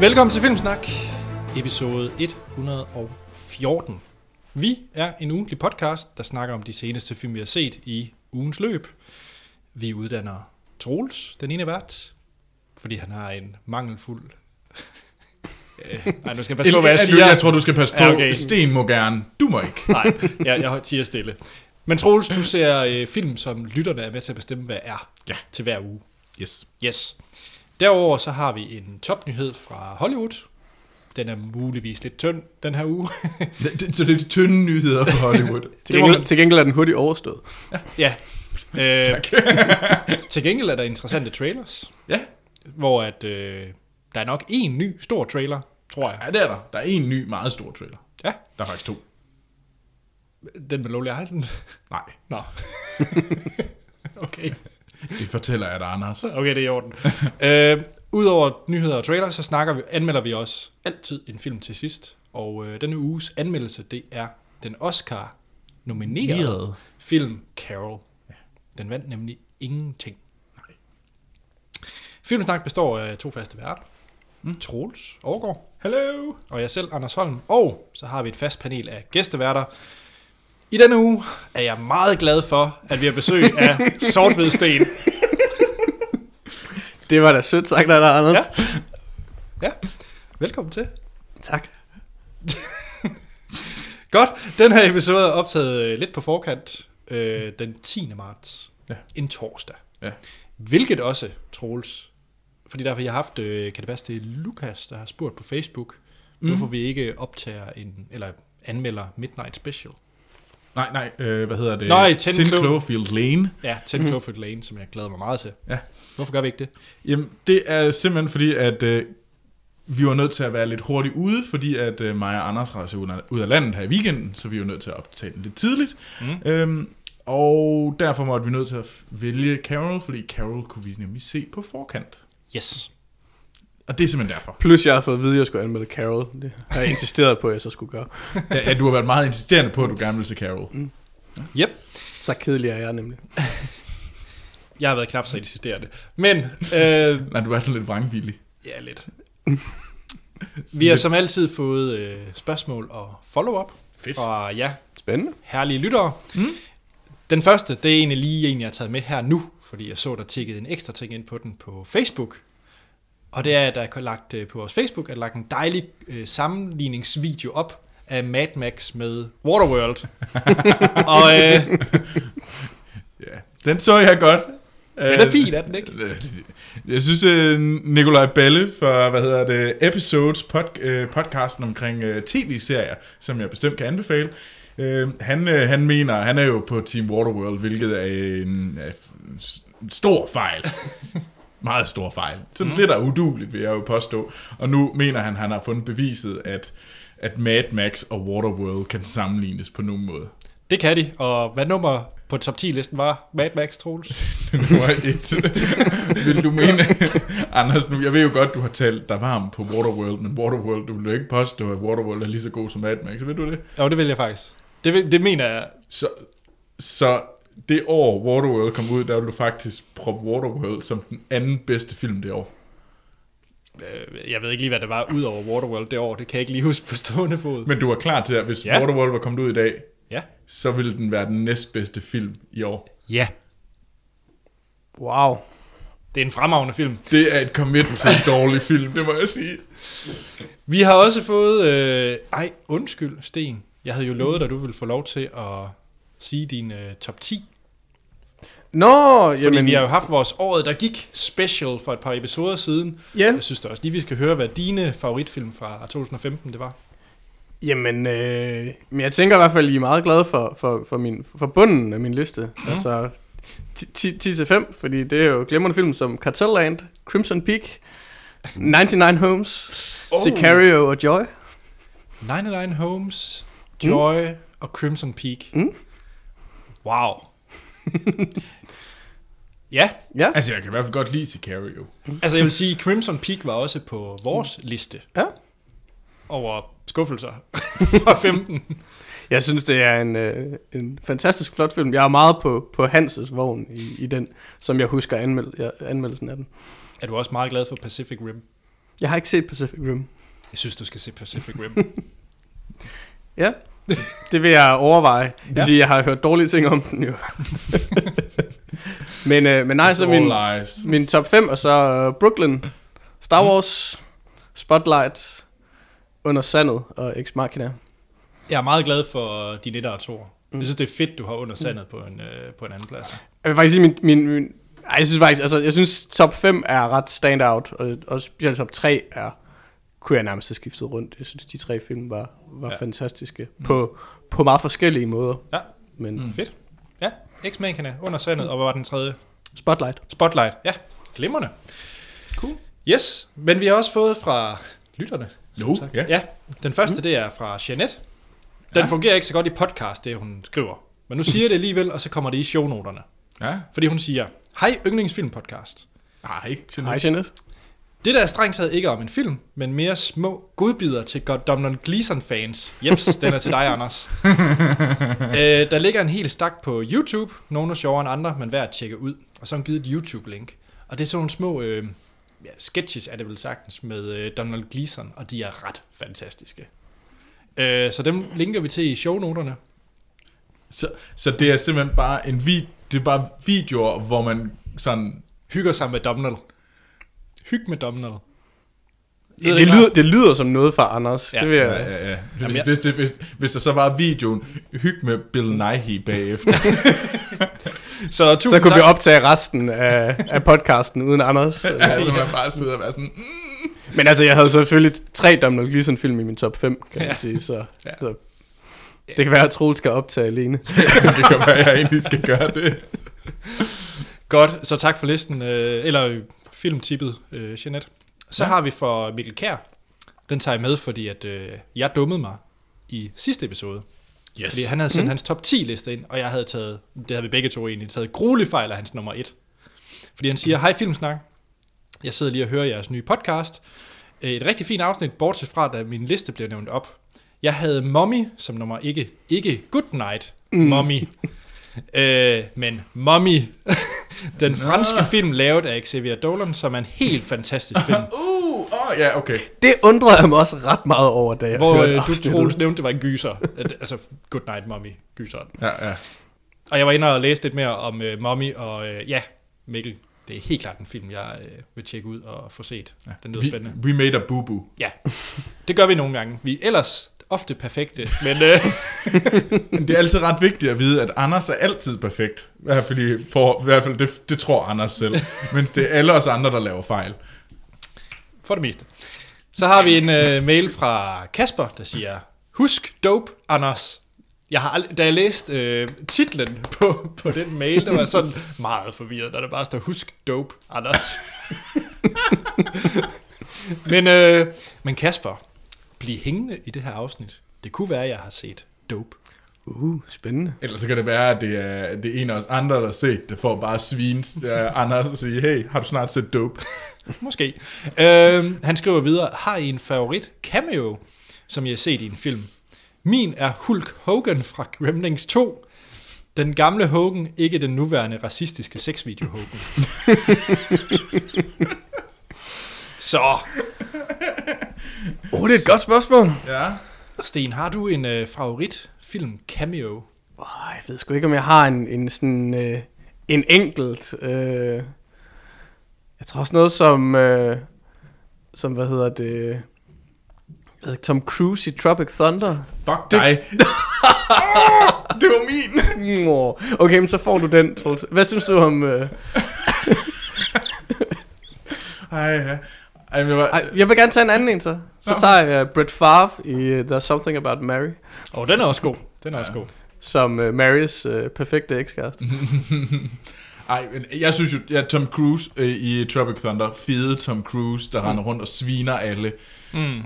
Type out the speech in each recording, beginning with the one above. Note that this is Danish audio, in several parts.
Velkommen til Filmsnak, episode 114. Vi er en ugentlig podcast, der snakker om de seneste film, vi har set i ugens løb. Vi uddanner Troels, den ene vært, fordi han har en mangelfuld... Øh, Nej, nu skal jeg passe på, hvad jeg siger. Jeg tror, du skal passe på. Ja, okay. Sten må gerne. Du må ikke. Nej, jeg, jeg siger stille. Men Troels, du ser øh, film, som lytterne er med til at bestemme, hvad er Ja. til hver uge. Yes. Yes. Derover så har vi en topnyhed fra Hollywood. Den er muligvis lidt tynd den her uge. Så det er de tynde nyheder fra Hollywood. Til gengæld, til gengæld er den hurtigt overstået. ja. Øh, tak. til gengæld er der interessante trailers, ja. hvor at, øh, der er nok en ny stor trailer, tror jeg. ja, det er der. Der er en ny, meget stor trailer. Ja, Der er faktisk to. den med lovlig Halden. Nej, Nå. okay. det fortæller jeg dig, Anders. Okay, det er i orden. øh, Udover nyheder og trailer, så snakker vi, anmelder vi også altid en film til sidst. Og øh, denne uges anmeldelse, det er den Oscar-nominerede film Carol. Den vandt nemlig ingenting. Filmsnak består af to faste værter. Mm. Troels Overgaard Hello. og jeg selv, Anders Holm. Og så har vi et fast panel af gæsteværter. I denne uge er jeg meget glad for, at vi har besøg af Sortved Sten. Det var da sødt sagt af dig, Anders. Ja. Ja, velkommen til. Tak. Godt, den her episode er optaget øh, lidt på forkant øh, den 10. marts. Ja. En torsdag. Ja. Hvilket også, Troels, fordi derfor jeg har haft, øh, kan det passe, det Lukas, der har spurgt på Facebook, mm. hvorfor vi ikke optager en, eller anmelder Midnight Special. Nej, nej, øh, hvad hedder det? Nej, 10 10 Clo- Cloverfield Lane. Ja, 10 mm. Cloverfield Lane, som jeg glæder mig meget til. Ja. Hvorfor gør vi ikke det? Jamen, det er simpelthen fordi, at øh, vi var nødt til at være lidt hurtigt ude, fordi at øh, mig og Anders rejser ud af, ud af landet her i weekenden, så vi var nødt til at optage den lidt tidligt. Mm. Øhm, og derfor måtte vi nødt til at vælge Carol, fordi Carol kunne vi nemlig se på forkant. Yes. Og det er simpelthen derfor. Plus jeg har fået at vide, at jeg skulle anmelde Carol. Det har jeg insisteret på, at jeg så skulle gøre. Ja, ja, du har været meget insisterende på, at du gerne vil se Carol. Yep. Så kedelig er jeg nemlig. Jeg har været knap så insisterende. Men, øh, Nej, du er sådan lidt vrangvillig. ja, lidt. Vi har som altid fået øh, spørgsmål og follow-up Fedt. fra ja, Spændende. herlige lyttere. Mm. Den første, det er egentlig lige en, jeg har taget med her nu, fordi jeg så, der tikkede en ekstra ting ind på den på Facebook. Og det er, at der er lagt øh, på vores Facebook, er lagt en dejlig øh, sammenligningsvideo op af Mad Max med Waterworld. og øh, Ja, den så jeg godt. den er fin, er den ikke? Øh, Jeg synes, øh, Nikolaj Balle fra, hvad hedder det, Episodes pod, øh, podcasten omkring øh, tv-serier, som jeg bestemt kan anbefale, øh, han, øh, han mener, han er jo på Team Waterworld, hvilket er en øh, stor fejl. Meget stor fejl. Sådan mm. lidt af uduligt, vil jeg jo påstå. Og nu mener han, han har fundet beviset, at, at Mad Max og Waterworld kan sammenlignes på nogen måde. Det kan de. Og hvad nummer på top 10-listen var Mad Max, Troels? Nummer et. vil du mene, Anders, nu, jeg ved jo godt, du har talt dig varm på Waterworld, men Waterworld, du vil jo ikke påstå, at Waterworld er lige så god som Mad Max, ved du det? Jo, det vil jeg faktisk. Det, vil, det mener jeg. Så, så det år Waterworld kom ud, der vil du faktisk proppe Waterworld som den anden bedste film det år. Øh, jeg ved ikke lige, hvad det var ud over Waterworld det år. Det kan jeg ikke lige huske på stående fod. Men du er klar til, at hvis ja. Waterworld var kommet ud i dag, Ja. så ville den være den næstbedste film i år. Ja. Wow. Det er en fremragende film. Det er et commit til en dårlig film, det må jeg sige. Vi har også fået... Øh, ej, undskyld, Sten. Jeg havde jo lovet dig, at du ville få lov til at sige din øh, top 10. Nå, Fordi jamen, vi har jo haft vores året, der gik special for et par episoder siden. ja, Jeg synes da også lige, vi skal høre, hvad dine favoritfilm fra 2015 det var. jamen, øh, men jeg tænker i hvert fald, I er meget glade for, for, for, min, for bunden af min liste. Mm. Altså 10-5, fordi det er jo glimrende film som Cartelland, Crimson Peak, 99 Homes, oh. Sicario og Joy. 99 Homes, Joy mm. og Crimson Peak. Mm. Wow. ja, Ja, Altså, jeg kan i hvert fald godt lide Sicario. altså jeg vil sige, Crimson Peak var også på vores liste ja. over skuffelser fra 15. Jeg synes, det er en, øh, en fantastisk flot film. Jeg er meget på, på Hanses vogn i, i den, som jeg husker anmeld, ja, anmeldelsen af den. Er du også meget glad for Pacific Rim? Jeg har ikke set Pacific Rim. Jeg synes, du skal se Pacific Rim. Ja, det vil jeg overveje. Det vil Ja. sige, jeg har hørt dårlige ting om den jo. men, øh, men nej, så min, lies. min top 5 er så øh, Brooklyn, Star Wars, Spotlight, Under Sandet og Ex Machina. Jeg er meget glad for din etter og toer. Jeg synes, det er fedt, du har under sandet på en, øh, på en anden plads. Jeg vil faktisk sige, min, min, min ej, jeg synes faktisk, altså, jeg synes top 5 er ret standout, og, og specielt top 3 er, kunne jeg nærmest have skiftet rundt. Jeg synes, de tre film var, var Ja. fantastiske på, på meget forskellige måder. Ja. Men Mm. mm. Fedt. Ja, X-Machina, under sandet, og hvad var den tredje? Spotlight. Spotlight. Ja, glimrende. Cool. Yes, men vi har også fået fra lytterne. Jo, sagt. ja. ja. Den første, det er fra Jeanette. Den Ja. fungerer ikke så godt i podcast, det hun skriver. Men nu siger jeg det alligevel, og så kommer det i shownoterne. Ja. Fordi hun siger, hej yndlingsfilmpodcast. Ej, Hej, Jeanette. Det der er strengt taget ikke om en film, men mere små godbidder til godt Donald Gleeson-fans. Jeps, den er til dig, Anders. øh, der ligger en hel stak på YouTube. Nogle er sjovere end andre, men værd at tjekke ud. Og så har hun givet et YouTube-link. Og det er sådan nogle små øh, ja, sketches, er det vel sagtens, med øh, Donald Gleeson, og de er ret fantastiske. Øh, så dem linker vi til i shownoterne. Så, så det er simpelthen bare en vid, det er bare videoer, hvor man sådan... Hygger sig med Donald. Hyg med Donald. Det, det, lyder, det lyder som noget fra Anders. Ja. Ja. Det vil Ja, jeg, ja, ja. Jamen, Hvis, jeg- hvis, hvis, hvis der så var videoen, hyg med Bill Nighy bagefter. Så så kunne tak. vi optage resten af, af podcasten uden Anders. ja, så man bare sidder og være sådan... Mm. Men altså, jeg havde selvfølgelig tre Donald Gleeson film i min top 5, kan man Ja. sige. Så, Ja. ja. så det kan være, at Troel skal optage alene. det kan være, at jeg egentlig skal gøre det. Godt, så tak for listen, øh, eller filmtippet, øh, Jeanette. Så Ja. har vi for Mikkel Kær. Den tager jeg med, fordi at, øh, jeg dummede mig i sidste episode. Yes. Fordi han havde sendt mm. hans top 10 liste ind, og jeg havde taget, det havde vi begge to egentlig, taget gruelig fejl af hans nummer 1. Fordi han siger, hej Filmsnak, jeg sidder lige og hører jeres nye podcast. Øh, Et rigtig fint afsnit, bortset fra, da min liste blev nævnt op. Jeg havde Mommy som nummer ikke, ikke Good Night mm. Øh, men Mommy, den Nå. franske film lavet af Xavier Dolan, som er en helt fantastisk film. Uh, oh, ja, okay. Det undrede jeg mig også ret meget over, da jeg hvor hørte øh, du. Troels nævnte, det var en gyser. At- altså, Good Night Mommy, gyseren. Ja, ja. Og jeg var inde og læste lidt mere om øh, Mommy, og øh, ja, Mikkel, det er helt klart en film, jeg øh, vil tjekke ud og få set. ja. Den lyder we, spændende. we made a boo-boo. Ja, det gør vi nogle gange. Vi er ellers ofte perfekte, men øh, det er altid ret vigtigt at vide, at Anders er altid perfekt. I hvert fald, for, i hvert fald det, det tror Anders selv. Mens det er alle os andre, der laver fejl. for det meste. Så har vi en øh, mail fra Kasper, der siger, Husk dope, Anders. Jeg har ald- da jeg læste øh, titlen på, på den mail, der var jeg sådan meget forvirret, da der bare står, Husk dope, Anders. men, øh, men Kasper, bliv hængende i det her afsnit. Det kunne være, at jeg har set dope. Uh, spændende. Ellers så kan det være, at det er, det er en af os andre, der har set det, for bare svins uh, Anders og sige, hey, har du snart set dope? Måske. Øh, han skriver videre, har I en favorit cameo, som I har set i en film? Min er Hulk Hogan fra Gremlings 2. Den gamle Hogan, ikke den nuværende racistiske sexvideo Hogan. Så, Oh, det er et godt spørgsmål. Ja. Sten, har du en øh, favorit film cameo? Oh, jeg ved sgu ikke, om jeg har en, en sådan øh, en enkelt. Øh, jeg tror også noget som, øh, som hvad hedder det, Tom Cruise i Tropic Thunder. Fuck dig. oh, det var min. Okay, men så får du den, Troels. Hvad synes du om... Øh, Ej, ja. Ej, jeg var, ej, jeg vil gerne tage en anden en, så. Så Nå. tager jeg uh, Brett Favre i uh, There's Something About Mary, Åh, oh, den er også god. Den er ja. også god. som uh, Marys uh, perfekte ekskæreste. Ej, men jeg synes jo, ja, Tom Cruise øh, i Tropic Thunder, fede Tom Cruise, der render rundt og sviner alle, Mm.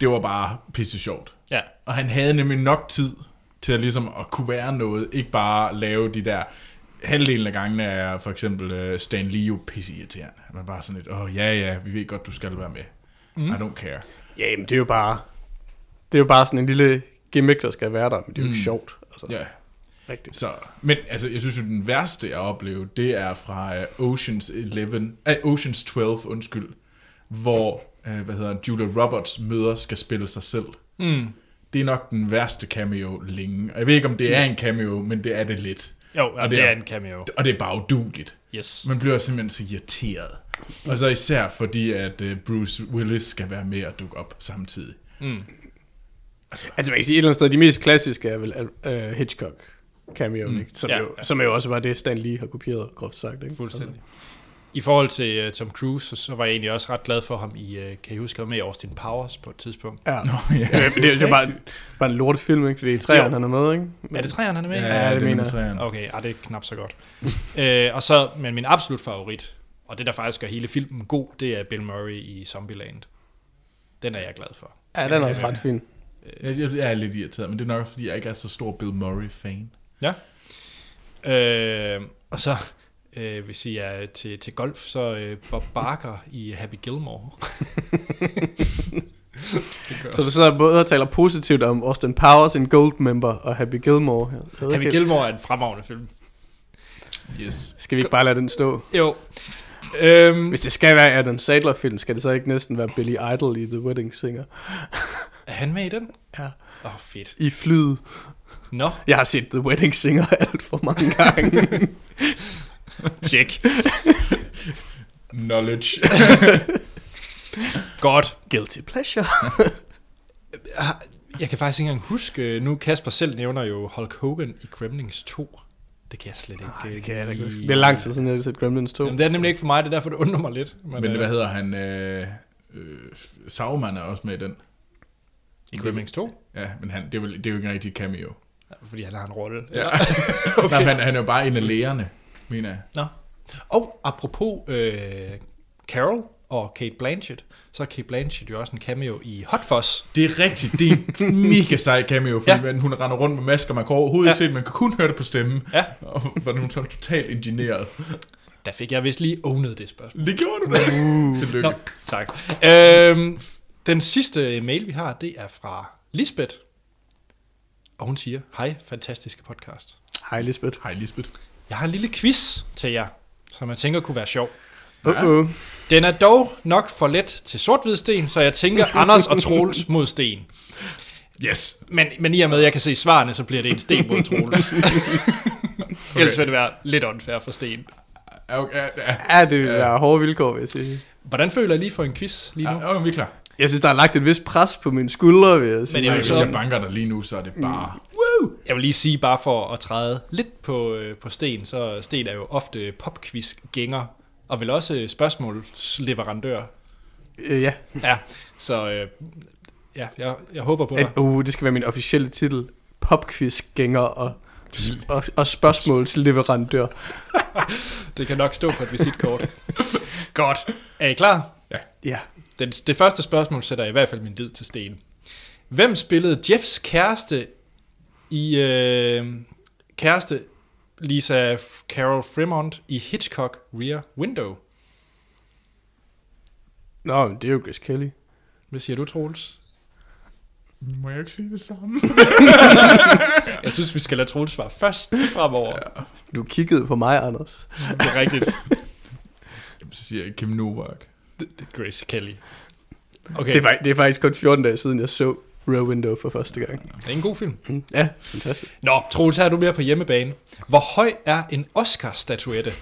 det var bare pisse sjovt. Ja. Og han havde nemlig nok tid til at ligesom at kunne være noget, ikke bare lave de der, halvdelen af gangene er for eksempel uh, Stan Lee jo pisse irriterende. Han er bare sådan lidt, åh oh, ja ja, vi ved godt, du skal være med. Mm. I don't care. Ja, men det er jo bare... Det er jo bare sådan en lille gimmick, der skal være der, men det er jo ikke Mm. sjovt. Altså, Ja, rigtigt. så, men altså, jeg synes jo, den værste, jeg oplevede, det er fra uh, Oceans 11, uh, Oceans 12, undskyld, hvor øh, hvad hedder Julia Roberts møder skal spille sig selv. Mm. Det er nok den værste cameo længe. Og jeg ved ikke, om det er en cameo, men det er det lidt. Jo, Og og det det er- er en cameo. Og det er bare uduligt. Yes. Man bliver simpelthen så irriteret. Og så især fordi, at øh, Bruce Willis skal være med at dukke op samtidig. Mm. Altså man kan sige, et eller andet sted, de mest klassiske er vel uh, Hitchcock cameo, Mm. ikke? Som, Ja. ja. jo, som er jo også bare det, Stan Lee har kopieret, groft sagt. Ikke? Fuldstændig. I forhold til uh, Tom Cruise, så, så var jeg egentlig også ret glad for ham i, uh, kan I huske, med i Austin Powers på et tidspunkt. Ja. Nå, ja. Det, det, det er bare, bare en lortefilm, ikke? Fordi træerne han er med, ikke? Men, Er det træerne, han er med? i? Ja, det er mener jeg. Okay, ah, det er knap så godt. øh, og så, men min absolut favorit, og det der faktisk gør hele filmen god, det er Bill Murray i Zombieland. Den er jeg glad for. Ja, den er også ret fin. Jeg, jeg, jeg er lidt irriteret, men det er nok fordi, jeg ikke er så stor Bill Murray-fan. Øh, og så, øh, hvis I er til, til golf, så øh, Bob Barker i Happy Gilmore. Så du sidder både og taler positivt om Austin Powers, en gold member, og Happy Gilmore. Happy okay. Gilmore er en fremragende film. Yes. Skal vi ikke bare lade den stå? Jo. Øhm, Hvis det skal være Adam Sandler-film, skal det så ikke næsten være Billy Idol i The Wedding Singer? er han med i den? Ja. Åh, oh, fedt. I flyet. Nå, Jeg har set The Wedding Singer alt for mange gange. Check. Knowledge. Godt. Guilty pleasure. Jeg kan faktisk ikke engang huske, nu Kasper selv nævner jo Hulk Hogan i Gremlins 2. Det kan jeg slet ikke. Nej, det kan jeg da ikke. Det er lang tid siden, jeg har set Gremlins 2. Jamen, det er nemlig ikke for mig, det er derfor, det undrer mig lidt. Men øh, hvad hedder han? Øh, øh, Sauron er også med i den. I Gremlins 2? Ja, men han, det, er vel, det er jo ikke en rigtig cameo. Fordi han har en rolle. Ja. okay. Nej, han, han er jo bare en af lægerne, mener jeg. Nå. Og apropos øh, Carol og Kate Blanchett, så er Kate Blanchett jo også en cameo i Hot Fuzz. Det er rigtigt. Det er en mega sej cameo, fordi Ja. hun render rundt med masker. Man kan overhovedet Ja. se. Man kan kun høre det på stemmen. Ja. Og hvordan hun så totalt ingenieret. Der fik jeg vist lige ownet det spørgsmål. Det gjorde du da. Uh. Tillykke. Nå, tak. Øhm, den sidste mail, vi har, det er fra Lisbeth. Og hun siger, hej, fantastiske podcast. Hej, Lisbeth. Hej Lisbeth. Jeg har en lille quiz til jer, som jeg tænker kunne være sjov. Uh-oh. Den er dog nok for let til sort sten, så jeg tænker Anders og Troels mod sten. Yes. Men, men i og med, at jeg kan se svarene, så bliver det en sten mod Troels. okay. Ellers vil det være lidt unfair for sten. Ja, okay, ja, ja. Ja, det vil være hårde vilkår, vil jeg sige. Hvordan føler I lige for en quiz lige nu? Ja, okay, vi er klar. Jeg synes, der er lagt et vist pres på mine skuldre, vil jeg sige. Men jeg hvis så- jeg banker dig lige nu, så er det bare... Jeg vil lige sige, bare for at træde lidt på, øh, på Sten, så Sten er jo ofte popquiz-gænger, og vel også spørgsmålsleverandør. Øh, ja, Ja, så øh, ja, jeg, jeg håber på at, dig. uh, det skal være min officielle titel. Popquiz-gænger og, og, og spørgsmålsleverandør. Det kan nok stå på et visitkort. Godt. Er I klar? Ja. Den, det første spørgsmål sætter jeg i hvert fald min lid til Sten. Hvem spillede Jeffs kæreste i øh, kæreste Lisa Carol Fremont i Hitchcock Rear Window? Nå, men det er jo Grace Kelly. Hvad siger du, Troels? Må jeg ikke sige det samme? Jeg synes, vi skal lade Troels svare først fremover. Ja. Du kiggede på mig, Anders. Det er rigtigt. Så siger jeg Kim Novak. Det det er Grace Kelly. Okay, Det, er, det er faktisk kun 14 dage siden, jeg så Rear Window for første gang. det er en god film. Mm. Ja, fantastisk. Nå, Troels, her er du mere på hjemmebane. Hvor høj er en Oscar-statuette?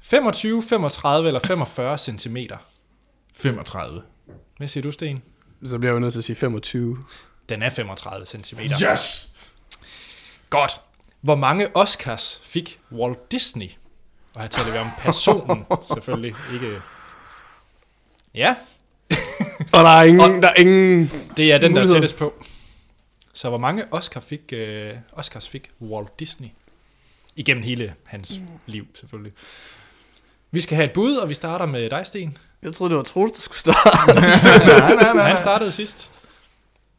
25, 35 eller 45 cm? 35. Hvad siger du, Sten? Så bliver jeg jo nødt til at sige 25. Den er 35 cm. Yes! Godt. Hvor mange Oscars fik Walt Disney? Og her taler vi om personen, selvfølgelig. Ikke... Ja, Og der er ingen, Og- der er ingen det er den, der er Muligheder. tættest på. Så hvor mange Oscar fik, øh, Oscars fik Walt Disney? Igennem hele hans mm. liv, selvfølgelig. Vi skal have et bud, og vi starter med dig, Sten. Jeg troede, det var Troels, der skulle starte. nej, nej, nej. Han startede sidst.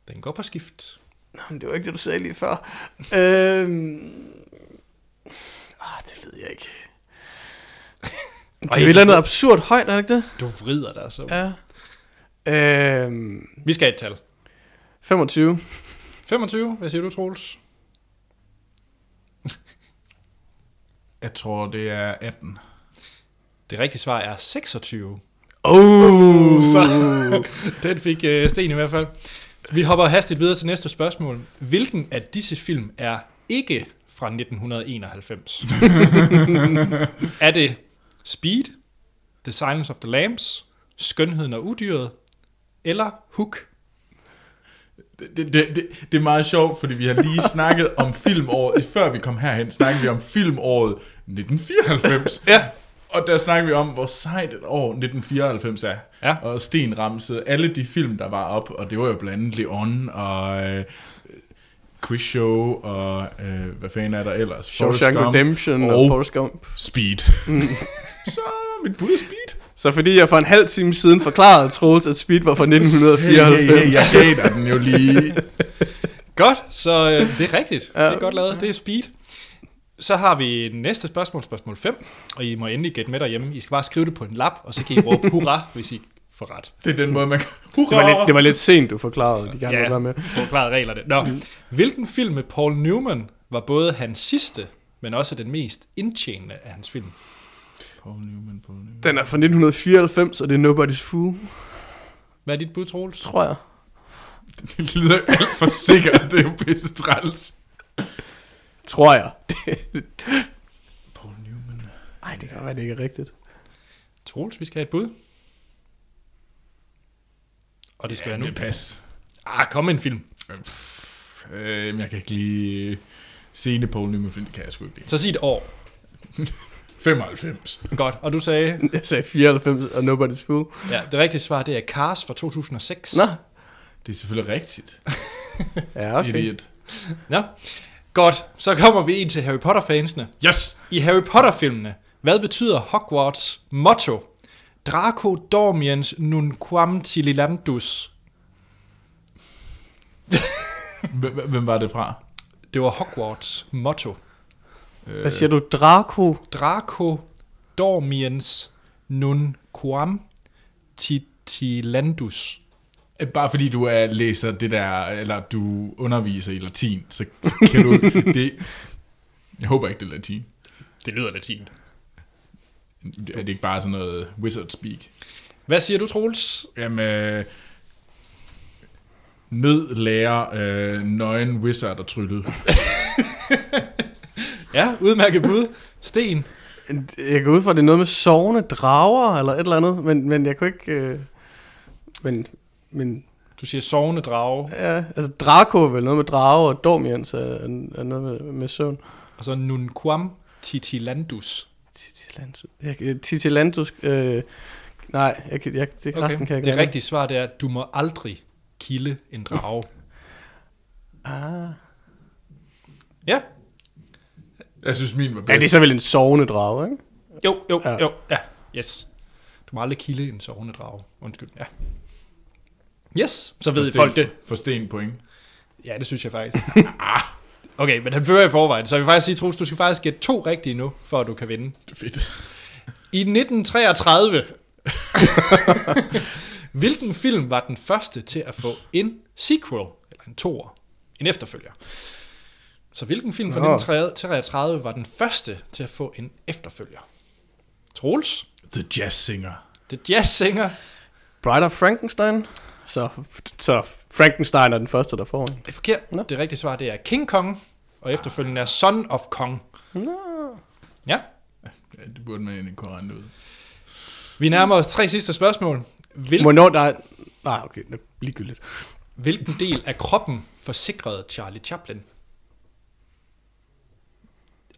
Den går på skift. Nå, men det var ikke det, du sagde lige før. Øhm... Ah, det ved jeg ikke. Det er jo et eller andet absurd højt, er det ikke det? Du vrider dig så. Ja. Øhm... Vi skal have et tal. 25. 25, hvad siger du, Troels? Jeg tror, det er 18. Det rigtige svar er 26. Oh, Den fik øh, Sten i hvert fald. Vi hopper hastigt videre til næste spørgsmål. Hvilken af disse film er ikke fra 1991? er det Speed, The Silence of the Lambs, Skønheden og Udyret, eller Hook? Det, det, det, det er meget sjovt, fordi vi har lige snakket om filmåret, før vi kom herhen, snakkede vi om filmåret 1994. Ja. Og der snakker vi om, hvor sejt et år 1994 er. Ja. Og Sten ramsede alle de film, der var op, og det var jo blandt andet Leon og øh, Quiz Show og øh, hvad fanden er der ellers? Shawshank Redemption og, og og Forrest Gump. Speed. Så mit bud er Speed. Så fordi jeg for en halv time siden forklarede Troels, at Speed var fra Hey, 1994. hey, hey, jeg gav den jo lige. Godt, så øh, det er rigtigt. Ja. Det er godt lavet. Det er Speed. Så har vi næste spørgsmål, spørgsmål 5, og I må endelig gætte med derhjemme. I skal bare skrive det på en lap, og så kan I råbe hurra, hvis I får ret. Det er den måde, man kan... Det var, lidt, det var lidt sent, du forklarede. De gerne Ja. være med. Forklaret reglerne. Nå, hvilken film med Paul Newman var både hans sidste, men også den mest indtjenende af hans film? Paul Newman, Paul Newman. Den er fra 1994, og det er Nobody's Fool, Hvad er dit bud, Troels? tror jeg. Det lyder alt for sikkert, det er jo pisse træls. Tror jeg. Paul Newman. Nej, det kan være, det ikke er rigtigt. Troels, vi skal have et bud. Og det skal Ja, være nu. det pas. Ah, kom med en film. Øh, jeg kan ikke lige se det Paul Newman film, det kan jeg sgu ikke lide. Så sig et år. 95. Godt, og du sagde, Jeg sagde 94 og Nobody's Fool. ja, det rigtige svar, det er Cars fra 2006. Nå. Det er selvfølgelig rigtigt. Ja, okay. Idiot. Nå. Godt, så kommer vi ind til Harry Potter-fansene. Yes! I Harry Potter-filmene, hvad betyder Hogwarts motto? Draco dormiens nunquam tililandus. Hvem var det fra? Det var Hogwarts motto. Hvad siger du? Draco? Draco dormiens nunquam titilandus. Øh, Bare fordi du er læser det der, eller du underviser i latin, så så kan du det. Jeg håber ikke, det er latin. Det lyder latin. Er det ikke bare sådan noget wizard speak? Hvad siger du, Troels? Jamen, øh, nød lærer øh, nøgen wizard og trylle. Ja, udmærket bud. Sten. Jeg går ud fra, at det er noget med sovende drager, eller et eller andet, men, men jeg kunne ikke... Øh, men, men Du siger sovende drage, ja, altså Draco er vel noget med drager, og Dormiens er, er noget med, med søvn. og så nunquam titilandus. Titilantus. Jeg, kan- Titilantus, øh, nej, jeg, jeg, det, okay. resten kan jeg det ikke. rigtige svar det er, at du må aldrig kilde en drage. Ah. ja, Jeg synes, min var Ja, bedst. det er så vel en sovende drage, ikke? jo, jo, ja. Ja. jo, ja, yes. Du må aldrig kilde en sovende drage. Undskyld, ja. Yes, så ved For folk det. For sten point. Ja, det synes jeg faktisk. okay, men han fører i forvejen, så jeg vil faktisk sige, Troels, du skal faktisk gætte to rigtige nu, for at du kan vinde. Fedt. I 1933, hvilken film var den første til at få en sequel, eller en toer, en efterfølger? Så hvilken film fra Nå. 1933 var den første til at få en efterfølger? Troels, The Jazz Singer. The Jazz Singer, Bride of Frankenstein. Så, så Frankenstein er den første, der får en. det er forkert. Nå. Det rigtige svar det er King Kong, og efterfølgende er Son of Kong. Ja, Ja, det burde man egentlig kunne regne ud. vi nærmer os tre sidste spørgsmål. Hvil, Hvornår der er... Nej, okay, det er ligegyldigt. hvilken del af kroppen forsikrede Charlie Chaplin?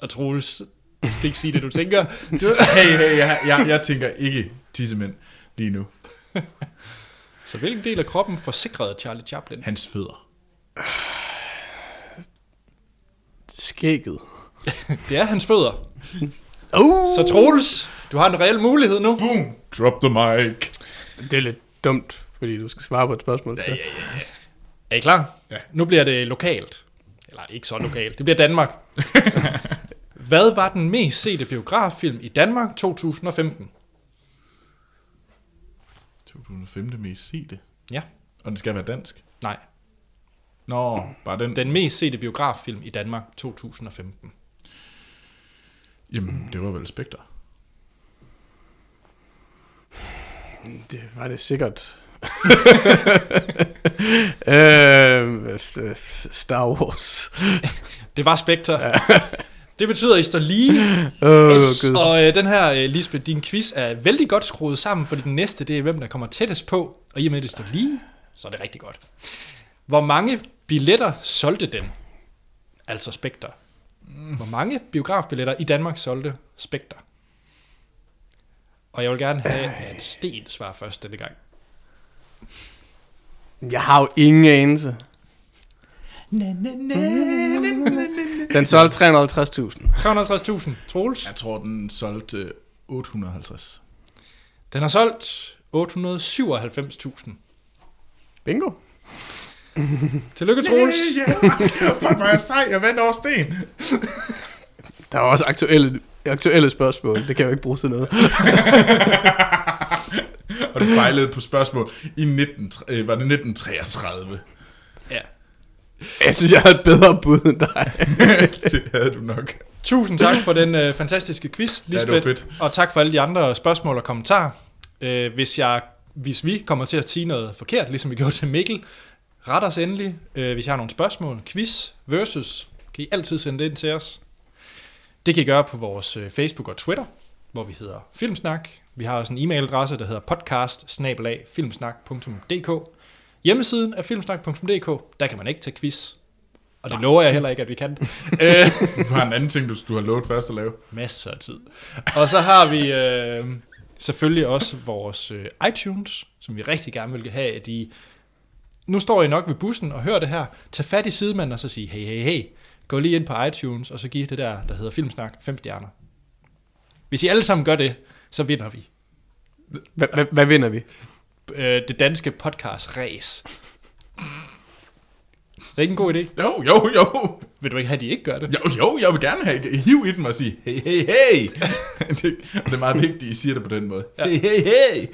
Og Troels, du skal ikke sige det, du tænker. Du, Hey, hey, jeg, jeg, jeg tænker ikke tissemænd lige nu. så hvilken del af kroppen forsikrede Charlie Chaplin? Hans fødder. Skægget. Det er hans fødder. Uh! Så Troels, du har en reel mulighed nu. Boom! Drop the mic. Det er lidt dumt, fordi du skal svare på et spørgsmål til. Er I klar? Ja. Nu bliver det lokalt. Eller ikke så lokalt. Det bliver Danmark. Hvad var den mest sete biograffilm i Danmark 2015? 2005. mest se det. Ja. Og den skal være dansk. Nej. Nå, bare den. Den mest sete biograffilm i Danmark 2015. Jamen, det var vel Spectre. Det var det sikkert. øh, Star Wars. Det var Spectre. Det betyder, at I står lige. Åh, Yes. Gud. Og øh, den her, øh, Lisbeth, din quiz er vældig godt skruet sammen, fordi den næste, det er, hvem der kommer tættest på. Og i og med, at det står lige, så er det rigtig godt. Hvor mange billetter solgte den? Altså Spectre. Hvor mange biografbilletter i Danmark solgte Spectre? Og jeg vil gerne have, at Sten svarer først denne gang. Jeg har jo ingen anelse. Den solgte 350.000. 350.000. Troels? Jeg tror, den solgte øh, 850. Den har solgt 897.000. Bingo. Tillykke, Troels. Yeah, Fuck, hvor er jeg sej. Jeg vandt over sten. Der er også aktuelle, aktuelle spørgsmål. Det kan jeg jo ikke bruge til noget. Og du fejlede på spørgsmål i 19, øh, var det 1933. Ja. Jeg synes, jeg har et bedre bud end dig. det havde du nok. Tusind tak for den øh, fantastiske quiz, Ja, det var Lisbeth. fedt. Og tak for alle de andre spørgsmål og kommentarer. Øh, hvis, jeg, hvis vi kommer til at sige noget forkert, ligesom vi gjorde til Mikkel, ret os endelig. Øh, hvis jeg har nogle spørgsmål, quiz versus, kan I altid sende det ind til os. Det kan I gøre på vores øh, Facebook og Twitter, hvor vi hedder Filmsnak. Vi har også en e-mailadresse, der hedder podcast Hjemmesiden er filmsnak.dk, der kan man ikke tage quiz. Og det lover jeg heller ikke, at vi kan. øh, Du har en anden ting, du, du har lovet først at lave. Masser af tid. Og så har vi øh, selvfølgelig også vores øh, iTunes, som vi rigtig gerne vil have, at I... Nu står I nok ved bussen og hører det her. Tag fat i sidemanden og så sige, hey, hey, hey. Gå lige ind på iTunes, og så giv det der, der hedder Filmsnak, 5 stjerner. Hvis I alle sammen gør det, så vinder vi. Hva- hva- Hvad vinder vi? Øh, det danske podcast race. Det er ikke en god idé. Jo, jo, jo. Vil du ikke have, at de ikke gør det? Jo, jo, jeg vil gerne have hiv i dem og sige, hey, hey, hey. det, og det er meget vigtigt, at I siger det på den måde. Ja. Hey, hey, hey.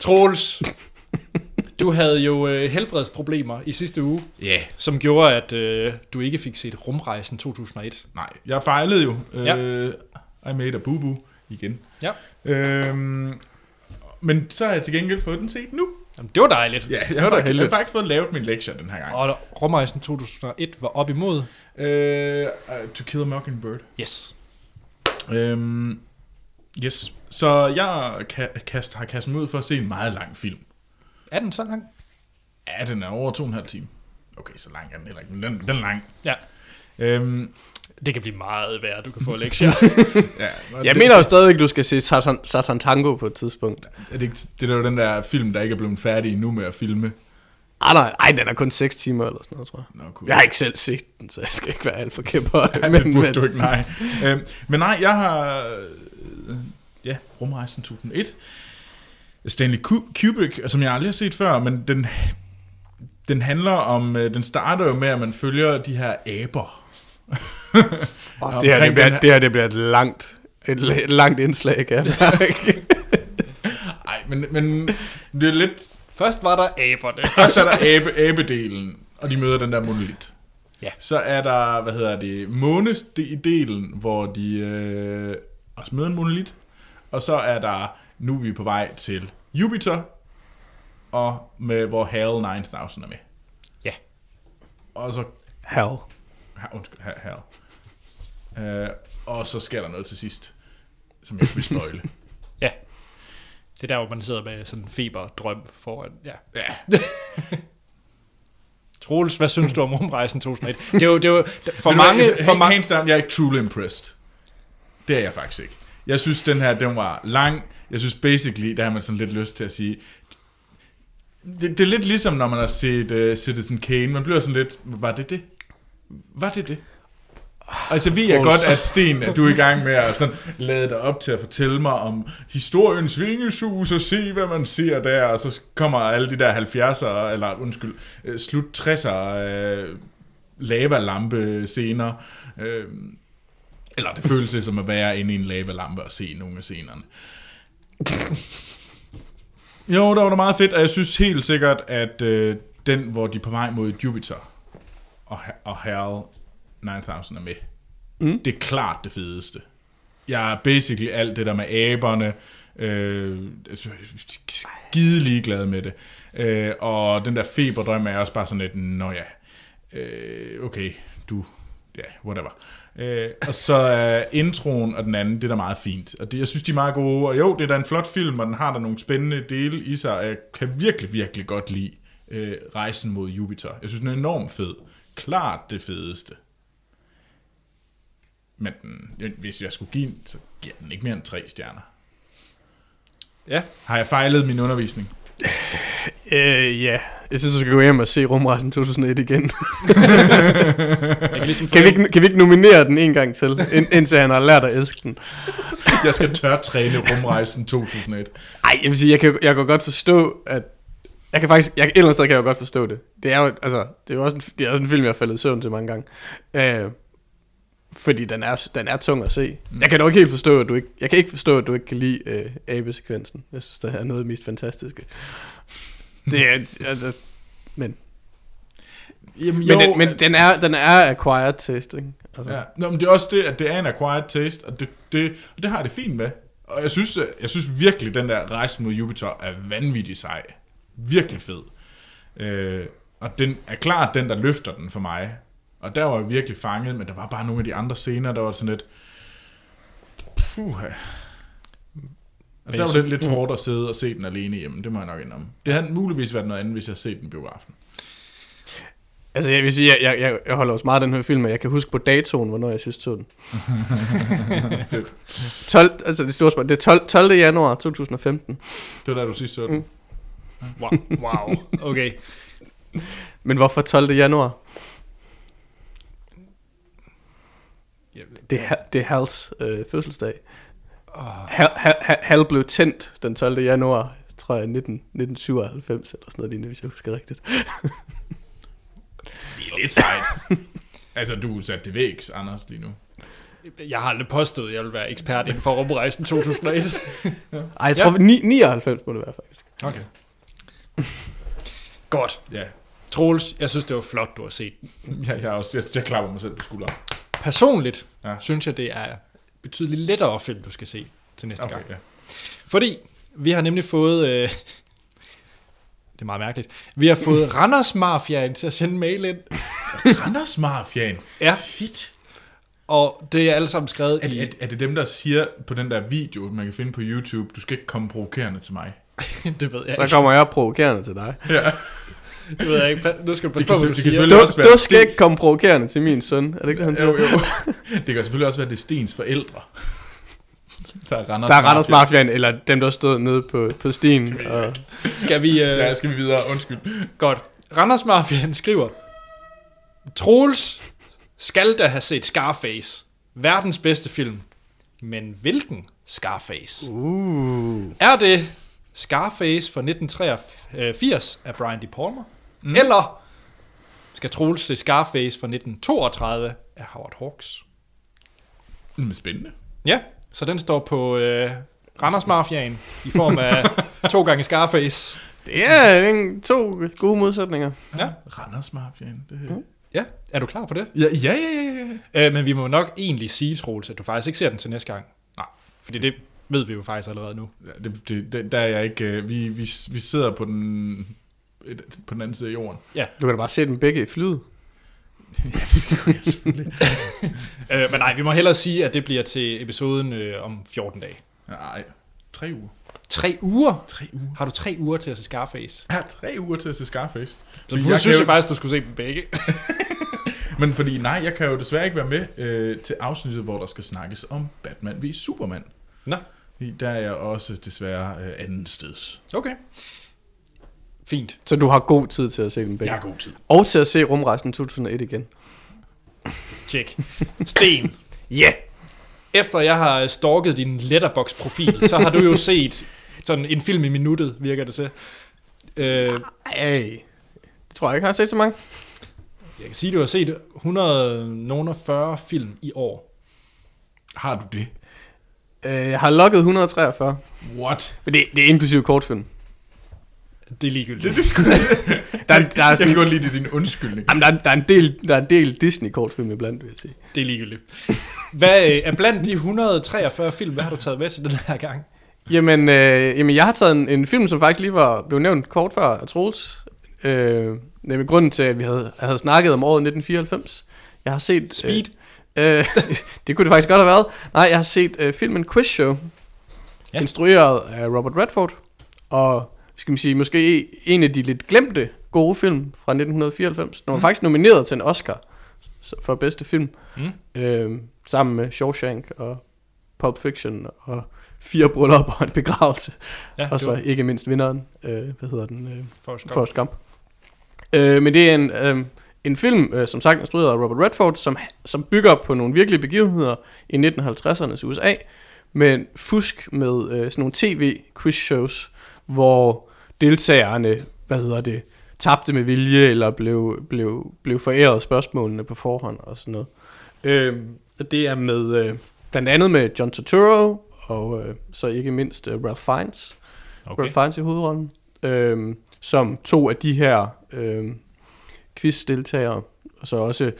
Troels, du havde jo øh, helbredsproblemer i sidste uge. Yeah. som gjorde, at øh, du ikke fik set Rumrejsen 2001. nej, jeg fejlede jo. Ja. Øh, I made a boo-boo igen. Ja. Øhm, men så har jeg til gengæld fået den set nu. Jamen, det var dejligt. Ja, jeg, var har, faktisk, jeg har faktisk fået lavet min lektie den her gang. Og Rumrejsen 2001 var op imod. Øh, uh, to Kill a Mockingbird. Yes. Øhm, yes, så jeg ka- kast, har kastet mig ud for at se en meget lang film. Er den så lang? Ja, den er over to og en halv time. Okay, så lang er den heller ikke, men den, den er lang. Ja. Øhm, Det kan blive meget værd, du kan få lektier. ja, Jeg det, mener jo stadigvæk, du skal se Satan, Satan Tango på et tidspunkt. Er det, ikke, det er jo den der film, der ikke er blevet færdig nu med at filme. Ah, nej, ej, den er kun 6 timer eller sådan noget, tror jeg. Nå, cool. Jeg har ikke selv set den, så jeg skal ikke være alt for kæmper. Ja, det burde du ikke, nej. øhm, men nej, jeg har... Øh, ja, Rumrejsen 2001. Stanley Ku- Kubrick, som jeg aldrig har set før, men den, den handler om... øh, Den starter jo med, at man følger de her aber. Oh, det, her, det, bliver, her- det her, det bliver et langt, et, et langt indslag, kan jeg. Nej, men, men det er lidt... Først var der aberne. Først er der abe, abedelen, og de møder den der monolit. Ja. Så er der, hvad hedder det, månesdelen, hvor de øh, også møder en monolit. Og så er der, nu er vi på vej til Jupiter, og med, hvor HAL 9000 er med. Ja. Og så, Hell. ha, undskyld, ha, HAL. Øh, og så sker der noget til sidst, som jeg ikke vil spoile. ja. Det er der, hvor man sidder med sådan en feberdrøm foran. Ja. ja, Troels, hvad synes du om Rumrejsen 2001? Det er jo, det er jo for mange... For mange hands down, jeg er ikke truly impressed. Det er jeg faktisk ikke. Jeg synes, den her, den var lang. Jeg synes basically, der har man sådan lidt lyst til at sige, det, det er lidt ligesom, når man har set uh, Citizen Kane. Man bliver sådan lidt, var det det? Var det det? Altså, ved jeg godt, at Sten, at du er i gang med at sådan, lade dig op til at fortælle mig om historiens vingesus og se, hvad man ser der, og så kommer alle de der 70'er, eller undskyld, øh, slut 60'er øh, lavalampe scener. Øh, eller det føles som at være inde i en lavalampe og se nogle af scenerne. Jo, der var det meget fedt, og jeg synes helt sikkert, at øh, den, hvor de er på vej mod Jupiter, og, og HAL 9000 er med, Mm. det er klart det fedeste. jeg er basically alt det der med aberne, øh, skide ligeglad med det. Øh, og den der feberdrøm er også bare sådan lidt, nå ja, øh, okay, du, ja, whatever. Øh, og så er introen og den anden, det er da meget fint. Og det, jeg synes, de er meget gode. Og jo, det er da en flot film, og den har da nogle spændende dele i sig. Og jeg kan virkelig, virkelig godt lide øh, Rejsen mod Jupiter. Jeg synes, den er enormt fed. Klart det fedeste. Men den, hvis jeg skulle give den, så giver den ikke mere end tre stjerner. Ja, Har jeg fejlet min undervisning? Øh, ja. Jeg synes, du skal gå hjem og se Rumrejsen 2001 igen. jeg kan ligesom kan, vi ikke, kan vi ikke nominere den en gang til, ind, indtil han har lært at elske den? Jeg skal tør træne rumrejsen 2001. Ej, jeg vil sige, jeg kan, jeg kan godt forstå, at... Jeg kan faktisk... Jeg, et eller andet sted kan jeg jo godt forstå det. Det er jo, altså, det er jo også en, det er også en film, jeg har faldet i søvn til mange gange. Øh, fordi den er, den er tung at se. Jeg kan dog ikke helt forstå, at du ikke... Jeg kan ikke forstå, at du ikke kan lide øh, abesekvensen. Jeg synes, det er noget af det mest fantastiske. Det er... Altså, men, Jamen, men, den, men den, er, den er acquired taste, ikke? Altså, Ja. Nå, men det er også det, at det er en acquired taste, og det, det, og det har det fint med. Og jeg synes, jeg synes virkelig, den der rejse mod Jupiter er vanvittig sej. Virkelig fed. Øh, og den er klart den, der løfter den for mig. Og der var jeg virkelig fanget, men der var bare nogle af de andre scener, der var sådan lidt... Puha. Og der var jeg det lidt hårdt at sidde og se den alene hjemme, det må jeg nok indrømme. Det havde muligvis været noget andet, hvis jeg havde set den biografen. Altså, jeg vil sige, jeg, jeg, jeg holder også meget af den her film, og jeg kan huske på datoen, hvornår jeg sidst så den. 12, altså det store spørgsmål, det er 12, 12. januar 2015. Det var da du sidst så den. Mm. Wow, wow. okay. Men hvorfor 12. januar? Ja, Det er, det er Hals øh, fødselsdag. Hal, Hal, Hal, Hal blev tændt den 12. januar, tror jeg, 19, 1997, eller sådan noget lignende, hvis jeg husker rigtigt. Det er lidt sejt. altså, du er sat til vægs, Anders, lige nu. Jeg har aldrig påstået, at jeg vil være ekspert inden for rumrejsen 2001. Ej, jeg tror, ja. 99 må det være, faktisk. Okay. Godt. Ja, Troels, jeg synes, det var flot, du har set den. jeg, jeg, også, jeg, jeg klapper mig selv på skulderen. Personligt Ja. synes jeg, det er betydeligt lettere film, du skal se til næste okay. gang. ja. Fordi vi har nemlig fået... Øh, det er meget mærkeligt. Vi har fået Randers Mafiaen til at sende mail ind. Randers Mafiaen. Ja. Fedt. Og det er alle sammen skrevet Er, i... er, er det dem, der siger på den der video, man kan finde på YouTube, du skal ikke komme provokerende til mig? det ved jeg Så ikke. kommer jeg provokerende til dig. Ja. Det ved jeg ikke. Nu skal du passe på, hvad du siger. Du, også være du skal Sten- ikke komme provokerende til min søn. Er det ikke det, han siger? Jo, jo. Det kan selvfølgelig også være, det er Stens forældre. Der er Randers Der er Randers Mafia. Mafiaen, eller dem, der stod nede på, på stien. Og, Skal vi... Øh, Ja, skal vi videre? Undskyld. Godt. Randers Mafiaen skriver, Troels skal da have set Scarface. Verdens bedste film. Men hvilken Scarface? uh. Er det Scarface fra 1983 af Brian De Palma? Mm. Eller skal Troels se Scarface fra 1932 af Howard Hawks? Men spændende. Ja, så den står på øh, Randers Mafiaen i form af to gange Scarface. Det er en, to gode modsætninger. Ja. Randers Mafiaen. Det... Mm. ja, er du klar på det? Ja, ja, ja, ja, ja. Øh, men vi må nok egentlig sige, Troels, at du faktisk ikke ser den til næste gang. Nej. Fordi det ved vi jo faktisk allerede nu. Ja, det, det, det, der er jeg ikke... øh, Vi, vi, vi sidder på den, et, på den anden side af jorden. Du kan da bare se dem begge i flyet. Øh, men nej, vi må hellere sige, at det bliver til episoden øh, om 14 dage. Nej, tre uger. Tre uger? Tre uger. Har du tre uger til at se Scarface? Har tre uger til at se Scarface. Så du jeg synes jeg jo- faktisk, du skulle se dem begge. Men fordi, nej, jeg kan jo desværre ikke være med øh, til afsnittet, hvor der skal snakkes om Batman v Superman. Nå, Der er jeg også desværre øh, anden steds. okay. Fint. Så du har god tid til at se dem begge. Jeg har god tid. Og til at se Rumrejsen 2001 igen. Tjek. Sten. Ja! Yeah. Efter jeg har stalket din letterbox-profil, så har du jo set sådan en film i minuttet, virker det til. Øh, Ej. Det tror jeg ikke, jeg har set så mange. jeg kan sige, at du har set 140 film i år. Har du det? Øh, Jeg har logget 143. What? Men det, det er inklusive kortfilm. Det er ligegyldigt. Det, det Der, er- der, er jeg kan sådan, godt lide det, din undskyldning. jamen, der, er, der, er en del, der er en del Disney-kortfilm iblandt, vil jeg sige. Det er ligegyldigt. Hvad øh, er blandt de 143 film, hvad har du taget med til den her gang? Jamen, øh, jamen jeg har taget en, en film, som faktisk lige var blevet nævnt kort før af Troels. Øh, nemlig grunden til, at vi havde, havde snakket om året 1994. Jeg har set... Speed? Øh, øh, det kunne det faktisk godt have været. Nej, jeg har set øh, filmen Quiz Show. Ja. Instrueret af Robert Redford. Og skal man sige, måske en af de lidt glemte gode film fra 1994. Den var Mm. faktisk nomineret til en Oscar for bedste film. Mm. Øh, sammen med Shawshank og Pulp Fiction og Fire bryllupper og en begravelse. Ja, Og så var ikke mindst vinderen, øh, hvad hedder den, øh, Forrest Gump. Forrest Gump. Øh, men det er en, øh, en film, øh, som sagt instrueret af Robert Redford, som, som bygger på nogle virkelige begivenheder i 1950'ernes USA, men fusk med øh, sådan nogle tv-quiz-shows, hvor deltagerne, hvad hedder det, tabte med vilje, eller blev, blev, blev foræret spørgsmålene på forhånd og sådan noget. Øh, det er med, øh, blandt andet med John Turturro, og øh, så ikke mindst øh, Ralph Fiennes, okay. Ralph Fiennes i hovedrollen, øh, som to af de her øh, quiz-deltagere, og så også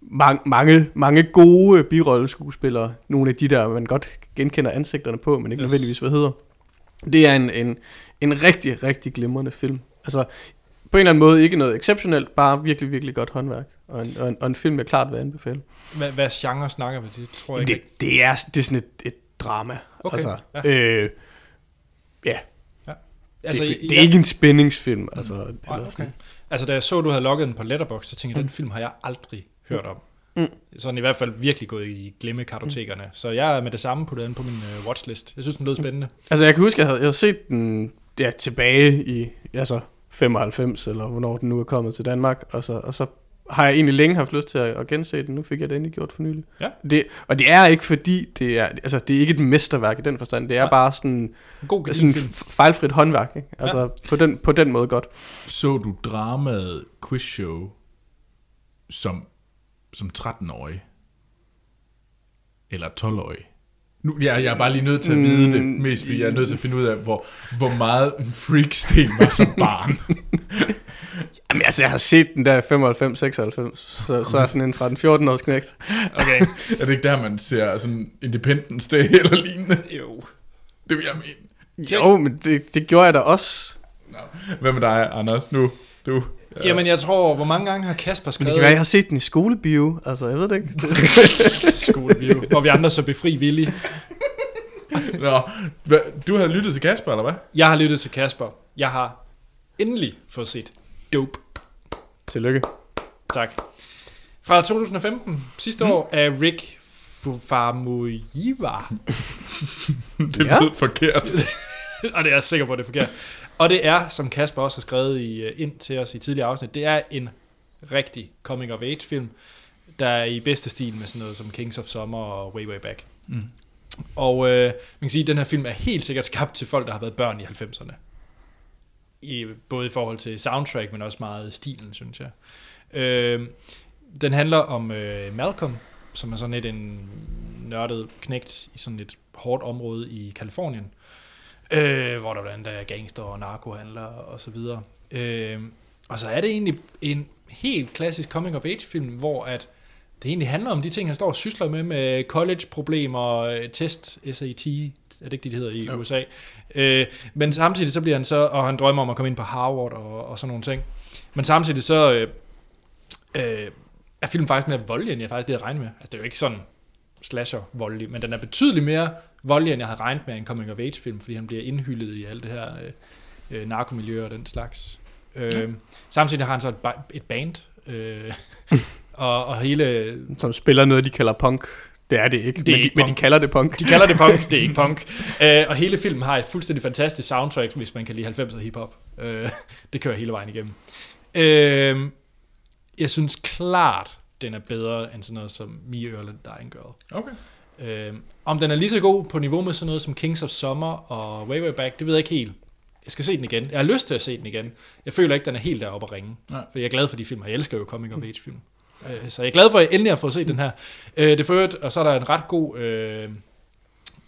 mange, mange, mange gode birolleskuespillere, nogle af de der, man godt genkender ansigterne på, men ikke yes. nødvendigvis hvad hedder. Det er en, en, en rigtig, rigtig glimrende film. Altså, på en eller anden måde ikke noget exceptionelt, bare virkelig, virkelig godt håndværk, og en, og en, og en film, jeg klart vil anbefale. Hvad, hvad genre snakker vi til? Tror jeg Det, ikke. det, er, det er sådan et, et drama. Okay, Altså, ja. øh, ja, Altså, det, det, er ikke en spændingsfilm. Altså, Nej, eller okay. sådan. Altså, da jeg så, du havde logget den på Letterboxd, så tænkte jeg, den film har jeg aldrig hørt om. Mm. Sådan i hvert fald virkelig gået i glemmekartotekerne. Så jeg er med det samme puttet den på min uh, watchlist. Jeg synes, den lød spændende. Altså, jeg kan huske, jeg havde, jeg havde set den ja, tilbage i altså 95, eller hvornår den nu er kommet til Danmark, og så, og så har jeg egentlig længe haft lyst til at, at gense den. Nu fik jeg det endelig gjort for nylig. Ja. Det, og det er ikke fordi, det er, altså, det er ikke et mesterværk i den forstand. Det er Nej. bare sådan, En god sådan fejlfrit håndværk. Ikke? Altså, ja. på, den, på den måde godt. Så du dramaet Quiz Show som, som 13-årig? Eller 12-årig? Nu, jeg, jeg er bare lige nødt til at vide det, Mm. mest fordi jeg er nødt til at finde ud af, hvor, hvor meget en freaksten var som barn. Jamen, altså, jeg har set den der 95-96, så, så er sådan en 13-14 års knægt. Okay. er det ikke der, man ser sådan Independence Day eller lignende? jo. Det vil jeg mene. Jo, men det, det gjorde jeg da også. Nå. Hvad med dig, Anders? Nu, du. Ja. Jamen, jeg tror, hvor mange gange har Kasper Men det skrevet kan være, jeg har set den i skolebio. Altså, jeg ved det ikke. skoleview, hvor vi andre så befri villige. Nå, du havde lyttet til Kasper, eller hvad? Jeg har lyttet til Kasper. Jeg har endelig fået set Dope. Tillykke. Tak. Fra 2015, sidste mm. år, af Rick Famuyiwa. Det Ja. lød forkert. og det er jeg sikker på, at det er forkert. Og det er, som Kasper også har skrevet i, øh, ind til os i tidligere afsnit, det er en rigtig coming of age film, der er i bedste stil med sådan noget som Kings of Summer og Way Way Back. Mm. Og øh, man kan sige, at den her film er helt sikkert skabt til folk, der har været børn i 90'erne. I, både i forhold til soundtrack, men også meget stilen, synes jeg. Øh, den handler om øh, Malcolm, som er sådan lidt en nørdet knægt i sådan et hårdt område i Kalifornien, øh, hvor der blandt andet er gangster og narkohandler og så videre. Øh, og så er det egentlig en helt klassisk coming of age film, hvor at det egentlig handler om de ting, han står og sysler med, med college-problemer, øh, test, SAT, er det ikke det, de hedder i Jo. USA? Øh, men samtidig så bliver han så, og han drømmer om at komme ind på Harvard og, og sådan nogle ting. Men samtidig så øh, øh, er filmen faktisk mere voldelig, end jeg faktisk havde regnet med. Altså det er jo ikke sådan slasher voldelig, men den er betydeligt mere voldelig, end jeg havde regnet med en coming of age film, fordi han bliver indhyllet i alt det her øh, øh, narkomiljø og den slags. Øh, samtidig har han så et, ba- et band, øh, og, og hele Som spiller noget, de kalder punk. Det er det ikke, Det er men, ikke de, men de punk. kalder det punk. De kalder det punk, det er ikke punk. Øh, og hele filmen har et fuldstændig fantastisk soundtrack, hvis man kan lide 90'er hiphop. Øh, det kører hele vejen igennem. Øh, jeg synes klart, den er bedre end sådan noget som Me Earl and Dying Girl. Okay. Øh, om den er lige så god på niveau med sådan noget som Kings of Summer og Way Way Back, det ved jeg ikke helt. Jeg skal se den igen. Jeg har lyst til at se den igen. Jeg føler ikke, den er helt deroppe at ringe. Nej. For jeg er glad for de film. Jeg elsker jo coming of age film. Øh, Så jeg er glad for, at jeg endelig har fået set den her. Øh, Det er for øvrigt, og så er der en ret god, øh,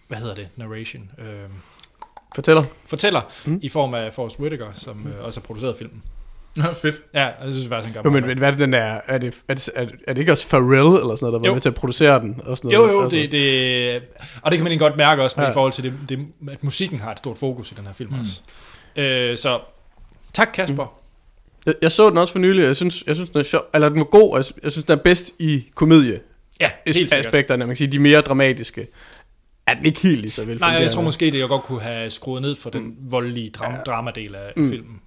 hvad hedder det, narration. Øh, Fortæller. fortæller, mm. i form af Forrest Whitaker, som øh, også har produceret filmen. Nå, fedt. Ja, og det synes jeg faktisk, han gør Jo, men, hvad er det, den er? Er det, er det, er det, er det ikke også Pharrell eller sådan noget, der var Jo. med til at producere den? Og sådan Jo, noget? jo, Altså, det, det, og det kan man egentlig godt mærke også med Ja. i forhold til, det, det, at musikken har et stort fokus i den her film Mm. mm. også. Øh, så tak Kasper. Mm. Jeg, jeg så den også for nylig, og jeg synes, jeg synes den er sjov, eller den var god, og jeg, jeg synes, den er bedst i komedie Ja, helt sikkert. aspekterne, man kan sige, de mere dramatiske, er den ikke helt lige så Nej, velfungerende. jeg tror måske, det jeg godt kunne have skruet ned for den voldelige dram- Ja. dramadel af Mm. mm. filmen.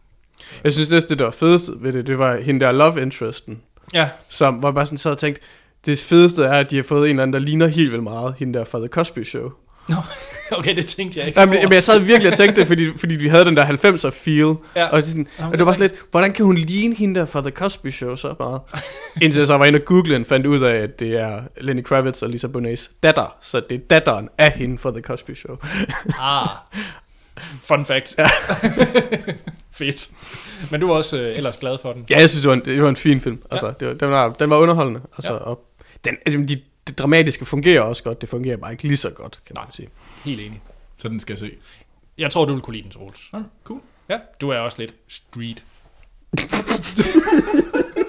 Jeg synes næsten, det der var fedeste ved det, det var hende der love interesten, Ja, som jeg bare sådan sad og tænkte, det fedeste er, at de har fået en eller anden, der ligner helt vildt meget hende der fra The Cosby Show. okay, det tænkte jeg ikke Nej, men, men jeg sad virkelig og tænkte det, fordi, fordi vi havde den der 90'er feel. Ja. Og, sådan, Jamen, og det var sådan lidt, hvordan kan hun ligne hende der fra The Cosby Show så meget? Indtil jeg så var inde og google og fandt ud af, at det er Lenny Kravitz og Lisa Bonet's datter. Så det er datteren af hende fra The Cosby Show. Ah, fun fact. Fedt. Men du var også øh, ellers glad for den. Ja, jeg synes, det var en, det var en fin film. Altså, det var, den, var, den var underholdende. Altså, Ja. og den, altså, de, det dramatiske fungerer også godt. Det fungerer bare ikke lige så godt, kan man Nej. sige. Helt enig. Så den skal jeg se. Jeg tror, du vil kunne lide den, Troels. Nå, cool. Ja, du er også lidt street.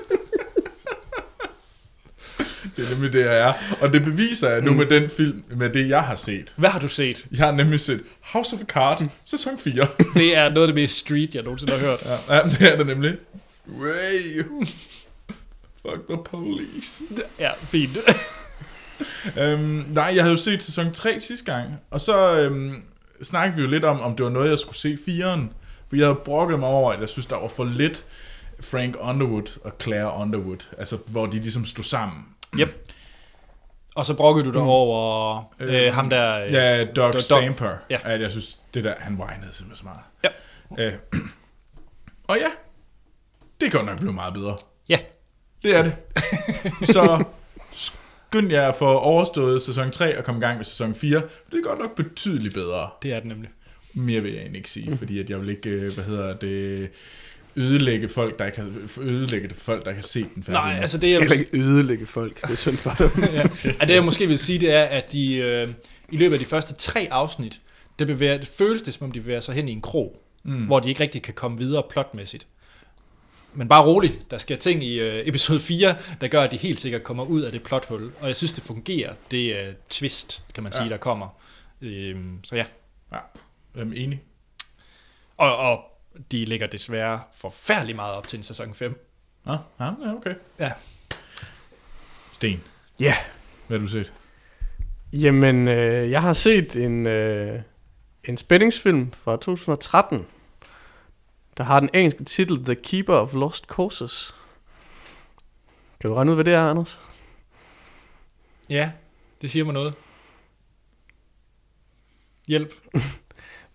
Det er nemlig det, jeg er. Og det beviser jeg nu Mm. med den film, med det, jeg har set. Hvad har du set? Jeg har nemlig set House of a Card, sæson 4. Det er noget af det mest street, jeg nogensinde har hørt. Ja, ja det er det nemlig. Way. Fuck the police. Ja, fint. Øhm, nej, jeg havde jo set sæson 3 sidste gang, og så øhm, snakkede vi jo lidt om, om det var noget, jeg skulle se 4'eren. For jeg havde brokket mig over, at jeg synes, der var for lidt Frank Underwood og Claire Underwood, altså hvor de ligesom stod sammen. Yep. Og så brokkede du dig over øh, Øh, ham der... Øh, Ja, Doug Doug- Stamper. Ja. At jeg synes, det der, han whinede simpelthen så meget. Ja. Øh, og ja, det kan nok blive meget bedre. Ja. Det er det. så skynd jer at få overstået sæson 3 og komme i gang med sæson 4. For det er godt nok betydeligt bedre. Det er det nemlig. Mere vil jeg egentlig ikke sige, fordi at jeg vil ikke, øh, hvad hedder det, ødelægge folk, der ikke har, ødelægge det for folk, der ikke har set den færdig. Nej, altså det jeg, Jeg vil, ikke ødelægge folk. Det er synd for dem. ja, at det jeg måske vil sige, det er, at de øh, i løbet af de første tre afsnit, det, bevæger, det føles det, som om de bevæger sig hen i en krog, Mm. hvor de ikke rigtig kan komme videre plotmæssigt. Men bare rolig, der sker ting i øh, episode 4, der gør, at de helt sikkert kommer ud af det plothul. Og jeg synes, det fungerer, det øh, twist, kan man sige, Ja. der kommer. Øhm, så ja. Øhm, enig. Og, og de ligger desværre forfærdelig meget op til en sæson 5. Nå, ja, ja, okay. Ja. Sten, Ja. hvad har du set? Jamen, øh, jeg har set en, øh, en spændingsfilm fra 2013, der har den engelske titel The Keeper of Lost Causes. Kan du regne ud, hvad det er, Anders? Ja, det siger mig noget. Hjælp.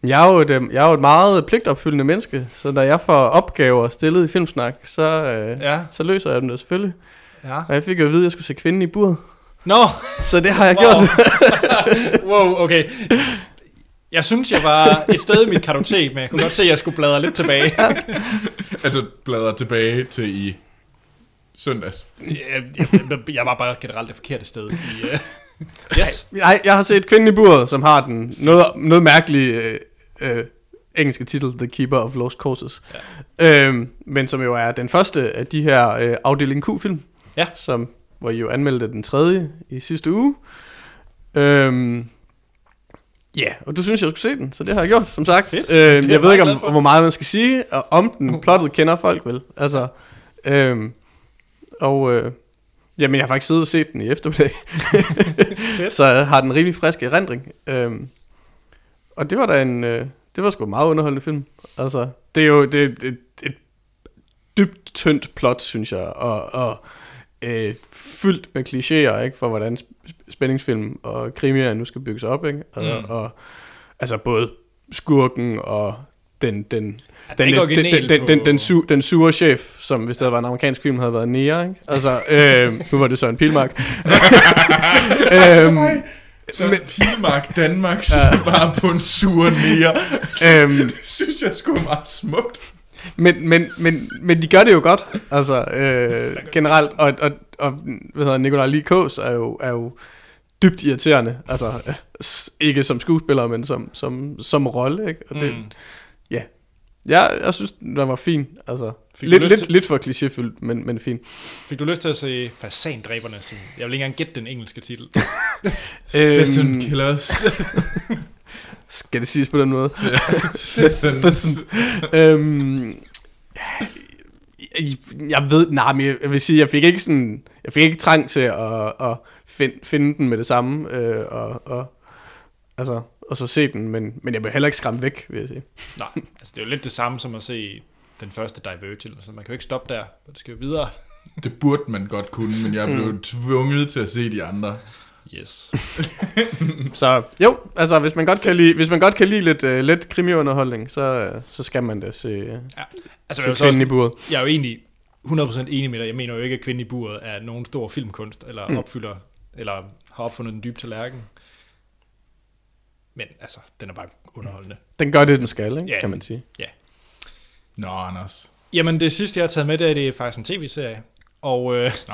Jeg er, jo et, øh, jeg er jo et meget pligtopfyldende menneske, så når jeg får opgaver stillet i Filmsnak, så, øh, Ja, så løser jeg dem da selvfølgelig. ja. Og jeg fik jo at vide, at jeg skulle se kvinden i buret. Nå, Så det har jeg wow. gjort. wow, okay. Jeg synes, jeg var et sted i mit kartotek, men jeg kunne godt se, at jeg skulle bladre lidt tilbage. Altså, bladrer tilbage til i søndags. Jeg, jeg, jeg var bare generelt det forkerte sted. I, uh... Yes. Nej, jeg har set kvinden i buret, som har den noget, noget mærkelige øh, øh, engelske titel, The Keeper of Lost Causes. Ja. Øhm, men som jo er den første af de her øh, afdeling Q-film, Ja. som, hvor I jo anmeldte den tredje i sidste uge. Øhm, Ja, yeah, og du synes, jeg skulle se den, så det har jeg gjort, som sagt. Fedt. Øhm, jeg ved ikke, om, hvor meget man skal sige og om den. Plottet kender folk vel. Altså, øhm, og øh, jamen, jeg har faktisk siddet og set den i eftermiddag. så jeg har den rimelig frisk erindring. Øhm, og det var da en, øh, det var sgu en meget underholdende film. Altså, det er jo det er et, et, dybt tyndt plot, synes jeg, og, og øh, fyldt med klichéer, ikke, for hvordan sp- spændingsfilm og krimier nu skal bygges op, ikke? Og, mm. og altså både skurken og den, den, Den, den, ikke den, den, den, den, på- den, su, den sure chef, som hvis det havde været en amerikansk film, havde været Nia, ikke? Altså, øh, nu var det så en pilmark. øhm, Så men, Pilmark Danmark så bare på en sur nære. øhm, Det synes jeg sgu er meget smukt. men, men, men, men de gør det jo godt, altså øh, generelt, og, og, og hvad hedder Nikolaj Likås er jo, er jo dybt irriterende. Altså, øh, s- ikke som skuespiller, men som, som, som rolle, ikke? Og det, Mm. Jeg, jeg synes, den var fin. Altså, Fik lidt, lidt, til- lidt for klichéfyldt, men, men fin. Fik du lyst til at se Fasandræberne? Som, jeg vil ikke engang gætte den engelske titel. Øhm, Killers. skal det siges på den måde? Pheasant. øhm, jeg, jeg ved, nej, men jeg, jeg vil sige, jeg fik ikke sådan, jeg fik ikke trang til at, at find, finde den med det samme, øh, og, og, altså, og så se den, men, men jeg blev heller ikke skræmt væk, vil jeg sige. Nej, altså det er jo lidt det samme som at se den første Divergent. Altså man kan jo ikke stoppe der, det skal jo videre. Det burde man godt kunne, men jeg blev tvunget til at se de andre. Yes. Så jo, altså hvis man godt kan lide, hvis man godt kan lide lidt, uh, lidt krimiunderholdning, så, øh, så skal man da se, uh, Altså, se jeg, kvinden i også, buret. jeg er jo egentlig 100% enig med dig. Jeg mener jo ikke, at Kvinde i buret er nogen stor filmkunst, eller Mm. opfylder, eller har opfundet den dybe tallerken. Men altså, den er bare underholdende. Den gør det, den skal, ikke? Ja. kan man sige. Nå, Anders. Jamen, det sidste, jeg har taget med, det er, det er faktisk en tv-serie. Og øh, Nå.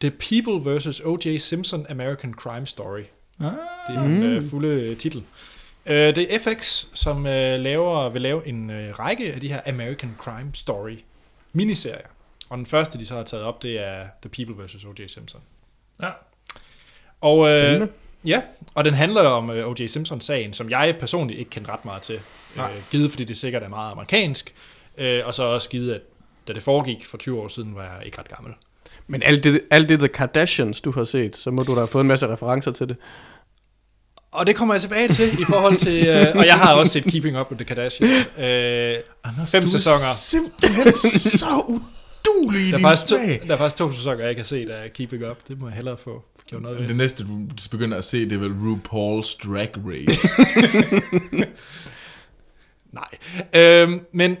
The People vs. O.J. Simpson American Crime Story. Ah. Det er den Mm. øh, fulde øh, titel. Øh, det er FX, som øh, laver, vil lave en øh, række af de her American Crime Story miniserier. Og den første, de så har taget op, det er The People vs. O.J. Simpson. Ja. Og, øh, Spændende. Ja, og den handler om øh, O.J. Simpson-sagen, som jeg personligt ikke kender ret meget til. Nej. Øh, givet, fordi det sikkert er meget amerikansk. Øh, og så også givet, at da det foregik for 20 år siden, var jeg ikke ret gammel. Men alt det, alt det The Kardashians, du har set, så må du da have fået en masse referencer til det. Og det kommer jeg tilbage til i forhold til... Øh, og jeg har også set Keeping Up with the Kardashians. Øh, Anders, Fem du sæsoner. er simpelthen så udulig i der, er faktisk to, der er faktisk to sæsoner, jeg ikke har set af Keeping Up. Det må jeg hellere få gjort noget ved. Det næste, du begynder at se, det er vel RuPaul's Drag Race. Nej. Øhm, men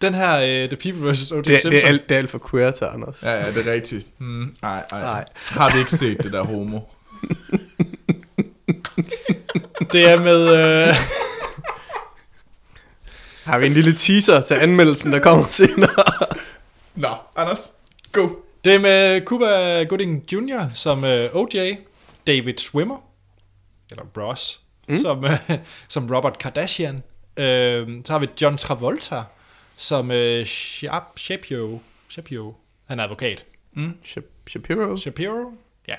den her uh, The People vs. O.J. Det, Simpson... det, er, alt, det er alt for queer til, Anders. ja, ja, det er rigtigt. Mm, nej, nej. Nej. Har vi ikke set det der homo? det er med... Øh, Har vi en lille teaser til anmeldelsen, der kommer senere? Nå, Anders, go. Det er med Cuba Gooding Jr. som øh, O.J., David Swimmer, eller Bros, mm. som, øh, som Robert Kardashian. Øh, så har vi John Travolta som øh, Shap, Shapiro. Shapiro. Han er advokat. Shap- Shapiro? Shapiro? Ja.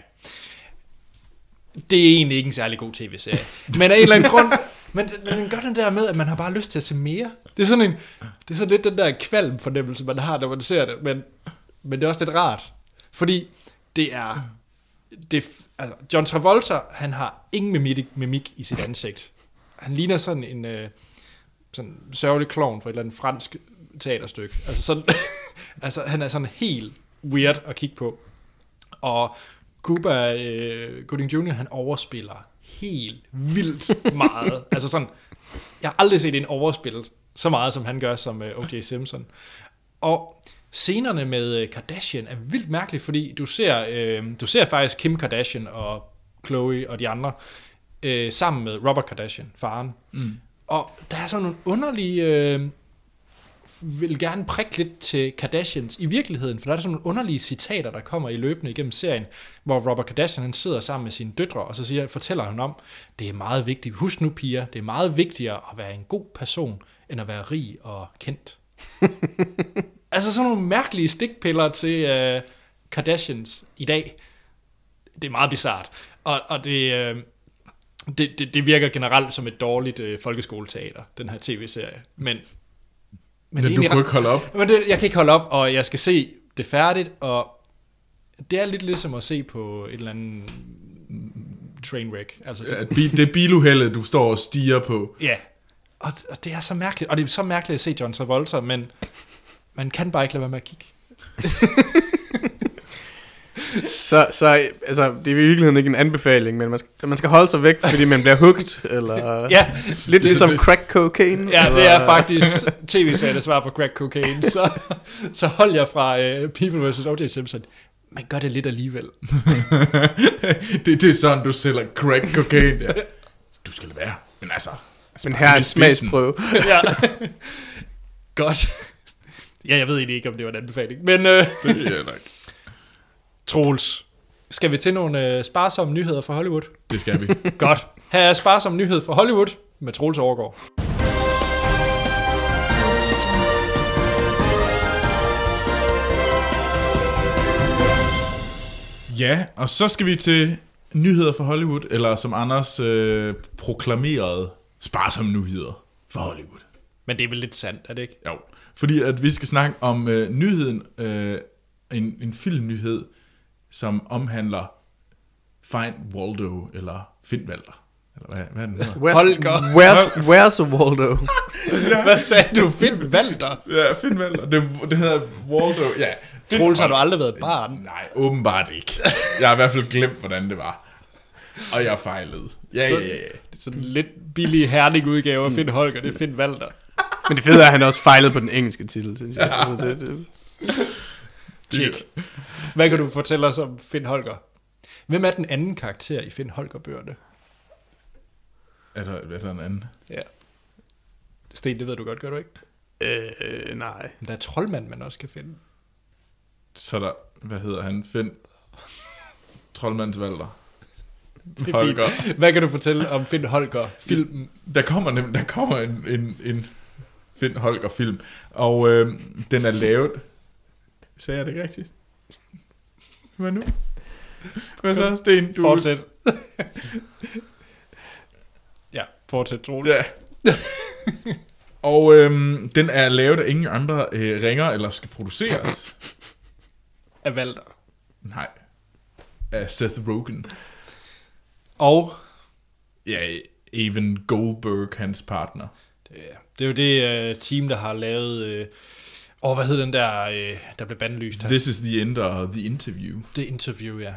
Det er egentlig ikke en særlig god tv-serie. Men af en eller anden grund... Men, men den gør den der med, at man har bare lyst til at se mere. Det er sådan en, det er sådan lidt den der kvalm fornemmelse, man har, når man ser det. Men, men det er også lidt rart. Fordi det er... Det, altså, John Travolta, han har ingen mimik, mimik i sit ansigt. Han ligner sådan en øh, sådan sørgelig klovn for et eller andet fransk teaterstykke. Altså, sådan, altså han er sådan helt weird at kigge på. Og Cuba øh, Gooding Jr., han overspiller helt vildt meget. altså sådan, jeg har aldrig set en overspillet så meget, som han gør som øh, O.J. Simpson. Og scenerne med øh, Kardashian er vildt mærkelige, fordi du ser, øh, du ser faktisk Kim Kardashian og Chloe og de andre øh, sammen med Robert Kardashian, faren. Mm. Og der er sådan nogle underlige... Øh, vil gerne prikke lidt til Kardashians i virkeligheden, for der er sådan nogle underlige citater, der kommer i løbende igennem serien, hvor Robert Kardashian han sidder sammen med sine døtre, og så siger, fortæller han om, det er meget vigtigt, husk nu piger, det er meget vigtigere at være en god person, end at være rig og kendt. altså sådan nogle mærkelige stikpiller til uh, Kardashians i dag. Det er meget bizart. Og, og det, uh, det, det, det virker generelt som et dårligt uh, folkeskoleteater, den her tv-serie. Men, Men, men du ret- ikke holde op. men det, jeg kan ikke holde op, og jeg skal se det færdigt, og det er lidt ligesom at se på et eller andet trainwreck. Altså, Ja, det, bi- det er biluheldet, du står og stiger på. ja. Og, og det er så mærkeligt, og det er så mærkeligt at se John Travolta, men man kan bare ikke lade være med at kigge. Så, så altså, det er i virkeligheden ikke en anbefaling, men man skal, man skal holde sig væk, fordi man bliver hugt, eller Ja, lidt det- ligesom det- crack cocaine. ja det eller, er faktisk tv-serien, der svarer på crack cocaine, så, så hold jer fra uh, People vs. O.J. Simpson. Man gør det lidt alligevel. det, det er sådan, du sælger crack cocaine. Der. Du skal lade være. Men altså... altså Men her er en smagsprøve. ja. Godt. Ja, jeg ved egentlig ikke, om det var en anbefaling, men... Uh, Det er nok. Troels, Skal vi til nogle øh, sparsomme nyheder fra Hollywood? Det skal vi. Godt. Her er sparsom nyhed fra Hollywood med Troels Overgaard. Ja, og så skal vi til nyheder fra Hollywood, eller som Anders øh, proklamerede, sparsomme nyheder fra Hollywood. Men det er vel lidt sandt, er det ikke? Jo, fordi at vi skal snakke om øh, nyheden, øh, en, en filmnyhed, som omhandler Find Waldo, eller Find Walter. Eller hvad, hvad er den hedder? Where's, Holger. Where's, where's Waldo? Hvad sagde du? Find Valter? Ja, Find Walter. Det, det hedder Waldo. Ja, Finn Troels, har du Walter. aldrig været et barn? Nej, åbenbart ikke. Jeg har i hvert fald glemt, hvordan det var. Og jeg fejlede. Ja, ja, ja. ja. Det er sådan en lidt billig herning udgave af Finn Holger, det er Finn Valter. Men det fede er, at han også fejlede på den engelske titel, synes jeg. Altså, det, det, Tjek. Hvad kan du fortælle os om Finn Holger? Hvem er den anden karakter i Finn Holger-bøgerne? Er der, er der en anden? Ja. Sten, det ved du godt, gør du ikke? øh, nej. Men der er troldmand, man også kan finde. Så er der, hvad hedder han? Finn. Troldmands Valter. Det er Holger. Hvad kan du fortælle om Finn Holger filmen? Der kommer, nem, der kommer en, en, en Finn Holger film, og øh, den er lavet... Sagde jeg det ikke rigtigt? Hvad nu? Hvad så, Sten? Du, Fortsæt. ja, fortsæt, Troels. Ja. og øhm, den er lavet af ingen andre øh, ringer, eller skal produceres. Af Valter. Nej. Af Seth Rogen. Og Ja, Evan Goldberg, hans partner. det, det er jo det uh, team, der har lavet... Øh, åh, hvad hed den der, øh, der blev bandlyst her? This is the end of the interview. Det interview, ja.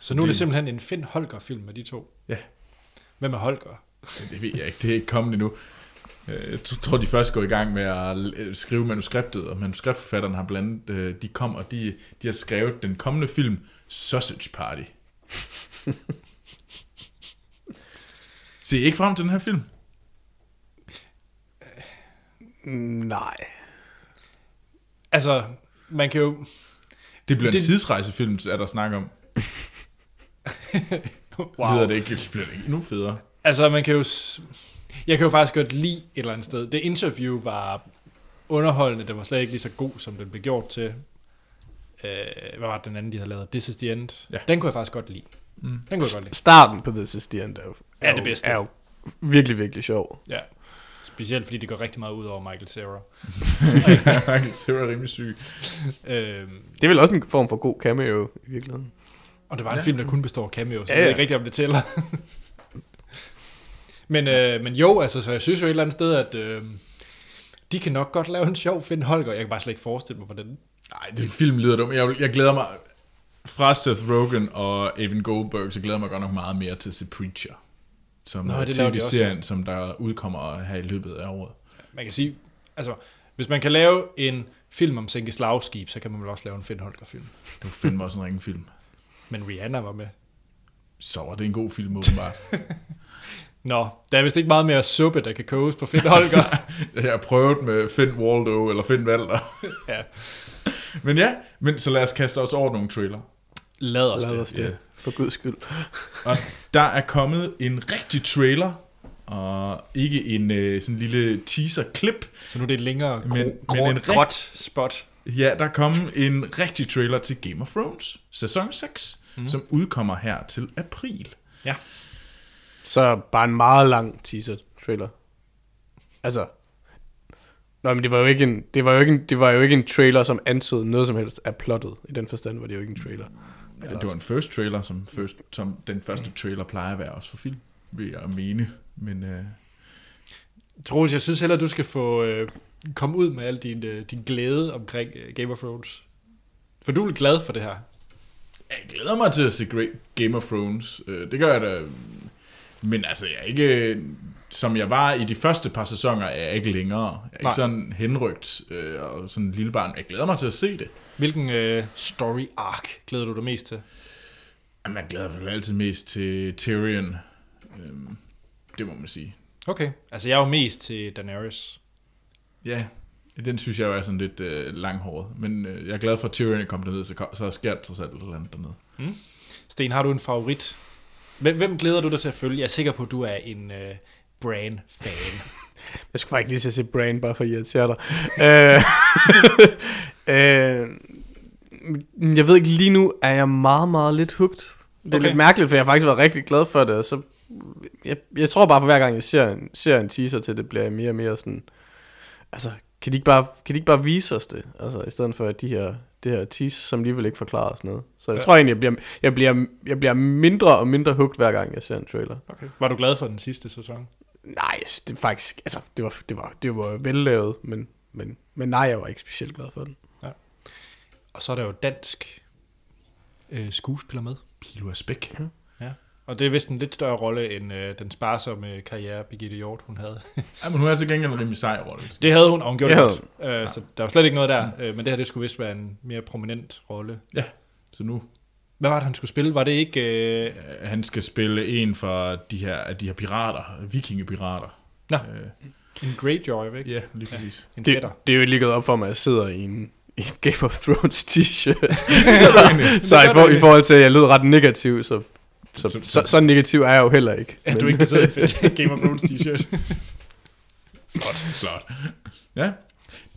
Så nu er det Det- simpelthen en Finn Holger-film med de to. Ja. Hvem er Holger? Det ved jeg ikke, det er ikke kommet endnu. Øh, Jeg tror, de først går i gang med at skrive manuskriptet, og manuskriptforfatterne har blandt de kom, og de, de har skrevet den kommende film Sausage Party. Se I ikke frem til den her film? Mm, Nej. Altså, man kan jo... Det bliver en Det- tidsrejsefilm, er der snak om. Wow. Lyder det ikke, det bliver det ikke endnu federe. Altså, man kan jo... Jeg kan jo faktisk godt lide et eller andet sted. Det interview var underholdende. Det var slet ikke lige så god, som den blev gjort til. Øh, hvad var det, den anden, de havde lavet? This is the End. Ja. Den kunne jeg faktisk godt lide. Mm. Den kunne jeg godt lide. Starten på This is the End er jo, Er det jo- bedste. Er jo virkelig, virkelig sjov. Ja. Specielt fordi det går rigtig meget ud over Michael Cera. det var rimelig syg. Øhm, Det er vel også en form for god cameo i virkeligheden. og det var en Ja. film, der kun består af cameos, så Ja, ja, ja. ja. jeg ved ikke rigtig, om det tæller. men, øh, men jo, altså, så jeg synes jo et eller andet sted, at øh, de kan nok godt lave en sjov Finn Holger. Jeg kan bare slet ikke forestille mig, hvordan... Nej, den film lyder dum. Jeg, jeg glæder mig fra Seth Rogen og Evan Goldberg, så glæder jeg mig godt nok meget mere til at se Preacher. Som Nå, det laver de tv-serien, som der udkommer her i løbet af året. Man kan sige, altså, hvis man kan lave en film om Sænke Slagskib, så kan man vel også lave en Finn Holger-film. Det var fandme også en ringen film. Men Rihanna var med. Så var det en god film, åbenbart. Nå, der er vist ikke meget mere suppe, der kan koges på Finn Holger. jeg har prøvet med Finn Waldo eller Finn Walter. ja. men ja, men så lad os kaste os over nogle trailer. Lad os Lad det. os det. ja. For guds skyld. Og der er kommet en rigtig trailer, og ikke en øh, sådan lille teaser-klip. Så nu er det et længere Men- gro, men en en rigt- gråt spot. Ja, der er kommet en rigtig trailer til Game of Thrones, sæson 6, Mhm. mm. som udkommer her til april. Ja. Så bare en meget lang teaser-trailer. Altså... Nå, men det var jo ikke en, det var jo ikke en, det var jo ikke en trailer, som antydede noget som helst af plottet. I den forstand var det jo ikke en trailer. Ja, det var en first trailer, som, first, som den første trailer plejer at være også for film, vil jeg mene. Men øh, Troels, jeg synes heller, du skal få øh, komme ud med al din, øh, din glæde omkring øh, Game of Thrones. For du er glad for det her. jeg glæder mig til at se Game of Thrones. Øh, det gør jeg da. Men altså, jeg er ikke... Som jeg var i de første par sæsoner, er jeg ikke længere. Jeg er ikke sådan henrygt øh, og sådan en lille barn. Jeg glæder mig til at se det. Hvilken øh, story arc glæder du dig mest til? Jamen, man glæder sig altid mest til Tyrion. Øhm, det må man sige. Okay, altså jeg er jo mest til Daenerys. Ja, den synes jeg jo er sådan lidt øh, langhåret. Men øh, jeg er glad for, at Tyrion kom derned, så, så sker der trods alt et eller andet dernede. Sten, har du en favorit? Hvem, hvem glæder du dig til at følge? Jeg er sikker på, at du er en uh, Bran-fan. Jeg skulle faktisk lige til at se Brain, bare for at irritere dig. Øh, øh, jeg ved ikke, lige nu er jeg meget, meget lidt hooked. Det er Okay. lidt mærkeligt, for jeg har faktisk været rigtig glad for det. og Så jeg, jeg tror bare, for hver gang jeg ser en, ser en teaser til det, bliver jeg mere og mere sådan... Altså, kan de ikke bare, kan de ikke bare vise os det? Altså, i stedet for at de her, det her tease, som alligevel ikke forklarer os noget. Så jeg Ja. ja. tror egentlig, jeg bliver, jeg, bliver, jeg bliver mindre og mindre hooked, hver gang jeg ser en trailer. Okay. Var du glad for den sidste sæson? Nej, det faktisk, altså, det var, det var, det var vellavet, men, men, men nej, jeg var ikke specielt glad for den. Og så er der jo dansk øh, skuespiller med. Pilo Asbæk. Ja. Og det er vist en lidt større rolle, end øh, den sparsomme karriere, Birgitte Hjort, hun havde. Ja, men hun er til gengæld en rimelig sej rolle. Det havde hun, og hun gjorde Det det. Øh, Så der var slet ikke noget der. Øh, men det her, det skulle vist være en mere prominent rolle. Så nu Hvad var det, han skulle spille? Var det ikke... Øh... han skal spille en fra de her, de her pirater, vikingepirater. Nå. Øh, En Greyjoy, ikke? ja, lige præcis. En Det, fætter. det er jo lige gået op for mig, at jeg sidder i en, i en Game of Thrones t-shirt. Så er enig. så i, for, i forhold til, at jeg lød ret negativ, så, så, Så- så, så, negativ er jeg jo heller ikke. At du ikke kan sidde i en Game of Thrones t-shirt. Flot, flot. Ja.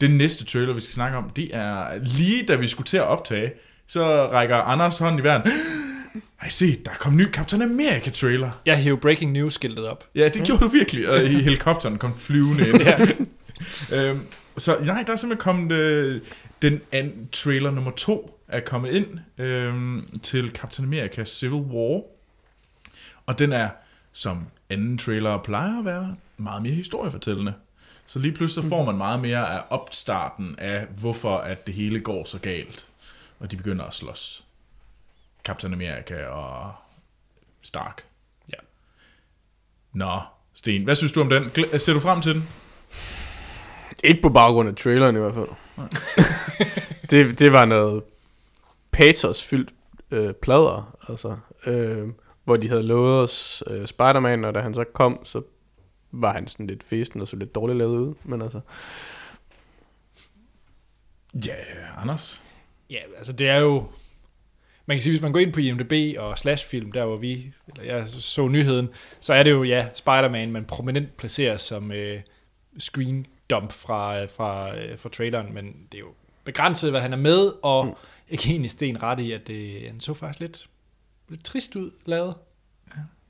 Den næste trailer, vi skal snakke om, det er lige da vi skulle til at optage, så rækker Anders hånden i vejret. Ej, se, der er kommet en ny Captain America trailer. Jeg hævde breaking news skiltet op. Ja, det gjorde du virkelig, og i helikopteren kom flyvende ind. Ja. øhm, så nej, der er simpelthen kommet øh, den anden trailer nummer to er kommet ind øhm, til Captain America Civil War. Og den er, som anden trailer plejer at være, meget mere historiefortællende. Så lige pludselig så får man meget mere af opstarten af, hvorfor at det hele går så galt. Og de begynder at slås. Captain America og Stark. Ja. Nå, Sten, hvad synes du om den? Gl- Ser du frem til den? Ikke på baggrund af traileren i hvert fald. det, det var noget patos-fyldt øh, plader, altså, øh, hvor de havde lovet os øh, Spider-Man, og da han så kom, så var han sådan lidt festen og så lidt dårligt lavet ud, men altså, Ja, Anders. Ja, altså det er jo... Man kan sige, hvis man går ind på IMDb og Slashfilm, der hvor vi, eller jeg så nyheden, så er det jo, ja, Spider-Man, man prominent placeres som øh, screen dump fra, øh, fra, øh, fra traileren, men det er jo begrænset, hvad han er med, og Mm. jeg kan egentlig sten ret i, at det, han så faktisk lidt, lidt trist ud lavet.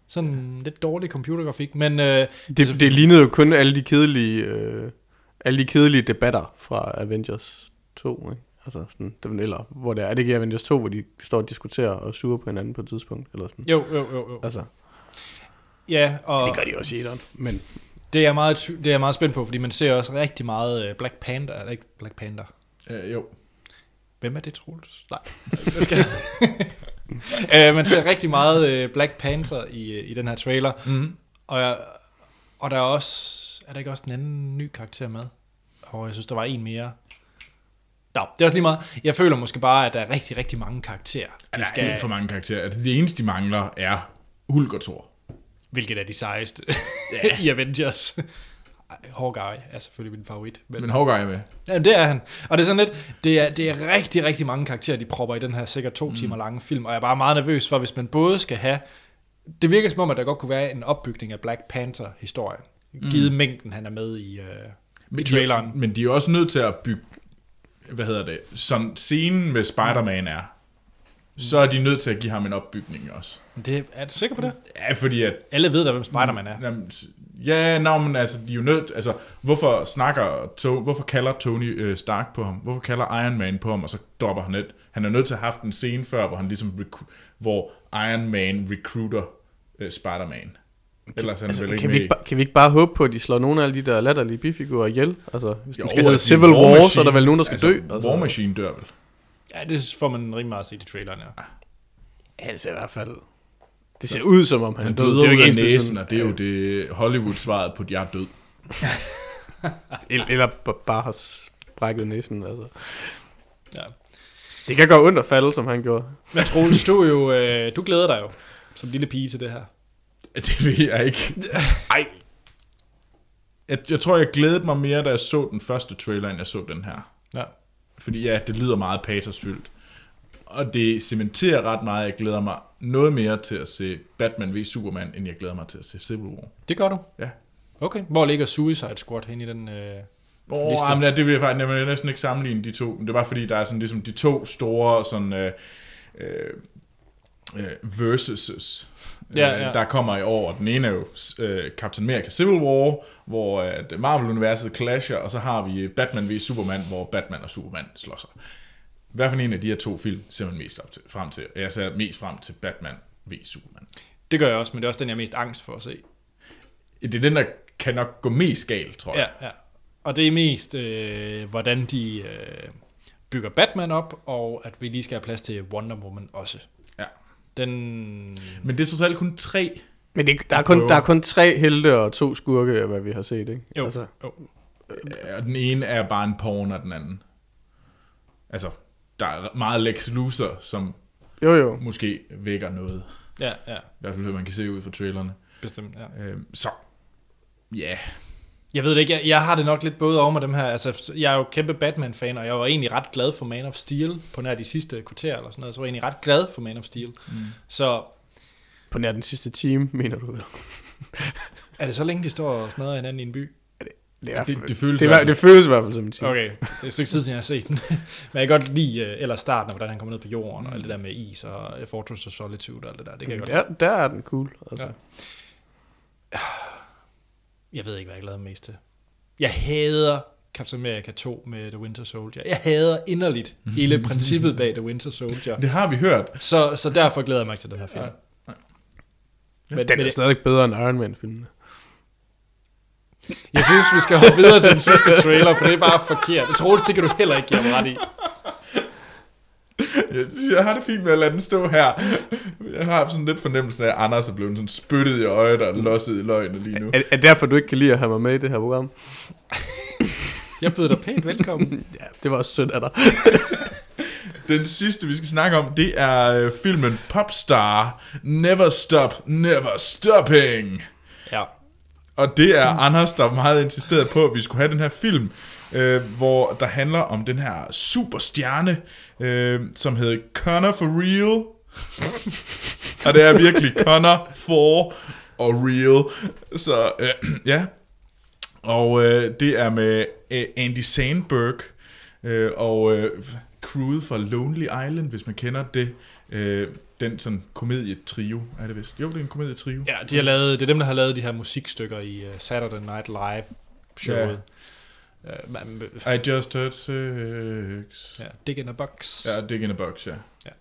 Sådan lidt dårlig computergrafik, men øh, det, det lignede jo kun alle de kedelige, øh, alle de kedelige debatter fra Avengers 2, ikke? Altså sådan, det, eller hvor det er, er det ikke Avengers 2, hvor de står og diskuterer og suger på hinanden på et tidspunkt, eller sådan. jo, jo, jo, jo. Altså, Ja, og det gør de også i etteren, men det er, jeg meget, det er jeg meget spændt på, fordi man ser også rigtig meget øh, Black Panther, eller ikke Black Panther, Øh, jo. Hvem er det, Troels? Nej. uh, man ser rigtig meget uh, Black Panther i, uh, i den her trailer. Mm. Og, jeg, og der er også... Er der ikke også en anden ny karakter med? Og jeg synes, der var en mere. Nå, det er også lige meget. Jeg føler måske bare, at der er rigtig, rigtig mange karakterer. Der De er skal, helt for mange karakterer. Altså, Det eneste, de mangler, er Hulk og Thor. hvilket er de sejeste ja. i Avengers. Hawkeye er selvfølgelig min favorit. Men, Men Hawkeye er med. Ja, det er han. Og det er sådan lidt, det er, det er rigtig, rigtig mange karakterer, de propper i den her sikkert to mm. timer lange film, og jeg er bare meget nervøs for, hvis man både skal have, det virker som om, at der godt kunne være en opbygning af Black Panther-historien, mm. givet mængden, han er med i, øh, i traileren. De, men de er også nødt til at bygge, hvad hedder det, som scenen med Spider-Man er, så er de nødt til at give ham en opbygning også. Det, er du sikker på det? Ja, fordi at Alle ved da, hvem Spider-Man er. Jamen, ja, no, men altså, de er jo nødt, altså, hvorfor snakker, to, hvorfor kalder Tony øh, Stark på ham? Hvorfor kalder Iron Man på ham, og så dropper han et? Han er nødt til at have haft en scene før, hvor han ligesom, hvor Iron Man recruiter øh, Spider-Man. Ellers er altså, vel ikke kan, vi ikke, bare- kan vi ikke bare håbe på, at de slår nogle af de der latterlige bifigurer ihjel? Altså, hvis Jo, den skal hedde at de- Civil War War, så er Machine- der vel nogen, der skal altså, dø. Altså, War Machine dør vel. Ja, det får man rimelig meget set i traileren, ja. Ser i hvert fald... Det ser ud som om han, Han er død. bløder Det er jo ikke ens næsen, og det er jo det Hollywood-svaret på, at jeg er død. Eller, bare har brækket næsen. Altså. ja. Det kan gå ondt at falde, som han gjorde. Men Troels, du, jo, øh, du glæder dig jo som lille pige til det her. Det ved jeg ikke. Ej. Jeg, jeg tror, jeg glædede mig mere, da jeg så den første trailer, end jeg så den her. Ja. Fordi ja, det lyder meget patosfyldt. og det cementerer ret meget. Jeg glæder mig noget mere til at se Batman v Superman, end jeg glæder mig til at se Civil War. Det gør du? Ja. Okay. Hvor ligger Suicide Squad hen i den... Øh... Oh, Liste. jamen, ja, det vil jeg faktisk jeg vil næsten ikke sammenligne de to. Men det var fordi, der er sådan ligesom de to store sådan, øh, øh, øh, versuses, Ja, øh, ja. der kommer i år. Den ene er jo øh, Captain America Civil War, hvor øh, Marvel-universet clasher, og så har vi Batman v Superman, hvor Batman og Superman slår sig. Hvad for en af de her to film ser man mest op til, frem til? Jeg ser mest frem til Batman v Superman. Det gør jeg også, men det er også den, jeg er mest angst for at se. Det er den, der kan nok gå mest galt, tror jeg. Ja, ja. Og det er mest, øh, hvordan de øh, bygger Batman op, og at vi lige skal have plads til Wonder Woman også. Den... Men det er så selv kun tre. Men det, der, er kun, der er kun tre helte og to skurke, af hvad vi har set, ikke? Jo, Altså, jo. Og den ene er bare en porn af den anden. Altså, der er meget Lex Luthor, som jo, jo. måske vækker noget. Ja, ja, I hvert fald, man kan se ud fra trailerne. bestemt, ja. Øhm, så, ja. Jeg ved det ikke, jeg, jeg har det nok lidt både over med dem her. Altså, jeg er jo kæmpe Batman-fan, og jeg var egentlig ret glad for Man of Steel på nær de sidste kvarter eller sådan noget. Så var jeg egentlig ret glad for Man of Steel. Mm. Så På nær den sidste time, mener du vel? er det så længe, de står og smadrer hinanden i en by? Det, er, Det, det føles det, det føles i hvert fald som en time. Okay, det er et stykke tid, siden jeg har set den. Men jeg kan godt lide, øh, eller starten, og hvordan han kommer ned på jorden, og alt det der med is, og øh, Fortress of Solitude og alt det der. Det kan jeg godt lide. Der, der er den cool. Altså. Ja. Jeg ved ikke, hvad jeg glæder mig mest til. Jeg hader Captain America 2 med The Winter Soldier. Jeg hader inderligt hele princippet bag The Winter Soldier. Det har vi hørt. Så, så derfor glæder jeg mig til den her film. Ja. Men, Den men er stadig bedre end Iron Man-filmen. jeg synes, vi skal hoppe videre til den sidste trailer, for det er bare forkert. Jeg tror, det kan du heller ikke give mig ret i. Jeg, jeg har det fint med at lade den stå her. Jeg har sådan lidt fornemmelse af, at Anders er blevet sådan spyttet i øjet og losset i løgene lige nu. Er, er derfor, du ikke kan lide at have mig med i det her program? Jeg byder dig pænt velkommen. Ja, det var også sødt af dig. Den sidste, vi skal snakke om, det er øh, filmen Popstar. Never Stop, Never Stopping. Ja. Og det er Anders, der meget insisteret på, at vi skulle have den her film, øh, hvor der handler om den her superstjerne, øh, som hedder Connor for Real. og det er virkelig Connor for og real. Så øh, ja. Og øh, det er med øh, Andy Sandberg øh, og øh, crewet fra Lonely Island, hvis man kender det. Øh, den sådan komedietrio, er det vist? Jo, det er en komedietrio. Ja, de har lavet, det er dem, der har lavet de her musikstykker i uh, Saturday Night Live showet. Uh, man, I just heard six. ja, Dig in a Box. Ja, Dig in a Box, ja. Ja.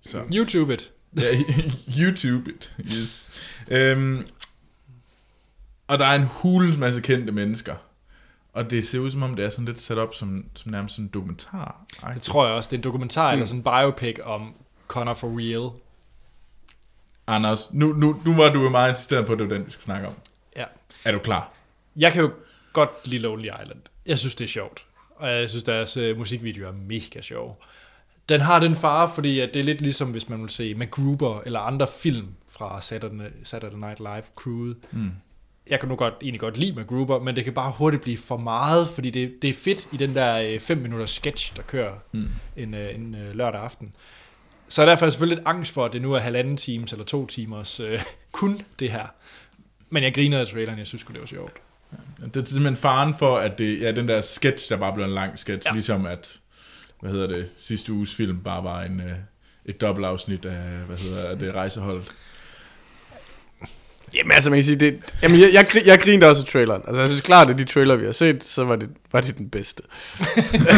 Så. YouTube it. Ja, YouTube it. Yes. Øhm, og der er en hulens masse kendte mennesker. Og det ser ud som om, det er sådan lidt sat op som, som nærmest sådan en dokumentar. Det tror jeg også. Det er en dokumentar mm. eller sådan en biopic om Connor for real. Anders, nu, nu, nu var du jo meget insisteret på, at det var den, vi skulle snakke om. Ja. Er du klar? Jeg kan jo godt lide Lonely Island. Jeg synes, det er sjovt. Og jeg synes, deres uh, musikvideoer er mega sjove. Den har den fare, fordi at det er lidt ligesom, hvis man vil se MacGruber eller andre film fra Saturday, Saturday Night Live crewet. Mm. Jeg kan nu godt, egentlig godt lide MacGruber, men det kan bare hurtigt blive for meget, fordi det, det er fedt i den der 5 minutters sketch, der kører Mm. en, øh, en øh, lørdag aften. Så er derfor er selvfølgelig lidt angst for, at det nu er halvanden times eller to timers øh, kun det her. Men jeg griner af traileren, jeg synes det var sjovt. Det er simpelthen faren for, at det, ja, den der sketch, der bare blev en lang sketch, Ja. ligesom at, hvad hedder det, sidste uges film bare var en, øh, et dobbeltafsnit af, hvad hedder det, rejseholdet. Jamen altså, man kan sige, det, jamen, jeg, jeg, jeg grinede også af traileren. Altså, jeg synes klart, at de trailer, vi har set, så var det, var det den bedste.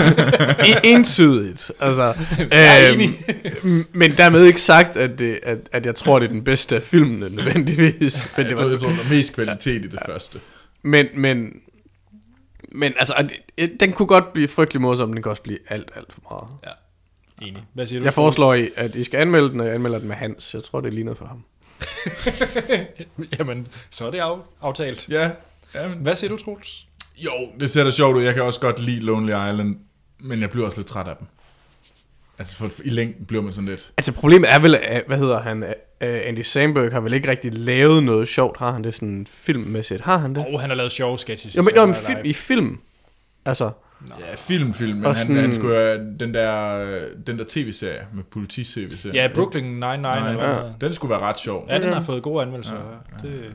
Entydigt. Altså, Jeg er øhm, men dermed ikke sagt, at, det, at, at jeg tror, det er den bedste af filmene, nødvendigvis. Men, Jeg det tror, var, jeg tror, der var mest kvalitet i det ja. første. Men, men, men altså, det- den kunne godt blive frygtelig morsom, den kan også blive alt, alt for meget. Enig. Hvad siger du? Jeg foreslår, I, at I skal anmelde den, og jeg anmelder den med Hans. Jeg tror, det er lige noget for ham. Jamen, så er det af, aftalt. Ja, ja men, Hvad siger du, Troels? jo, det ser da sjovt ud. Jeg kan også godt lide Lonely Island, men jeg bliver også lidt træt af dem. Altså, for, i længden bliver man sådan lidt... Altså problemet er vel, at, hvad hedder han, uh, Andy Samberg har vel ikke rigtig lavet noget sjovt, har han det sådan filmmæssigt? Har han det? Og han har lavet sjove sketches. Jo, men jo, en er film, live. i film. Altså, Ja, film, film, men Og han, sådan- han skulle have den der, øh, den der tv-serie med politi-tv-serie. Ja, Brooklyn Nine-Nine. Ja. Den skulle være ret sjov. Ja, den har fået gode anmeldelser. Ja, Ja, det,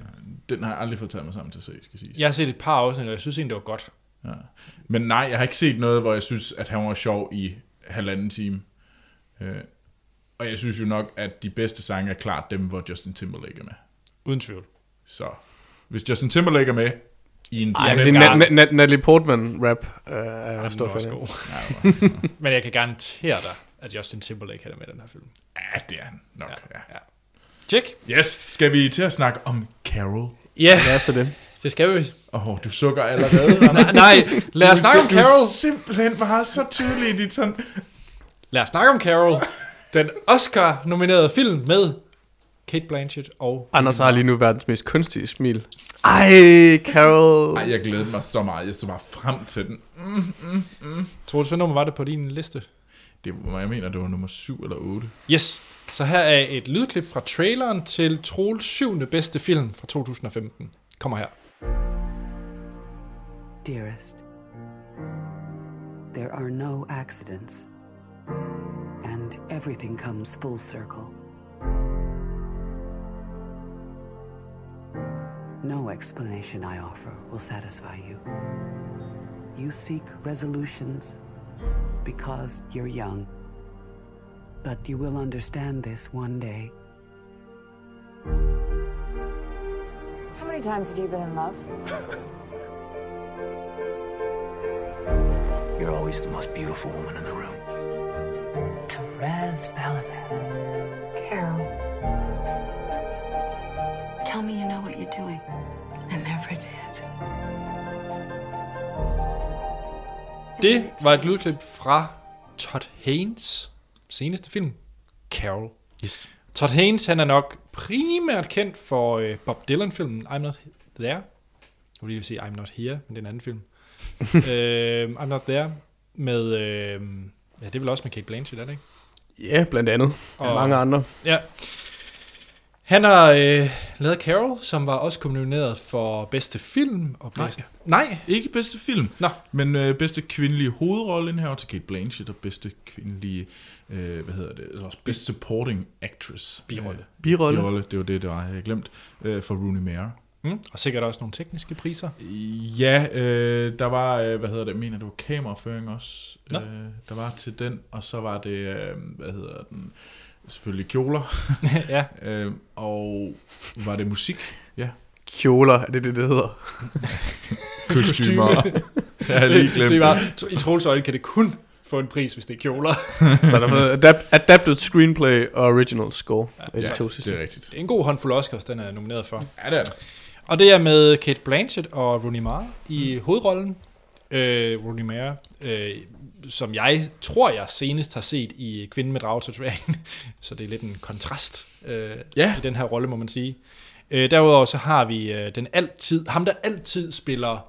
Den har jeg aldrig fået taget mig sammen til at se, skal siges. jeg har set et par afsnit, og jeg synes egentlig, det var godt. Ja. Men nej, jeg har ikke set noget, hvor jeg synes, at han var sjov i halvanden time. Øh, og jeg synes jo nok, at de bedste sange er klart dem, hvor Justin Timberlake er med. Uden tvivl. Så hvis Justin Timberlake er med i en... Ej, jeg vil vil sige, gerne- Na- Na- Natalie Portman rap øh, er jeg stor fan af. god. Men jeg kan garantere dig, at Justin Timberlake er med i den her film. ja, det er han nok. Ja. ja. Check. Yes, skal vi til at snakke om Carol? Ja, Lad os det. det skal vi. Åh, oh, du sukker allerede. Nej, nej, lad os snakke om Du er Carol. simpelthen bare så tydelig i dit sådan... Lad os snakke om Carol. Den Oscar-nominerede film med Kate Blanchett og... Anders har lige nu verdens mest kunstige smil. Ej, Carol. Ej, jeg glædede mig så meget. Jeg så bare frem til den. Troels, hvad nummer var det på din liste? Det var, jeg mener, det var nummer 7 eller 8. Yes. Så her er et lydklip fra traileren til Troels syvende bedste film fra 2015. Kommer her. Dearest, there are no accidents, and everything comes full circle. No explanation I offer will satisfy you. You seek resolutions because you're young, but you will understand this one day. How many times have you been in love? You're always the most beautiful woman in the room. Therese Balabat. Carol. Tell me you know what you're doing. I never did. Det var et lydklip fra Todd Haynes seneste film, Carol. Yes. Todd Haynes, han er nok primært kendt for øh, Bob Dylan-filmen I'm Not There. Jeg vil lige sige I'm Not Here, men det er en anden film. øh, I'm Not There med, øh, ja, det er vel også med Kate Blanchett, er det ikke? Ja, blandt andet. Og Og- mange andre. Ja. Han har øh, lavet Carol, som var også nomineret for bedste film. Og Nej. bedste... Nej. Ikke bedste film, Nå. men øh, bedste kvindelige hovedrolle indhaver til Kate Blanchett, og bedste kvindelige, øh, hvad hedder det, også best supporting actress. Birolle. Øh, Birolle. birolle, det var det, det var, jeg havde glemt, øh, for Rooney Mara. Mm. Og sikkert også nogle tekniske priser. Ja, øh, der var, øh, hvad hedder det, jeg mener, det var kameraføring også, Nå. øh, der var til den, og så var det, øh, hvad hedder den, selvfølgelig kjoler, ja. øh, og var det musik? Ja. Kjoler, er det det, det hedder? Kostymer. jeg har lige glemt det var, I Troels øjne kan det kun få en pris, hvis det er kjoler. Så der var adap- adapted screenplay og original score. Ja, Ja, to det sidste. er rigtigt. Det er en god håndfuld Oscars, den er nomineret for. Ja, det er det. Og det er med Kate Blanchett og Rooney Mara i mm. hovedrollen. Øh, Rooney Mara, øh, som jeg tror, jeg senest har set i Kvinden med dragetatovering. Så det er lidt en kontrast øh, Ja. i den her rolle, må man sige. Øh, derudover så har vi øh, den altid, ham der altid spiller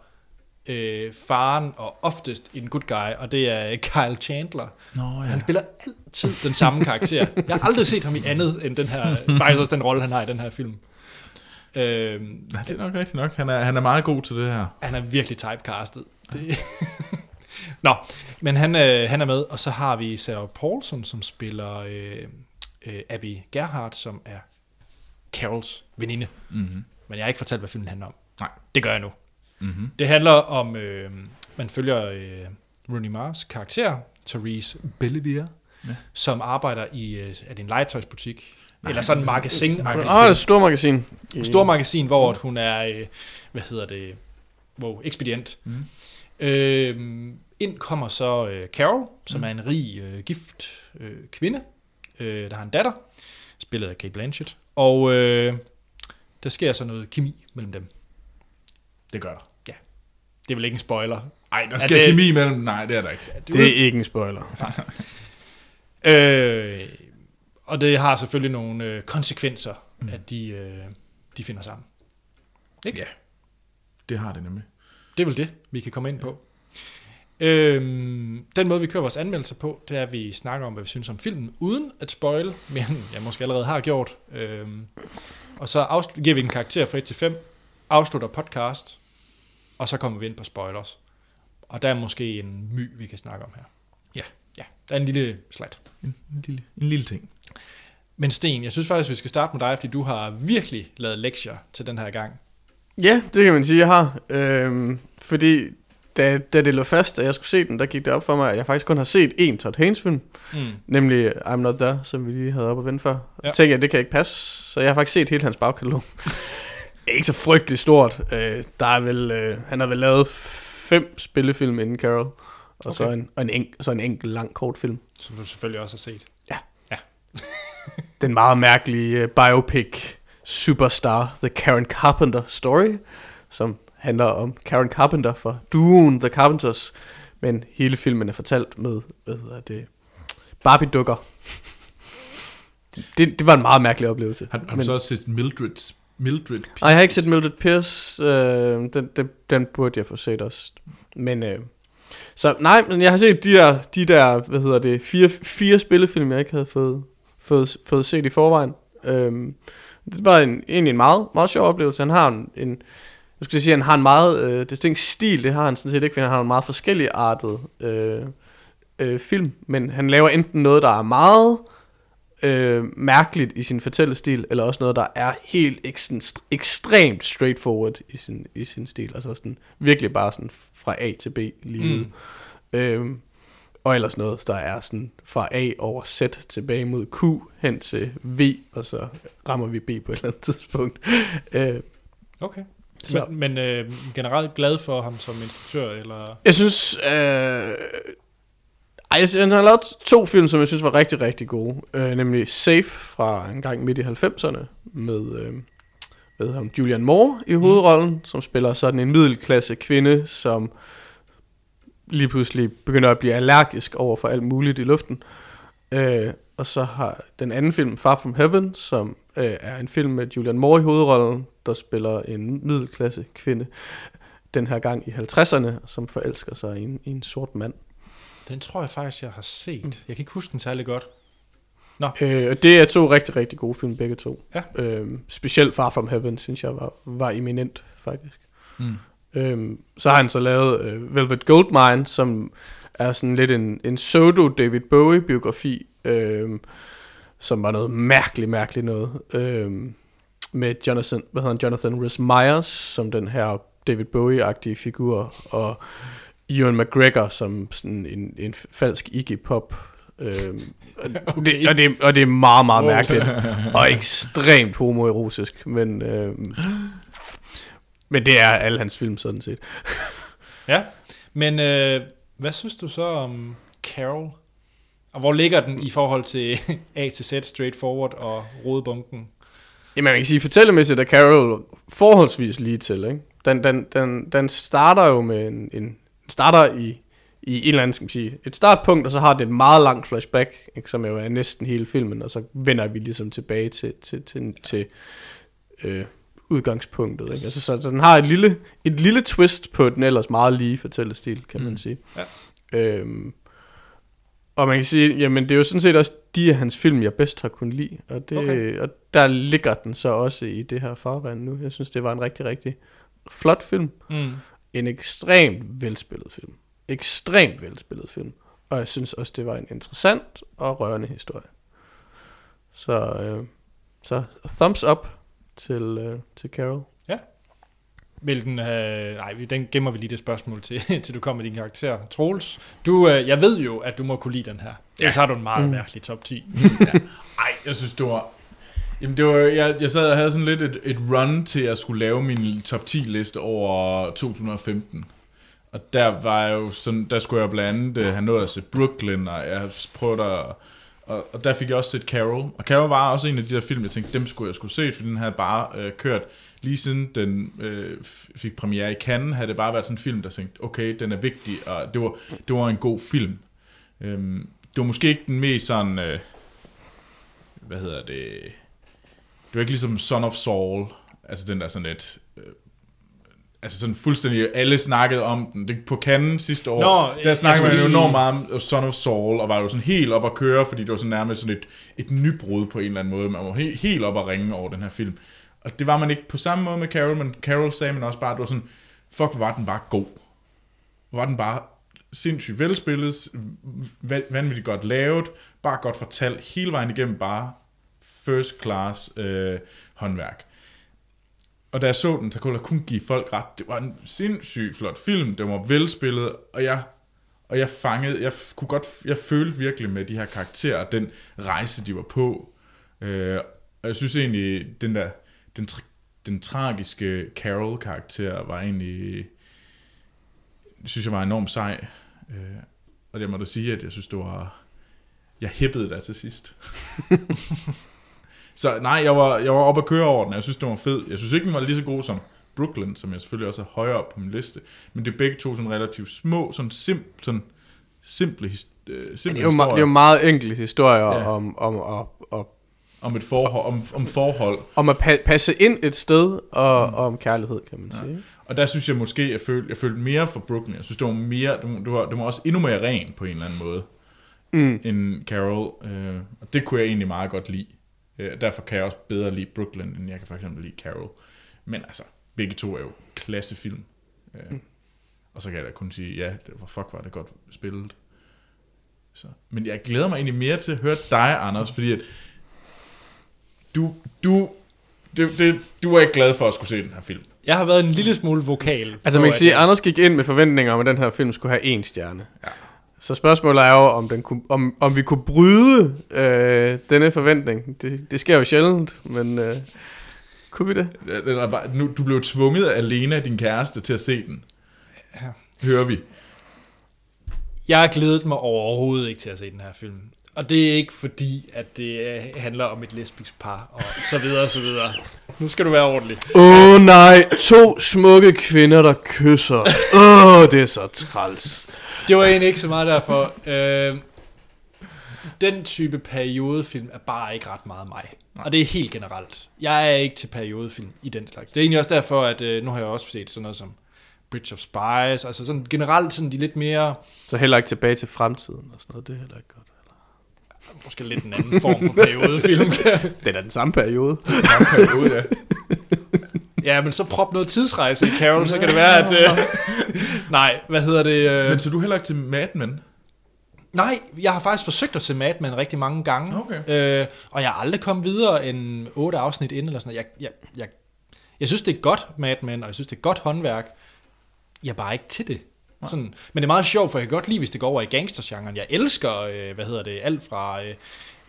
øh, faren og oftest en good guy, og det er Kyle Chandler. Nå, Han spiller altid den samme karakter. Jeg har aldrig set ham i andet end den her, faktisk også den rolle, han har i den her film. Øh, Nej, det er nok rigtigt nok. Han er, han er meget god til det her. han er virkelig typecastet. Det... Nå, men han, øh, han er med, og så har vi Sarah Paulson, som spiller øh, øh, Abby Gerhardt, som er Carols veninde. Mm-hmm. Men jeg har ikke fortalt, hvad filmen handler om. Nej. Det gør jeg nu. Mm-hmm. Det handler om, øh, man følger øh, Rooney Mars karakter, Therese Bellevier, Ja. som arbejder i øh, er det en legetøjsbutik, eller sådan en magasin, Ah, magasin det er et stort magasin. et stort magasin, hvor hun er, øh, hvad hedder det, wow, ekspedient. Mhm. Øh, ind kommer så øh, Carol, som er en rig, øh, gift øh, kvinde, øh, der har en datter, spillet af Kate Blanchett, og øh, der sker så noget kemi mellem dem. Det gør der. Det er vel ikke en spoiler. Ej, der Er skal det- det... kemi imellem. Nej, det er der ikke. Det er ikke en spoiler. Øh, og det har selvfølgelig nogle øh, konsekvenser, mm. at de, øh, de finder sammen. Ikke? Ja, det har det nemlig. Det er vel det, vi kan komme ind på. Øhm, den måde, vi kører vores anmeldelser på, det er, at vi snakker om, hvad vi synes om filmen, uden at spoil, men jeg måske allerede har gjort. Øhm, og så giver vi en karakter fra 1 til 5, afslutter podcast, og så kommer vi ind på spoilers. Og der er måske en my, vi kan snakke om her. Ja. Ja, der er en lille slat. En, en, lille, en lille ting. Men Sten, jeg synes faktisk, vi skal starte med dig, fordi du har virkelig lavet lektier til den her gang. Ja, det kan man sige, jeg har. Øhm, fordi da, da det lå fast, at jeg skulle se den, der gik det op for mig, at jeg faktisk kun har set én Todd Haynes film, Mm. nemlig I'm Not There, som vi lige havde op at vende for. Ja. Tænkte jeg, det kan ikke passe, så jeg har faktisk set hele hans bagkatalog. er ikke så frygteligt stort. Øh, der er vel, øh, han har vel lavet fem spillefilm inden Carol, og okay. så, en, og en, en, så en enkelt lang kortfilm. Som du selvfølgelig også har set. Den meget mærkelige uh, biopic Superstar, The Karen Carpenter Story, som handler om Karen Carpenter fra duoen The Carpenters, men hele filmen er fortalt med, hvad hedder det, Barbie-dukker. Det, det var en meget mærkelig oplevelse. Har, har du men, så også set Mildred, Mildred Pierce? Nej, jeg har ikke set Mildred Pierce. Øh, den, den, den burde jeg få set også. Men, øh, så nej, men jeg har set de der, de der hvad hedder det, fire, fire spillefilm, jeg ikke havde fået, fået, fået set i forvejen. Øhm, det var en, egentlig en meget, meget sjov oplevelse. Han har en, en jeg skulle sige, han har en meget øh, distinkt stil, det har han sådan set ikke, fordi han har en meget forskellig artet øh, øh, film, men han laver enten noget, der er meget øh, mærkeligt i sin fortællestil, eller også noget, der er helt ekst- ekstremt straightforward i sin, i sin stil, altså sådan virkelig bare sådan fra A til B lige Mm. mm. Og ellers noget, der er sådan fra A over Z tilbage mod Q hen til V, og så rammer vi B på et eller andet tidspunkt. Øh, Okay. Så. Men, men øh, generelt glad for ham som instruktør, eller... Jeg synes, øh, ej, jeg, han har lavet to film, som jeg synes var rigtig, rigtig gode. Øh, nemlig Safe fra en gang midt i 90'erne med øh, hedder hun, Julian Moore i hovedrollen, mm. som spiller sådan en middelklasse kvinde, som lige pludselig begynder at blive allergisk over for alt muligt i luften. Øh, og så har den anden film, Far From Heaven, som øh, er en film med Julian Moore i hovedrollen, der spiller en middelklasse kvinde, den her gang i 50'erne, som forelsker sig i en, i en sort mand. Den tror jeg faktisk, jeg har set. Mm. Jeg kan ikke huske den særlig godt. Øh, og det er to rigtig, rigtig gode film, begge to. Ja. Øh, specielt Far From Heaven, synes jeg var, var eminent, faktisk. Mm. Øhm, så har han så lavet øh, Velvet Goldmine, som er sådan lidt en, en pseudo-David Bowie-biografi, øhm, som var noget mærkeligt, mærkeligt noget. Øhm, med Jonathan, hvad hedder han, Jonathan Rhys Meyers, som den her David Bowie-agtige figur, og Ewan McGregor som sådan en, en falsk Iggy Pop. Øhm, og, det, og, det, og det er meget, meget mærkeligt, og ekstremt homoerotisk, men... Øhm, men det er alle hans film sådan set. Ja, men øh, hvad synes du så om Carol? Og hvor ligger den i forhold til A til Z, straightforward og rodebunken? Jamen man kan sige, fortællemæssigt er Carol forholdsvis lige til, ikke? Den, den, den, den starter jo med en, en starter i, i en eller anden, skal man sige, et startpunkt, og så har det et meget langt flashback, ikke, som jo er næsten hele filmen, og så vender vi ligesom tilbage til, til, til, til øh, udgangspunktet. Ikke? Altså, så, så den har et lille, et lille twist på den ellers meget lige fortællestil, kan man Mm. sige. Ja. Øhm, og man kan sige, jamen det er jo sådan set også de af hans film, jeg bedst har kunnet lide. Og, det, okay. og der ligger den så også i det her farvand nu. Jeg synes, det var en rigtig, rigtig flot film. Mm. En ekstremt velspillet film. Ekstremt velspillet film. Og jeg synes også, det var en interessant og rørende historie. Så, øh, så thumbs up til, øh, til Carol. Vil den have... Nej, den gemmer vi lige det spørgsmål til, til du kommer med din karakter. Troels, du, øh, jeg ved jo, at du må kunne lide den her. Ja. Ellers har du en meget Mm. mærkelig top 10. Ej, jeg synes, det var... Jamen, det var, jeg, jeg sad og havde sådan lidt et, et run til at skulle lave min top 10 liste over 2015. Og der var jeg jo sådan, der skulle jeg blandt andet uh, have nået at se Brooklyn, og jeg prøvede at, og, og der fik jeg også set Carol. Og Carol var også en af de der film, jeg tænkte, dem skulle jeg skulle se, for den havde bare øh, kørt lige siden den øh, fik premiere i Cannes, havde det bare været sådan en film, der tænkte, okay, den er vigtig, og det var, det var en god film. Øhm, det var måske ikke den mest sådan, øh, hvad hedder det, det var ikke ligesom Son of Saul, altså den der sådan lidt altså sådan fuldstændig, alle snakkede om den. Det, på Cannes sidste år, Nå, der snakkede man skulle jo lige- enormt meget om Son of Saul, og var jo sådan helt op at køre, fordi det var sådan nærmest sådan et, et nybrud på en eller anden måde. Man var he, helt op at ringe over den her film. Og det var man ikke på samme måde med Carol, men Carol sagde man også bare, at det var sådan, fuck, hvor var den bare god. var den bare sindssygt velspillet, vanvittigt godt lavet, bare godt fortalt, hele vejen igennem bare first class øh, håndværk. Og da jeg så den, så kunne jeg kun give folk ret. Det var en sindssygt flot film, den var velspillet, og jeg, og jeg fangede, jeg kunne godt, jeg følte virkelig med de her karakterer, den rejse, de var på. Øh, og jeg synes egentlig, den der, den, tra- den tragiske Carol-karakter var egentlig, synes jeg var enormt sej. Øh, og det må da sige, at jeg synes, det var, jeg hippede der til sidst. Så nej, jeg var, jeg var oppe at køre over den, jeg synes, det var fed. Jeg synes ikke, den var lige så god som Brooklyn, som jeg selvfølgelig også er højere op på min liste. Men det er begge to sådan relativt små, sådan, sim, sådan simple, øh, simple Det er, jo, historier det er jo meget enkle historier Ja. ja. om, om, om, om, om et forhold, om, om forhold. om at pa- passe ind et sted, og, mm. og om kærlighed, kan man sige. Og der synes jeg måske, jeg følte, jeg følte mere for Brooklyn. Jeg synes, det var mere, det var, det var, det var også endnu mere ren på en eller anden måde, Mm. end Carol. Øh, og det kunne jeg egentlig meget godt lide. Øh, derfor kan jeg også bedre lide Brooklyn, end jeg kan for eksempel lide Carol. Men altså, begge to er jo klassefilm. Øh, Mm. Og så kan jeg da kun sige, ja, det var, fuck var det godt spillet. Så. Men jeg glæder mig egentlig mere til at høre dig, Anders, fordi at du, du, det, det, du er ikke glad for at skulle se den her film. Jeg har været en lille smule vokal. Altså man kan sige, at at Anders gik ind med forventninger om, at den her film skulle have en stjerne. Ja. Så spørgsmålet er jo, om, den kunne, om, om vi kunne bryde øh, denne forventning. Det, det sker jo sjældent, men øh, kunne vi det? Nu, du blev tvunget alene af din kæreste til at se den. Ja. Hører vi. Jeg har glædet mig overhovedet ikke til at se den her film. Og det er ikke fordi, at det øh, handler om et lesbisk par, og så videre og så videre. Nu skal du være ordentlig. Åh oh, nej, to smukke kvinder, der kysser. Åh, oh, det er så træls. Det var egentlig ikke så meget derfor. Øh, den type periodefilm er bare ikke ret meget mig. Og det er helt generelt. Jeg er ikke til periodefilm i den slags. Det er egentlig også derfor, at øh, nu har jeg også set sådan noget som Bridge of Spies, altså sådan generelt sådan de lidt mere, Så heller ikke tilbage til fremtiden og sådan noget, det er heller ikke godt. Måske lidt en anden form for periodefilm. Det er da den samme periode. periode, ja. ja, men så prop noget tidsrejse i Carol, så kan det være, at... Øh, nej, hvad hedder det? Øh, Men så du heller ikke til Mad Men? Nej, jeg har faktisk forsøgt at se Mad Men rigtig mange gange. Okay. Øh, og jeg har aldrig kommet videre end otte afsnit ind eller sådan noget. Jeg, jeg, jeg, jeg synes, det er godt Mad Men, og jeg synes, det er godt håndværk. Jeg er bare ikke til det. Sådan. Men det er meget sjovt, for jeg kan godt lide, hvis det går over i gangstergenren. Jeg elsker, øh, hvad hedder det, alt fra, øh,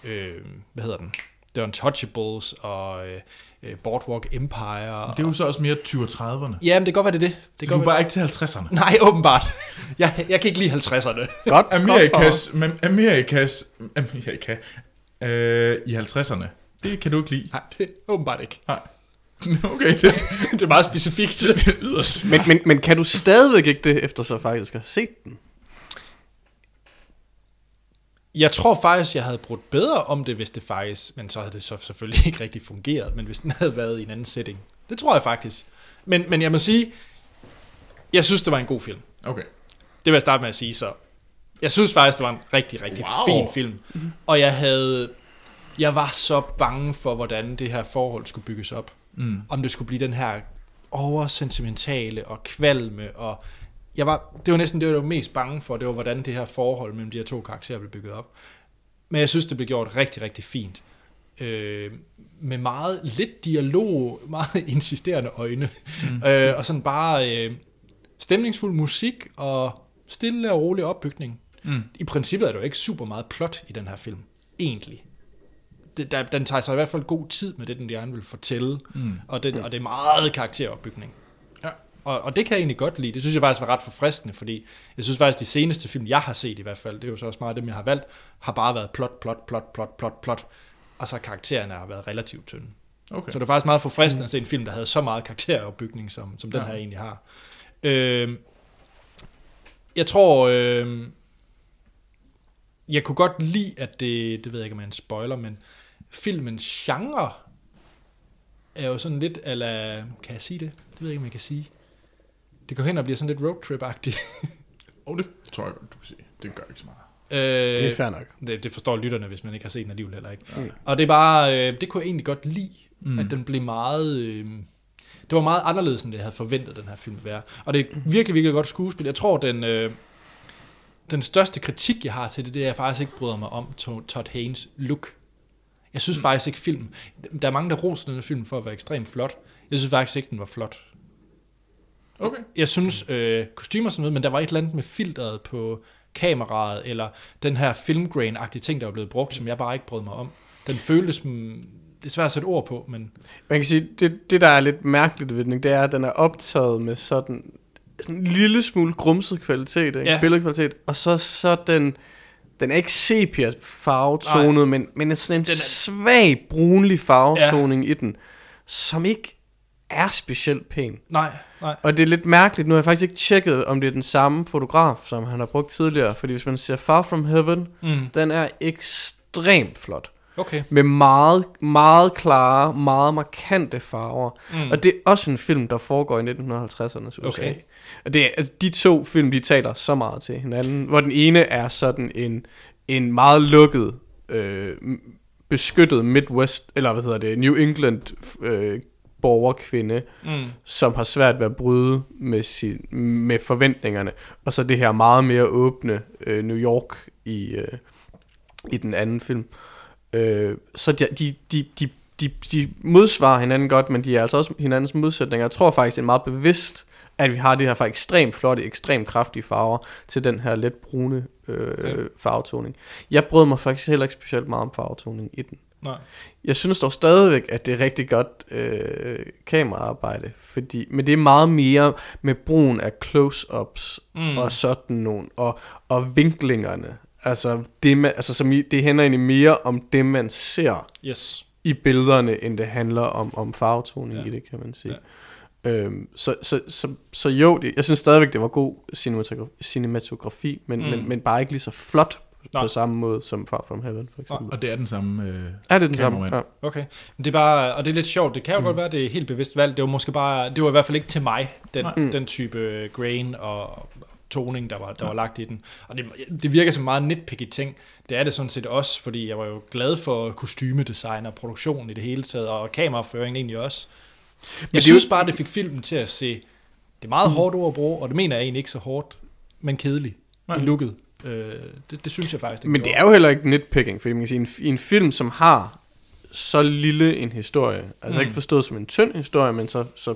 øh, hvad hedder den, The Untouchables og øh, øh, Boardwalk Empire. Det er jo så også mere 20-30'erne. Ja, men det kan godt være, det er det. det Så du er bare være- ikke til 50'erne. Nej, åbenbart. Jeg, jeg kan ikke lide 50'erne. Godt, Amerikas, men Amerikas, Amerika, øh, i 50'erne, det kan du ikke lide. Nej, det er åbenbart ikke. Nej. Okay, det, det er meget specifikt. yderst. Men, men, men kan du stadigvæk ikke det, efter så faktisk har set den? Jeg tror faktisk, jeg havde brugt bedre om det, hvis det faktisk, men så havde det så selvfølgelig ikke rigtig fungeret, men hvis den havde været i en anden setting. Det tror jeg faktisk. Men, men jeg må sige, jeg synes, det var en god film. Okay. Det vil jeg starte med at sige, så jeg synes faktisk, det var en rigtig, rigtig Wow. fin film. Og jeg havde, jeg var så bange for, hvordan det her forhold skulle bygges op. Mm. Om det skulle blive den her oversentimentale og kvalme, og jeg var, det var næsten det, jeg var mest bange for, det var, hvordan det her forhold mellem de her to karakterer blev bygget op. Men jeg synes, det blev gjort rigtig, rigtig fint. Øh, med meget lidt dialog, meget insisterende øjne, mm. øh, og sådan bare øh, stemningsfuld musik og stille og rolig opbygning. Mm. I princippet er der jo ikke super meget plot i den her film, egentlig. Det, der, den tager sig i hvert fald god tid med det, den gerne vil fortælle, Mm. og, det, og det er meget karakteropbygning. Ja. Og, og det kan jeg egentlig godt lide. Det synes jeg faktisk var ret forfriskende, fordi jeg synes faktisk, de seneste film, jeg har set i hvert fald, det er jo så også meget dem, jeg har valgt, har bare været plot, plot, plot, plot, plot, plot, og så karaktererne har været relativt tynde. Okay. Så det er faktisk meget forfriskende at se en film, der havde så meget karakteropbygning, som, som den Ja. her egentlig har. Øh, jeg tror, øh, jeg kunne godt lide, at det, det ved jeg ikke, om jeg er en spoiler, men filmens genre er jo sådan lidt, eller kan jeg sige det? Det ved jeg ikke, om jeg kan sige. Det går hen og bliver sådan lidt roadtrip-agtigt. Oh, det tror jeg godt, du kan sige. Det gør ikke så meget. Øh, Det er fair nok. det, det forstår lytterne, hvis man ikke har set den alligevel heller ikke. Mm. Og det er bare, øh, det kunne jeg egentlig godt lide, Mm. at den blev meget, øh, det var meget anderledes, end det jeg havde forventet, den her film ville være. Og det er virkelig, virkelig godt skuespil. Jeg tror, den, øh, den største kritik, jeg har til det, det er, at jeg faktisk ikke bryder mig om To- Todd Haynes look. Jeg synes faktisk ikke film... Der er mange, der roser den film for at være ekstremt flot. Jeg synes faktisk ikke, den var flot. Okay. Jeg synes, øh, kostymer sådan noget, men der var et eller andet med filteret på kameraet, eller den her filmgrain-agtige ting, der var blevet brugt, som jeg bare ikke brød mig om. Den føltes som... Det er svært at sætte ord på, men... Man kan sige, det, det der er lidt mærkeligt ved den, det er, at den er optaget med sådan, sådan en lille smule grumset kvalitet, ikke? Ja. billedkvalitet, og så, så den, den er ikke sepia farvetonet, men, men er sådan en Den er- svag brunlig farvetoning ja. i den, som ikke er specielt pæn. Nej, nej. Og det er lidt mærkeligt, nu har jeg faktisk ikke tjekket, om det er den samme fotograf, som han har brugt tidligere, fordi hvis man ser Far From Heaven, Mm. den er ekstremt flot Okay. med meget, meget klare, meget markante farver. Mm. Mm. Og det er også en film, der foregår i 1950'ernes USA. Okay. Og det altså, de to film, de taler så meget til hinanden, hvor den ene er sådan en, en meget lukket, øh, beskyttet Midwest, eller hvad hedder det, New England øh, borgerkvinde, Mm. som har svært ved at bryde med, sin, med forventningerne. Og så det her meget mere åbne øh, New York i, øh, i den anden film. Øh, så de, de, de, de, de, de modsvarer hinanden godt, men de er altså også hinandens modsætninger. Jeg tror faktisk, det er meget bevidst, at vi har det her fra ekstremt flotte, ekstremt kraftige farver til den her let brune øh, Ja. farvetoning. Jeg brød mig faktisk heller ikke specielt meget om farvetoning i den. Nej. Jeg synes dog stadigvæk, at det er rigtig godt øh, kameraarbejde, fordi, men det er meget mere med brugen af close-ups Mm. og sådan nogle, og, og vinklingerne. Altså, det, man, altså som i, det hænder egentlig mere om det, man ser Yes. i billederne, end det handler om, om farvetoning ja. i det, kan man sige. Ja. Øhm, så, så, så, så jo, det, jeg synes stadigvæk, det var god cinematografi, cinematografi men, Mm. mm. men, men bare ikke lige så flot Nej. på samme måde som Far From Heaven, for eksempel. Og det er den samme... Øh, Er det den samme? Ja. Okay. Men det er bare, og det er lidt sjovt, det kan jo mm. godt være, det er helt bevidst valg. Det var måske bare, det var i hvert fald ikke til mig, den, Nej. den type grain og toning, der var, der var lagt i den. Og det, det virker som meget nitpicky ting. Det er det sådan set også, fordi jeg var jo glad for kostymedesign og produktion i det hele taget, og kameraføringen egentlig også. Jeg det er synes bare, det fik filmen til at se, det er meget hårdt ord at bruge, og det mener jeg egentlig ikke så hårdt, men kedeligt Nej. i looket. Øh, det, det synes jeg faktisk, det Men det gjorde. er jo heller ikke nitpicking, fordi man kan sige, en, i en film, som har så lille en historie, altså Mm. mm. ikke forstået som en tynd historie, men så, så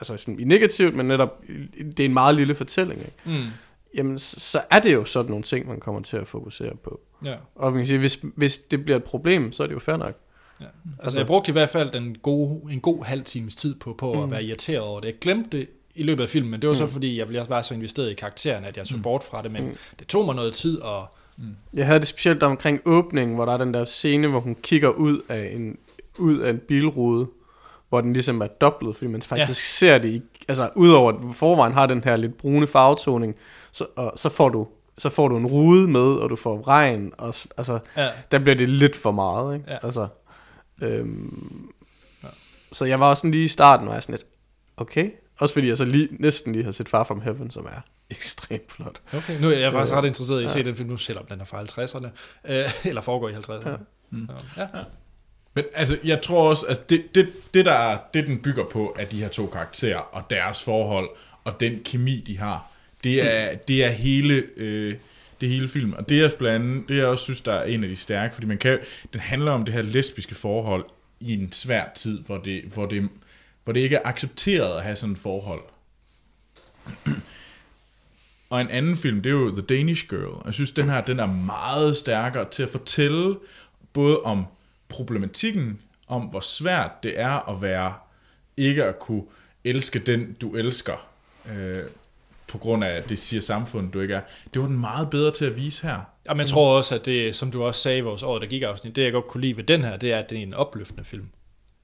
altså sådan i negativt, men netop, det er en meget lille fortælling, ikke? Mm, jamen så, så er det jo sådan nogle ting, man kommer til at fokusere på. ja. Og man kan sige, hvis, hvis det bliver et problem, så er det jo fair nok. Ja. Altså, jeg brugte i hvert fald den gode, en god halv times tid på, på mm. at være irriteret over det. Jeg glemte det i løbet af filmen, men det var mm. så fordi, jeg ville være så investeret i karakteren, at jeg så mm. bort fra det, men mm. det tog mig noget tid, og Jeg havde det specielt omkring åbningen, hvor der er den der scene, hvor hun kigger ud af en, ud af en bilrude, hvor den ligesom er dobblet, fordi man faktisk ja. ser det i, altså udover at forvejen har den her lidt brune farvetoning, så, og, så får du så får du en rude med, og du får regn, og altså, ja, der bliver det lidt for meget, ikke? Ja. Altså, øhm, ja. Så jeg var også sådan lige i starten, var jeg sådan lidt, okay, også fordi jeg så lige, næsten lige har set Far From Heaven, som er ekstremt flot. okay. Nu er jeg faktisk Øh, ret interesseret i at se ja. den film nu, selvom den er fra 50'erne, øh, eller foregår i 50'erne. Ja. Mm. Ja. Men altså, jeg tror også, at det, det, det, der er, det, den bygger på, er de her to karakterer og deres forhold, og den kemi, de har. Det er, det er hele, øh, det hele filmen. Og det er blandt andet, det jeg også synes, der er en af de stærke, fordi man kan, den handler om det her lesbiske forhold i en svær tid, hvor det, hvor det, hvor det ikke er accepteret at have sådan et forhold. Og en anden film, det er jo The Danish Girl. Jeg synes, den her den er meget stærkere til at fortælle både om problematikken, om hvor svært det er at være, ikke at kunne elske den, du elsker, øh, på grund af, at det siger samfundet, du ikke er. Det var den meget bedre til at vise her. Jamen, jeg tror også, at det, som du også sagde i vores år, der gik afsnit, det jeg godt kunne lide ved den her, det er, at det er en opløftende film.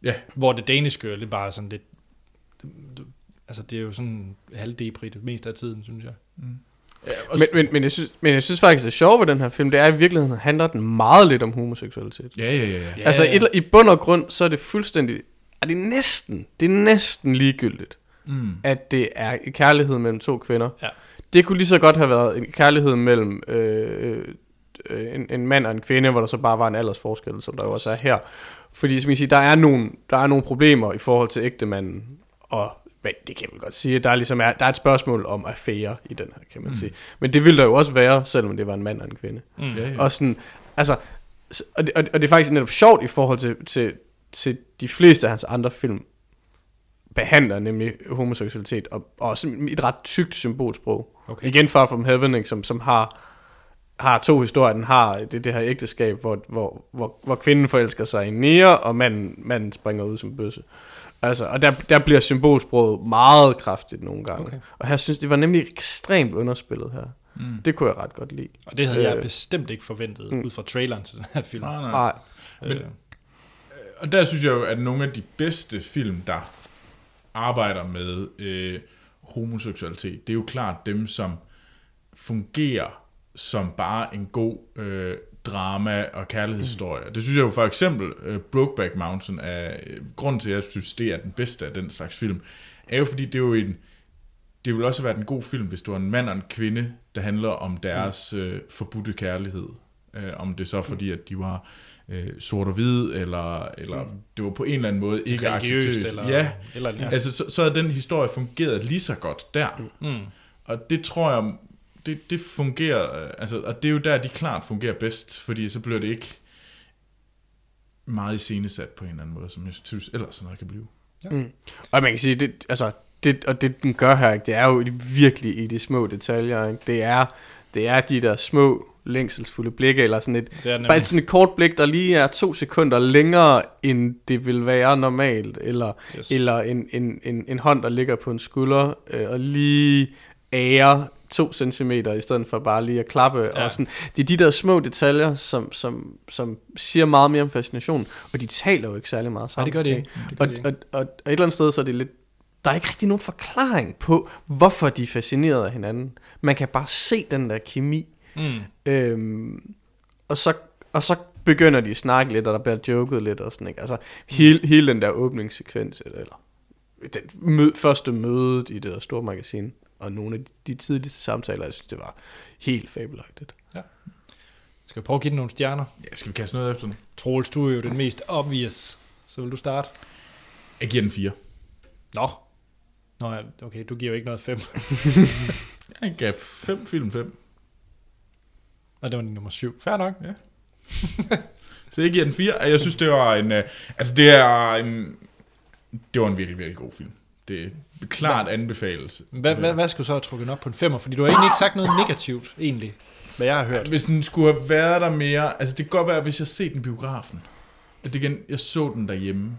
Ja, Hvor det Danish Girl, det er bare sådan lidt... Altså, det er jo sådan halvdepri det meste af tiden, synes jeg. ja og, Men, men, men, jeg synes, men jeg synes faktisk, det sjove ved den her film, det er i virkeligheden, handler den meget lidt om homoseksualitet. ja, ja, ja, ja. Ja, altså ja. et, i bund og grund, så er det fuldstændig, er det næsten, det er næsten ligegyldigt, Mm. at det er kærlighed mellem to kvinder. Ja. Det kunne lige så godt have været en kærlighed mellem øh, øh, en, en mand og en kvinde, hvor der så bare var en aldersforskel, som der jo også er her. Fordi som I siger, der er nogle, der er nogle problemer i forhold til ægtemanden, og men det kan vel godt sige, der er, ligesom er, der er et spørgsmål om affære i den her, kan man mm. sige. Men det ville der jo også være, selvom det var en mand og en kvinde. Mm. Ja, ja. Og sådan, altså, s- og det, og, det- og det er faktisk netop sjovt i forhold til, til, til de fleste af hans andre film, behandler nemlig homoseksualitet, og, og også et ret tykt symbolsprog. Okay. Igen Far From Heaven, ikke, som, som har, har to historier. Den har det, det her ægteskab, hvor, hvor, hvor, hvor kvinden forelsker sig i Nia, og manden, manden springer ud som bøsse. Altså, og der, der bliver symbolsproget meget kraftigt nogle gange. Okay. Og her synes det var nemlig ekstremt underspillet her. Mm. Det kunne jeg ret godt lide. Og det havde jeg Øh. bestemt ikke forventet, ud fra traileren til den her film. Nej, nej. Nej. Øh, Og der synes jeg jo, at nogle af de bedste film, der arbejder med øh, homoseksualitet, det er jo klart dem, som fungerer som bare en god øh, drama og kærlighedshistorie. Mm. Det synes jeg jo for eksempel, øh, Brokeback Mountain er, øh, grunden til, at jeg synes, det er den bedste af den slags film, er jo fordi, det er jo en, det vil også være en god film, hvis du er en mand og en kvinde, der handler om deres øh, forbudte kærlighed. Øh, om det så er fordi, at de var øh, sort og hvide, eller, eller det var på en eller anden måde ikke religiøst, acceptøst. eller, Ja, eller ja. altså så, så er den historie fungeret lige så godt der. Mm. Og det tror jeg, det, det fungerer, øh, altså, og det er jo der, de klart fungerer bedst, fordi så bliver det ikke meget iscenesat på en eller anden måde, som jeg synes ellers sådan noget kan blive. Og man kan sige, det, altså, det, og det den gør her, ikke, det er jo virkelig i de små detaljer. Ikke? Det, er, det er de der små længselsfulde blikke, eller sådan et, bare sådan et kort blik, der lige er to sekunder længere, end det vil være normalt, eller, Yes. eller en, en, en, en hånd, der ligger på en skulder, øh, og lige ære to centimeter, i stedet for bare lige at klappe. Ja. Og sådan. Det er de der små detaljer, som, som, som siger meget mere om fascination, og de taler jo ikke særlig meget Nej, sammen. det gør de ikke. Det gør Og, de ikke. og, og, og et eller andet sted, så er det lidt... Der er ikke rigtig nogen forklaring på, hvorfor de er fascineret af hinanden. Man kan bare se den der kemi. Mm. Øhm, og, så, og så begynder de at snakke lidt, og der bliver joket lidt og sådan, ikke? Altså, hele, hele den der åbningssekvens, eller, den mød, første møde i det der store magasin, og nogle af de, tidligste samtaler, jeg synes, det var helt fabelagtigt. Skal vi prøve at give den nogle stjerner? Ja, skal vi kaste noget efter den? Troels, du er jo den mest obvious. Så vil du starte? Jeg giver den 4. Nå. Nå, ja, okay, du giver jo ikke noget 5. Jeg gav 5 film 5. Og det var din nummer 7. Fair nok. Ja. Så jeg giver den 4. Jeg synes, det var en... øh, Altså, det er en... Det var en virkelig, virkelig god film. Det er klart anbefales. Hvad, hvad, hvad skulle så have trukket op på en 5'er? Fordi du har egentlig ikke sagt noget negativt, egentlig. Hvad jeg har hørt. Hvis den skulle have været der mere... Altså, det kan godt være, hvis jeg set den biografen. At det igen, jeg så den derhjemme.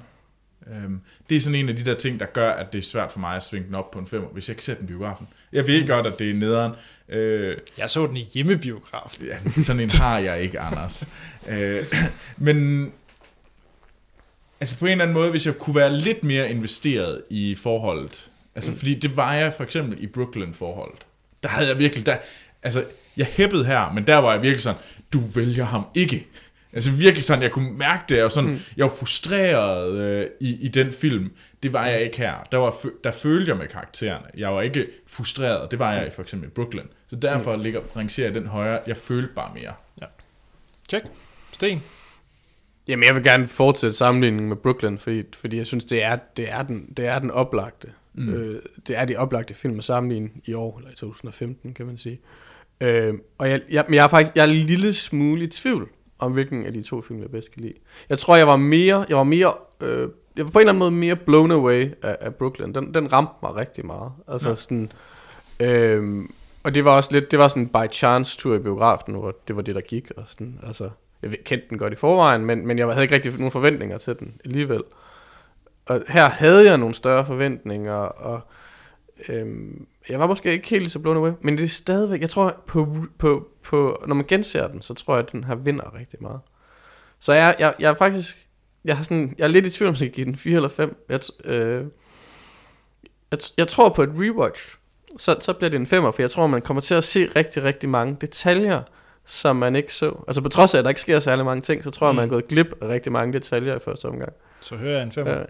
Um, det er sådan en af de der ting, der gør, at det er svært for mig at svinge den op på en 5'er, hvis jeg ikke ser den biografen. Jeg ved godt, at det er nederen. Uh, Jeg så den i hjemmebiografen. Ja, sådan en har jeg ikke, Anders. øh, men altså på en eller anden måde, hvis jeg kunne være lidt mere investeret i forholdet, altså fordi det var jeg for eksempel i Brooklyn-forholdet, der havde jeg virkelig, der, altså jeg hæppede her, men der var jeg virkelig sådan, du vælger ham ikke. Altså virkelig sådan, jeg kunne mærke det, og sådan, mm. jeg var frustreret øh, i, i den film. Det var jeg ikke her. Der, var, der følte jeg med karaktererne. Jeg var ikke frustreret, det var jeg i for eksempel i Brooklyn. Så derfor mm. ligger, rangerer jeg den højere. Jeg følte bare mere. Check. Sten. Jamen, jeg vil gerne fortsætte sammenligningen med Brooklyn, fordi, fordi jeg synes, det er, det er, den, det er den oplagte. Mm. Øh, det er de oplagte film at sammenligne i år, eller i 2015, kan man sige. Øh, og jeg, jeg, men jeg er faktisk jeg er en lille smule i tvivl om, hvilken af de to film, jeg bedst kan lide. Jeg tror, jeg var mere, jeg var mere, øh, jeg var på en eller anden måde mere blown away af, af Brooklyn. Den, den ramte mig rigtig meget. Altså ja. sådan, øh, og det var også lidt, det var sådan en by chance tur i biografen, hvor det var det, der gik. Og sådan, altså, jeg kendte den godt i forvejen, men, men jeg havde ikke rigtig nogen forventninger til den alligevel. Og her havde jeg nogle større forventninger, og øhm, jeg var måske ikke helt så blown away, men det er stadigvæk, jeg tror, på, på, på, når man genser den, så tror jeg, at den her vinder rigtig meget. Så jeg, jeg, jeg er faktisk, jeg, har sådan, jeg er lidt i tvivl om, jeg give den 4 eller 5. Jeg, øh, jeg, jeg tror på et rewatch, så, så bliver det en 5'er, for jeg tror, man kommer til at se rigtig, rigtig mange detaljer, som man ikke så. Altså på trods af, at der ikke sker særlig mange ting, så tror jeg, man er gået glip af rigtig mange detaljer i første omgang. Så hører jeg en 5'er. Øh,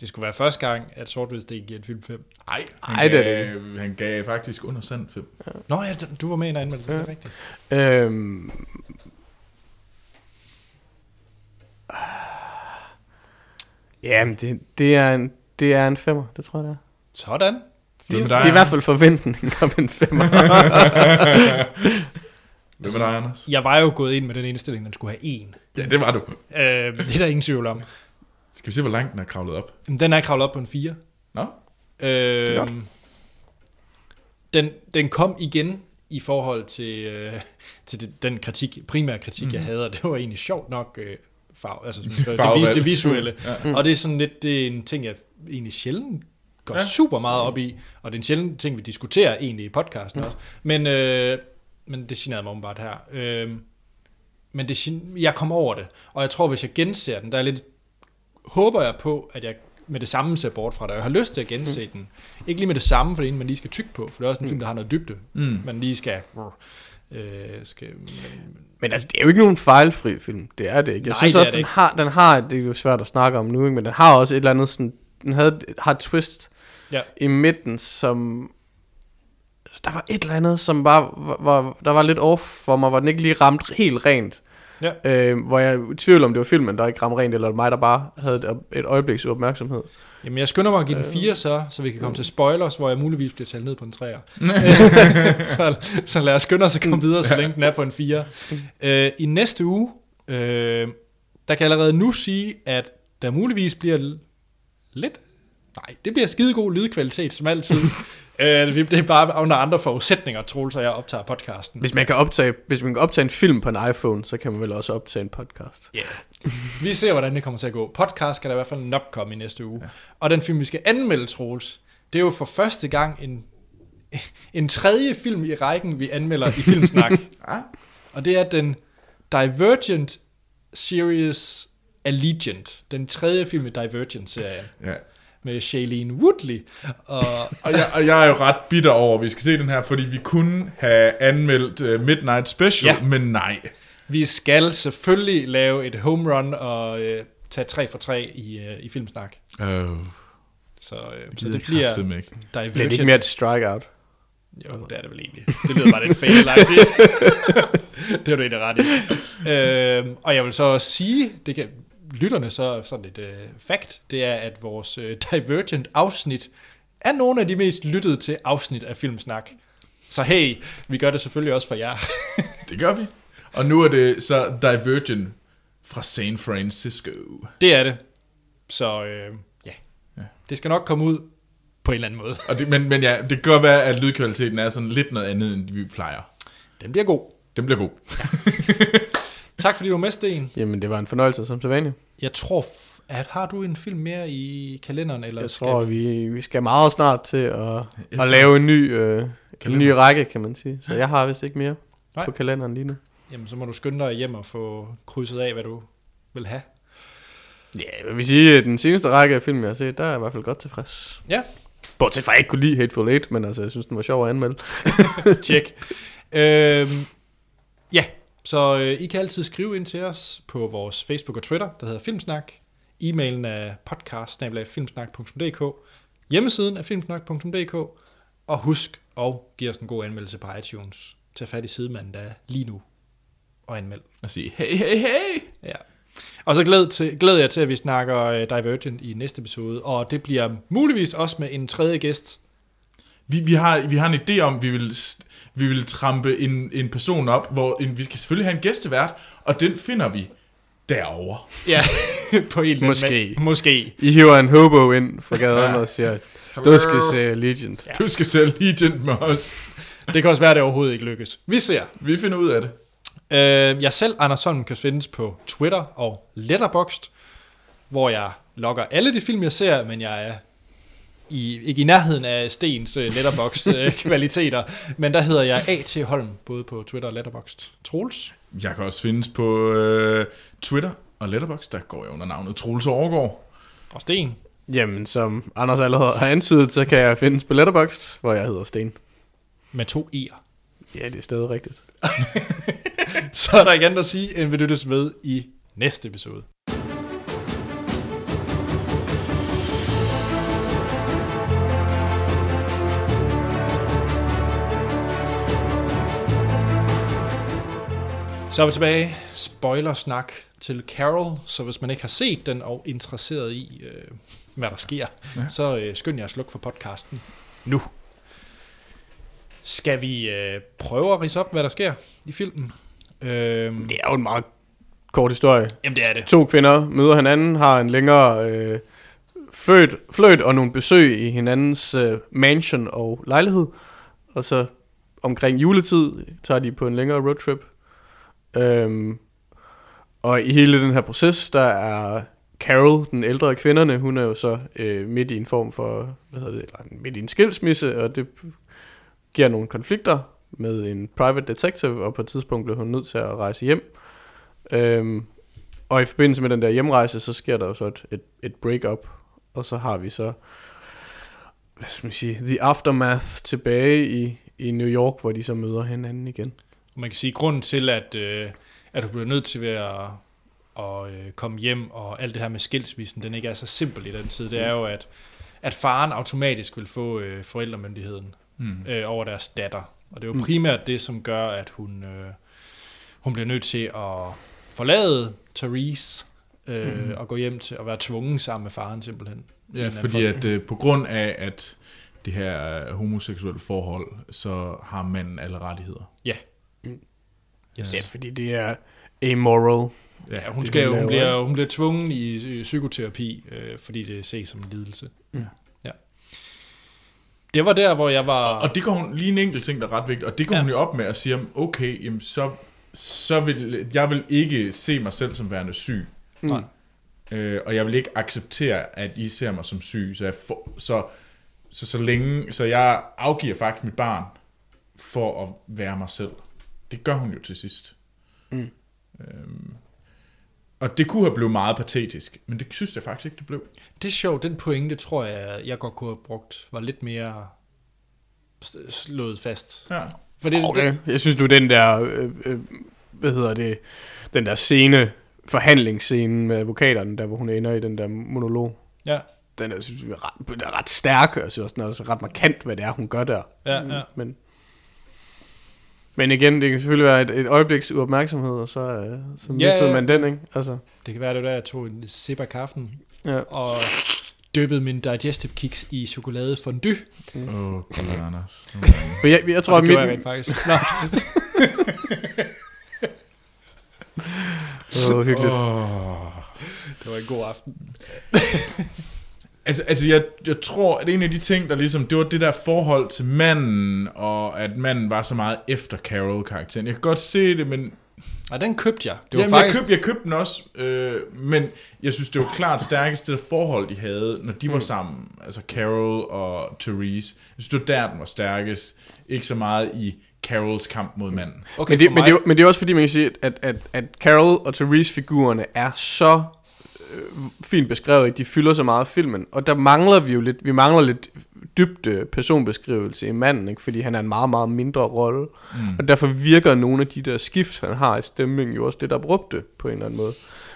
Det skulle være første gang, at sort Sten giver en film 5. Nej, han, Ej, det er gav, han gav faktisk under sand 5. Nå ja, du var med i en anmeldelse, det er rigtigt. Øhm, Jamen, det, det, er en, det er en femmer, det tror jeg, det er. Sådan. Hvad med Det er i hvert fald forventningen om en femmer. Hvad med dig, Anders? Jeg var jo gået ind med den indstilling, at den skulle have en. Ja, det var du. Øh, det er der ingen tvivl om. Skal vi se, hvor langt den er kravlet op? Men Den er kravlet op på en 4. Nå? Øh, godt. den, den kom igen i forhold til, øh, til det, den kritik, primære kritik, mm-hmm. jeg havde, og det var egentlig sjovt nok øh, farve, altså, sådan, det, det, det visuelle. Ja. Og det er sådan lidt, det er en ting, jeg egentlig sjældent går Ja. super meget op i, og det er en sjældent ting, vi diskuterer egentlig i podcasten mm. også. Men, øh, men det generede mig åbenbart her. Øh, men det, jeg kom over det, og jeg tror, hvis jeg genser den, der er lidt, håber jeg på, at jeg med det samme ser bort fra det. Jeg har lyst til at gense mm. den. Ikke lige med det samme, for det er en, man lige skal tykke på, for det er også en film, der har noget dybde. Mm. Man lige skal... Øh, skal men, Men altså, det er jo ikke nogen fejlfri film. Det er det ikke. Jeg Nej, synes også, den ikke. har, den har, det er jo svært at snakke om nu, ikke? men den har også et eller andet sådan, den havde, har et twist Ja. i midten, som, der var et eller andet, som bare, var, var, der var lidt off for mig, hvor den ikke lige ramte helt rent. Ja. Øh, hvor jeg er i tvivl om, det var filmen, der ikke ramte rent, eller mig, der bare havde et, et øjebliks opmærksomhed. Jamen, jeg skynder mig at give den 4 så, så vi kan komme til spoilers, hvor jeg muligvis bliver talt ned på en 3'er. så, så lad os skynde os at komme videre, så længe den er på en 4. Øh, I næste uge, øh, der kan jeg allerede nu sige, at der muligvis bliver lidt... Nej, det bliver skidegod lydkvalitet, som altid. øh, det er bare under andre forudsætninger, Troels og jeg optager podcasten. Hvis man, kan optage, hvis man kan optage en film på en iPhone, så kan man vel også optage en podcast. Ja. Vi ser, hvordan det kommer til at gå. Podcast skal der i hvert fald nok komme i næste uge. Ja. Og den film, vi skal anmelde, Troels, det er jo for første gang en, en tredje film i rækken, vi anmelder i Filmsnak. Ah. Og det er den Divergent Series Allegiant. Den tredje film i Divergent-serien. Ja. Med Shailene Woodley. Og, Og jeg, og jeg er jo ret bitter over, at vi skal se den her, fordi vi kunne have anmeldt uh, Midnight Special, Ja. men nej. vi skal selvfølgelig lave et home run og øh, tage 3 for 3 i, øh, i Filmsnak. Uh, Så, øh, så det bliver Ikke. Bliver det ikke mere et strikeout? Jo, det er det vel egentlig. Det lyder bare lidt fail Det er du egentlig ret i. Øhm, og jeg vil så også sige, det kan lytterne så sådan et øh, fact, det er, at vores øh, Divergent afsnit er nogle af de mest lyttede til afsnit af Filmsnak. Så hey, vi gør det selvfølgelig også for jer. Det gør vi. Og nu er det så Divergent fra San Francisco. det er det. Så øh, ja. det skal nok komme ud på en eller anden måde. Og det, men, men ja, det kan godt være, at lydkvaliteten er sådan lidt noget andet, end vi plejer. Den bliver god. Den bliver god. Tak fordi du var med, Sten. Jamen, det var en fornøjelse som sædvanligt. Jeg tror, at har du en film mere i kalenderen? Eller Jeg skal tror, vi, vi skal meget snart til at, at lave en ny, øh, en ny række, kan man sige. Så jeg har vist ikke mere Nej. på kalenderen lige nu. Jamen, så må du skynde dig hjem og få krydset af, hvad du vil have. Ja, jeg vil sige, at den seneste række af film, jeg har set, der er jeg i hvert fald godt tilfreds. Ja, Bortset fra, at jeg ikke kunne lide Hateful Eight, men altså, jeg synes, den var sjov at anmelde. tjek. øhm, ja, så øh, I kan altid skrive ind til os på vores Facebook og Twitter, der hedder Filmsnak. E-mailen er podcast Hjemmesiden er filmsnak.dk. Og husk at give os en god anmeldelse på iTunes. Tag fat i sidemanden, der er lige nu og anmeld. Og sige, hey, hey, hey. Ja. Og så glæder, til, glæder jeg til, at vi snakker øh, Divergent i næste episode, og det bliver muligvis også med en tredje gæst. Vi, vi, har, vi har en idé om, vi vil, vi vil trampe en, en person op, hvor en, vi skal selvfølgelig have en gæstevært, og den finder vi derovre. Ja, på en Måske. ma- Måske. I hiver en hobo ind fra gaden og siger, du skal se Legend. Ja. Du skal selv Legend med os. Det kan også være, at det overhovedet ikke lykkes. Vi ser. Vi finder ud af det. Øh, jeg selv, Anders Holm, kan findes på Twitter og Letterboxd, hvor jeg logger alle de film, jeg ser, men jeg er i, ikke i nærheden af Stens øh, Letterboxd-kvaliteter, men der hedder jeg A.T. Holm, både på Twitter og Letterboxd. Troels? Jeg kan også findes på øh, Twitter og Letterboxd, der går jeg under navnet Troels Overgaard. Og Sten? Jamen, som Anders allerede har antydet, så kan jeg findes på Letterboxd, hvor jeg hedder Sten. Med to E'er. Ja, det er stadig rigtigt. Så er der ikke andet at sige, end vi lyttes ved i næste episode. Så er vi tilbage. Spoilersnak til Carol, så hvis man ikke har set den og interesseret i, øh, hvad der sker, ja. så øh, skynd jer at slukke for podcasten nu. Skal vi øh, prøve at rise op, hvad der sker i filmen? Øhm, Det er jo en meget kort historie. jamen det er det. To kvinder møder hinanden, har en længere øh, fløjt, fløjt og nogle besøg i hinandens øh, mansion og lejlighed. Og så omkring juletid tager de på en længere roadtrip. Øhm, og i hele den her proces, der er Carol, den ældre af kvinderne, hun er jo så øh, midt i en form for, hvad hedder det, eller midt i en skilsmisse, og det giver nogle konflikter med en private detective, og på et tidspunkt bliver hun nødt til at rejse hjem. Øhm, og i forbindelse med den der hjemrejse, så sker der jo så et, et, et break-up, og så har vi så, hvad skal man sige, the aftermath tilbage i, i New York, hvor de så møder hinanden igen. Man kan sige, at grunden til, at, øh, at du bliver nødt til at, at øh, komme hjem, og alt det her med skilsmissen, den ikke er så simpel i den tid, det er jo, at, at faren automatisk vil få øh, forældremyndigheden mm. øh, over deres datter. Og det er jo primært det, som gør, at hun, øh, hun bliver nødt til at forlade Therese øh, mm. og gå hjem til at være tvunget sammen med faren simpelthen. En Ja, fordi at øh, på grund af, at det her er homoseksuelle forhold, så har manden alle rettigheder. Ja. Yes. Ja, fordi det er amoral. Ja, hun, det, skal, hun jo, hun, bliver, hun bliver tvunget i, psykoterapi, øh, fordi det ses som en lidelse. Ja. ja. Det var der, hvor jeg var... Og det går hun, lige en enkelt ting, der er ret vigtigt, og det går Ja. ja. hun jo op med at sige, okay, jamen så, så vil jeg vil ikke se mig selv som værende syg. Nej. Øh, og jeg vil ikke acceptere, at I ser mig som syg. Så, jeg får, så, så, så længe, så jeg afgiver faktisk mit barn for at være mig selv. Det gør hun jo til sidst. Mm. Øhm, og det kunne have blevet meget patetisk, men det synes jeg faktisk ikke, det blev. Det er sjovt, den pointe tror jeg, jeg godt kunne have brugt, var lidt mere slået fast. Ja. For det, Okay. det, Jeg synes nu, den der, øh, øh, hvad hedder det, den der scene, forhandlingsscene med advokaterne, der hvor hun ender i den der monolog, ja, den er, synes jeg, er ret, den er ret stærk, og jeg synes også, den er også ret markant, hvad det er, hun gør der. ja, ja. Men, men igen, det kan selvfølgelig være et, et øjebliks uopmærksomhed, og så, øh, så Ja, missede ja. man den, ikke? Altså, Det kan være, det var der, jeg tog en sip af kaffen ja. og dyppede min digestive kicks i chokolade fondue. Åh, oh, gud, Anders. Men jeg, jeg tror, Og at det mit, gjorde jeg rent faktisk. Nå, Åh, hyggeligt. det var en god aften. Altså, altså jeg, jeg tror, at en af de ting, der ligesom, det var det der forhold til manden, og at manden var så meget efter Carol-karakteren. Jeg kan godt se det, men Og den købte jeg. Det var Jamen, faktisk... jeg, købte, jeg købte den også, øh, men jeg synes, det var klart stærkest, det der forhold, de havde, når de var sammen. Altså Carol og Therese. Jeg synes, det var der, den var stærkest. Ikke så meget i Carols kamp mod manden. Okay, men, det, for men, mig, det, er men det er også fordi, man kan sige, at, at, at Carol og Therese-figurerne er så fint beskrevet, at de fylder så meget filmen. Og der mangler vi jo lidt, vi mangler lidt dybde personbeskrivelse i manden, ikke? fordi han er en meget, meget mindre rolle. Mm. Og derfor virker nogle af de der skift, han har i stemningen, jo også det, der brugte på en eller anden måde.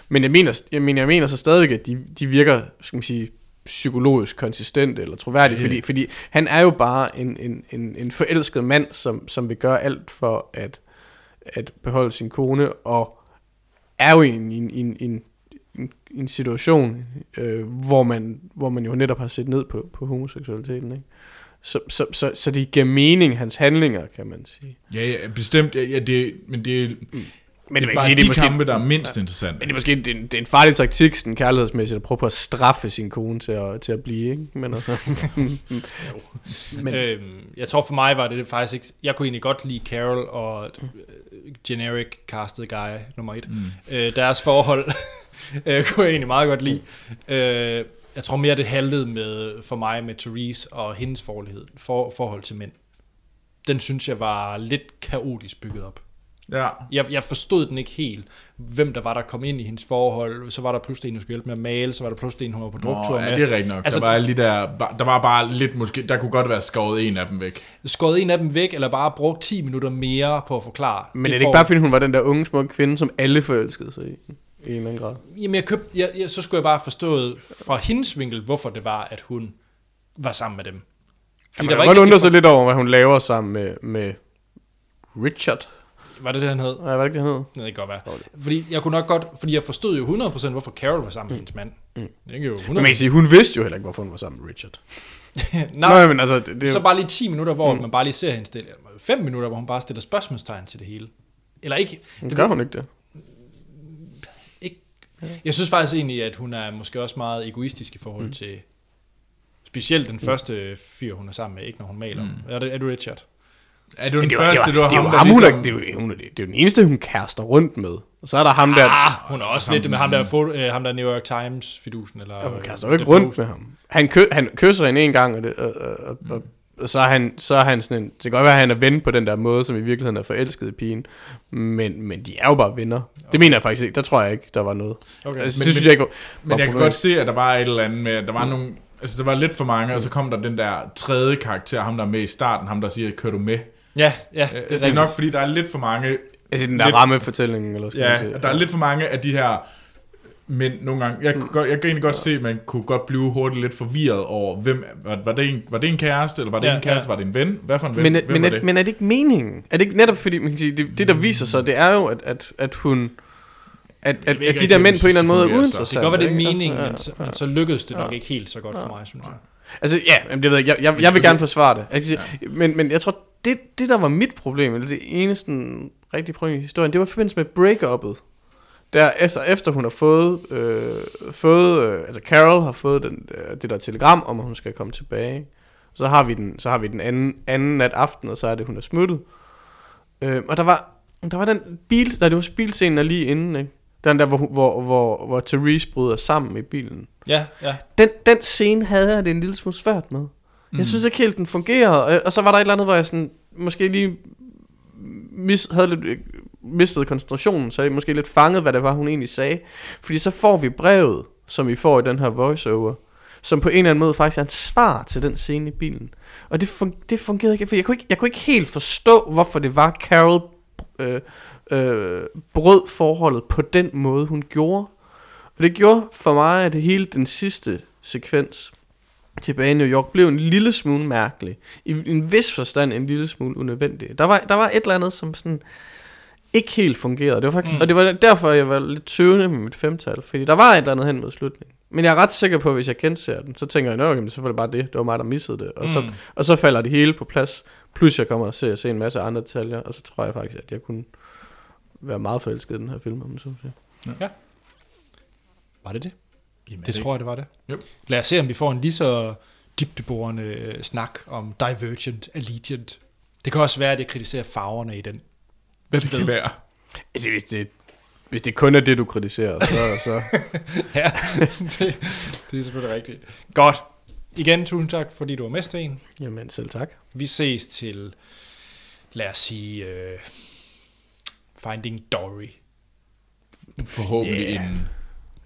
Men jeg mener, jeg mener, jeg mener så stadig, at de, de virker, skal man sige, psykologisk konsistent eller troværdige, fordi, fordi han er jo bare en, en, en, en forelsket mand, som, som vil gøre alt for at, at beholde sin kone, og er jo i en, en, en, en, en, situation, øh, hvor, man, hvor man jo netop har set ned på, på homoseksualiteten. Ikke? Så, så, så, så det giver mening, hans handlinger, kan man sige. Ja, ja bestemt. Ja, ja, det, men det, er- Men det er man kan bare sige, de det er måske, kampe, der er mindst interessante. men det er måske det er en, det er en farlig taktik, sådan kærlighedsmæssigt, at prøve på at straffe sin kone til at, til at blive, ikke? Men altså, Men, øhm, jeg tror for mig var det faktisk ikke... Jeg kunne egentlig godt lide Carol og øh, generic casted guy nummer et. Mm. Øh, deres forhold øh, kunne jeg egentlig meget godt lide. Øh, jeg tror mere, det handlede med, for mig med Therese og hendes forlighed, for, forhold til mænd. Den synes jeg var lidt kaotisk bygget op. Ja. Jeg, jeg forstod den ikke helt, hvem der var, der kom ind i hendes forhold. Så var der pludselig en, der skulle hjælpe med at male, så var der pludselig en, hun var på druktur med. ja, det er rigtigt nok. Altså, der var alle de der, der var bare lidt måske, der kunne godt være skåret en af dem væk. skåret en af dem væk, eller bare brugt 10 minutter mere på at forklare. men er det ikke bare, fordi hun var den der unge, smukke kvinde, som alle forelskede sig i? I en eller anden grad. Jamen, jeg købte, jeg, jeg, så skulle jeg bare forstået fra hendes vinkel, hvorfor det var, at hun var sammen med dem. Fordi Man kan godt undre rigtig- sig lidt over, hvad hun laver sammen med, med Richard. Var det det, han hed? Nej, hvad er det, det hed? Det kan godt være. Fordi jeg kunne nok godt, fordi jeg forstod jo 100% hvorfor Carol var sammen med hendes mand. Mm. Det er jo 100%. Men man kan sige, hun vidste jo heller ikke, hvorfor hun var sammen med Richard. Nej, Nej, men altså, det, det er så jo- bare lige 10 minutter, hvor mm. man bare lige ser hende stille. 5 minutter, hvor hun bare stiller spørgsmålstegn til det hele. Eller ikke. det gør hun ikke det. Jeg synes faktisk egentlig, at hun er måske også meget egoistisk i forhold mm. til specielt den første fyr, hun er sammen med, ikke når hun maler. Mm. Er, det, er du Richard? Er du den det var, første, det du har det ham, der hun er, ligesom... det, er jo, hun det er jo den eneste, hun kaster rundt med. Og så er der ham der, Ah, hun er også lidt med ham der, foto, øh, ham der New York Times fidusen. Eller, Ja, hun kaster jo ikke rundt med ham. Han, kø, han kysser hende en gang, og, det, og, og, og, og, og så, er han, så er han sådan en... Det kan godt være, at han er ven på den der måde, som i virkeligheden er forelsket i pigen. Men, men de er jo bare venner. Det mener jeg faktisk ikke. Der tror jeg ikke, der var noget. Okay. Altså, Men- det synes men- jeg ikke var Men jeg kan godt se, at der var et eller andet med, at der var nogle... Altså, der var lidt for mange, og så kom der den der tredje karakter, ham der er med i starten, ham der siger, kører du med? Ja, ja, Det det er, det er nok, fordi der er lidt for mange... Altså den der lidt- rammefortælling, eller skal man Ja, sige. der er lidt for mange af de her men nogle gange, jeg, kunne godt, jeg kan egentlig godt se, at man kunne godt blive hurtigt lidt forvirret over, hvem, var, var, det en, var det en kæreste, eller var det Ja, ja, en kæreste, ja. var det en ven? Hvad for en ven? Men, hvem men, var er, det? men er det ikke meningen? Er det ikke netop fordi, man kan sige, det, det der viser sig, det er jo, at, at, at hun... At, at, at de der mænd på en eller anden måde er uinteressante. det kan godt være, det er meningen, men, så, men så lykkedes det nok ikke helt så godt for mig, synes jeg. Altså, ja, men det ved jeg, jeg, jeg, jeg vil gerne forsvare det. Jeg, sige, men, men jeg tror, det, det der var mit problem, eller det eneste rigtige problem i historien, det var i forbindelse med break-uppet. Der, altså, efter hun har fået, øh, fået øh, altså Carol har fået den, øh, det der telegram om, at hun skal komme tilbage. Så har vi den, så har vi den anden, anden nat aften, og så er det, hun er smuttet. Øh, og der var, der var den bil, der det var bilscenen der lige inden, ikke? Den der, hvor, hvor, hvor, hvor Therese bryder sammen i bilen Ja, ja. den, den scene havde jeg det en lille smule svært med. Jeg synes ikke helt, den fungerede. Og, og så var der et eller andet, hvor jeg sådan, måske lige mis, havde lidt mistede koncentrationen, så jeg måske lidt fanget, hvad det var, hun egentlig sagde. Fordi så får vi brevet, som vi får i den her voiceover, som på en eller anden måde faktisk er et svar til den scene i bilen. Og det, fun- det fungerede ikke, for jeg kunne ikke, jeg kunne ikke helt forstå, hvorfor det var, Carol øh, øh, brød forholdet på den måde, hun gjorde. Og det gjorde for mig, at det hele den sidste sekvens tilbage i New York blev en lille smule mærkelig. I en vis forstand en lille smule unødvendig. Der var, der var et eller andet, som sådan ikke helt fungerede. Det var faktisk, mm. Og det var derfor, jeg var lidt tøvende med mit femtal. Fordi der var et eller andet hen mod slutningen. Men jeg er ret sikker på, at hvis jeg genser den, så tænker jeg, "Nå, okay, så var det bare det. Det var mig, der missede det. Og, mm. så, og så falder det hele på plads. Plus jeg kommer og ser, se en masse andre detaljer. Og så tror jeg faktisk, at jeg kunne være meget forelsket i den her film, om man så må sige. Var det det? Jamen, er Det tror jeg, det var det. Jo. Lad os se, om vi får en lige så dybdeborende øh, snak om Divergent, Allegiant. Det kan også være, at det kritiserer farverne i den. Hvem Det kan være. Altså, hvis det, hvis det kun er det, du kritiserer, så... så ja, det, det er selvfølgelig rigtigt. Godt. Igen, tusind tak, fordi du var med, Sten. jamen, selv tak. Vi ses til, lad os sige, uh, Finding Dory. Forhåbentlig Yeah. inden.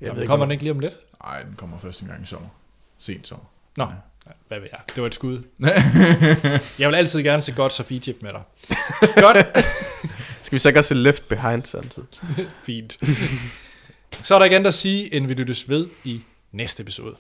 Jeg Nå, ved ikke, kommer om- den ikke lige om lidt? Nej, den kommer først en gang i sommer. Sent sommer. Nå, ja. hvad ved jeg. Det var et skud. jeg vil altid gerne se godt Sofie Chip med dig. Godt. Skal vi så ikke også se Left Behind samtidig? Fint. Så er der igen at sige, end vi lyttes ved i næste episode.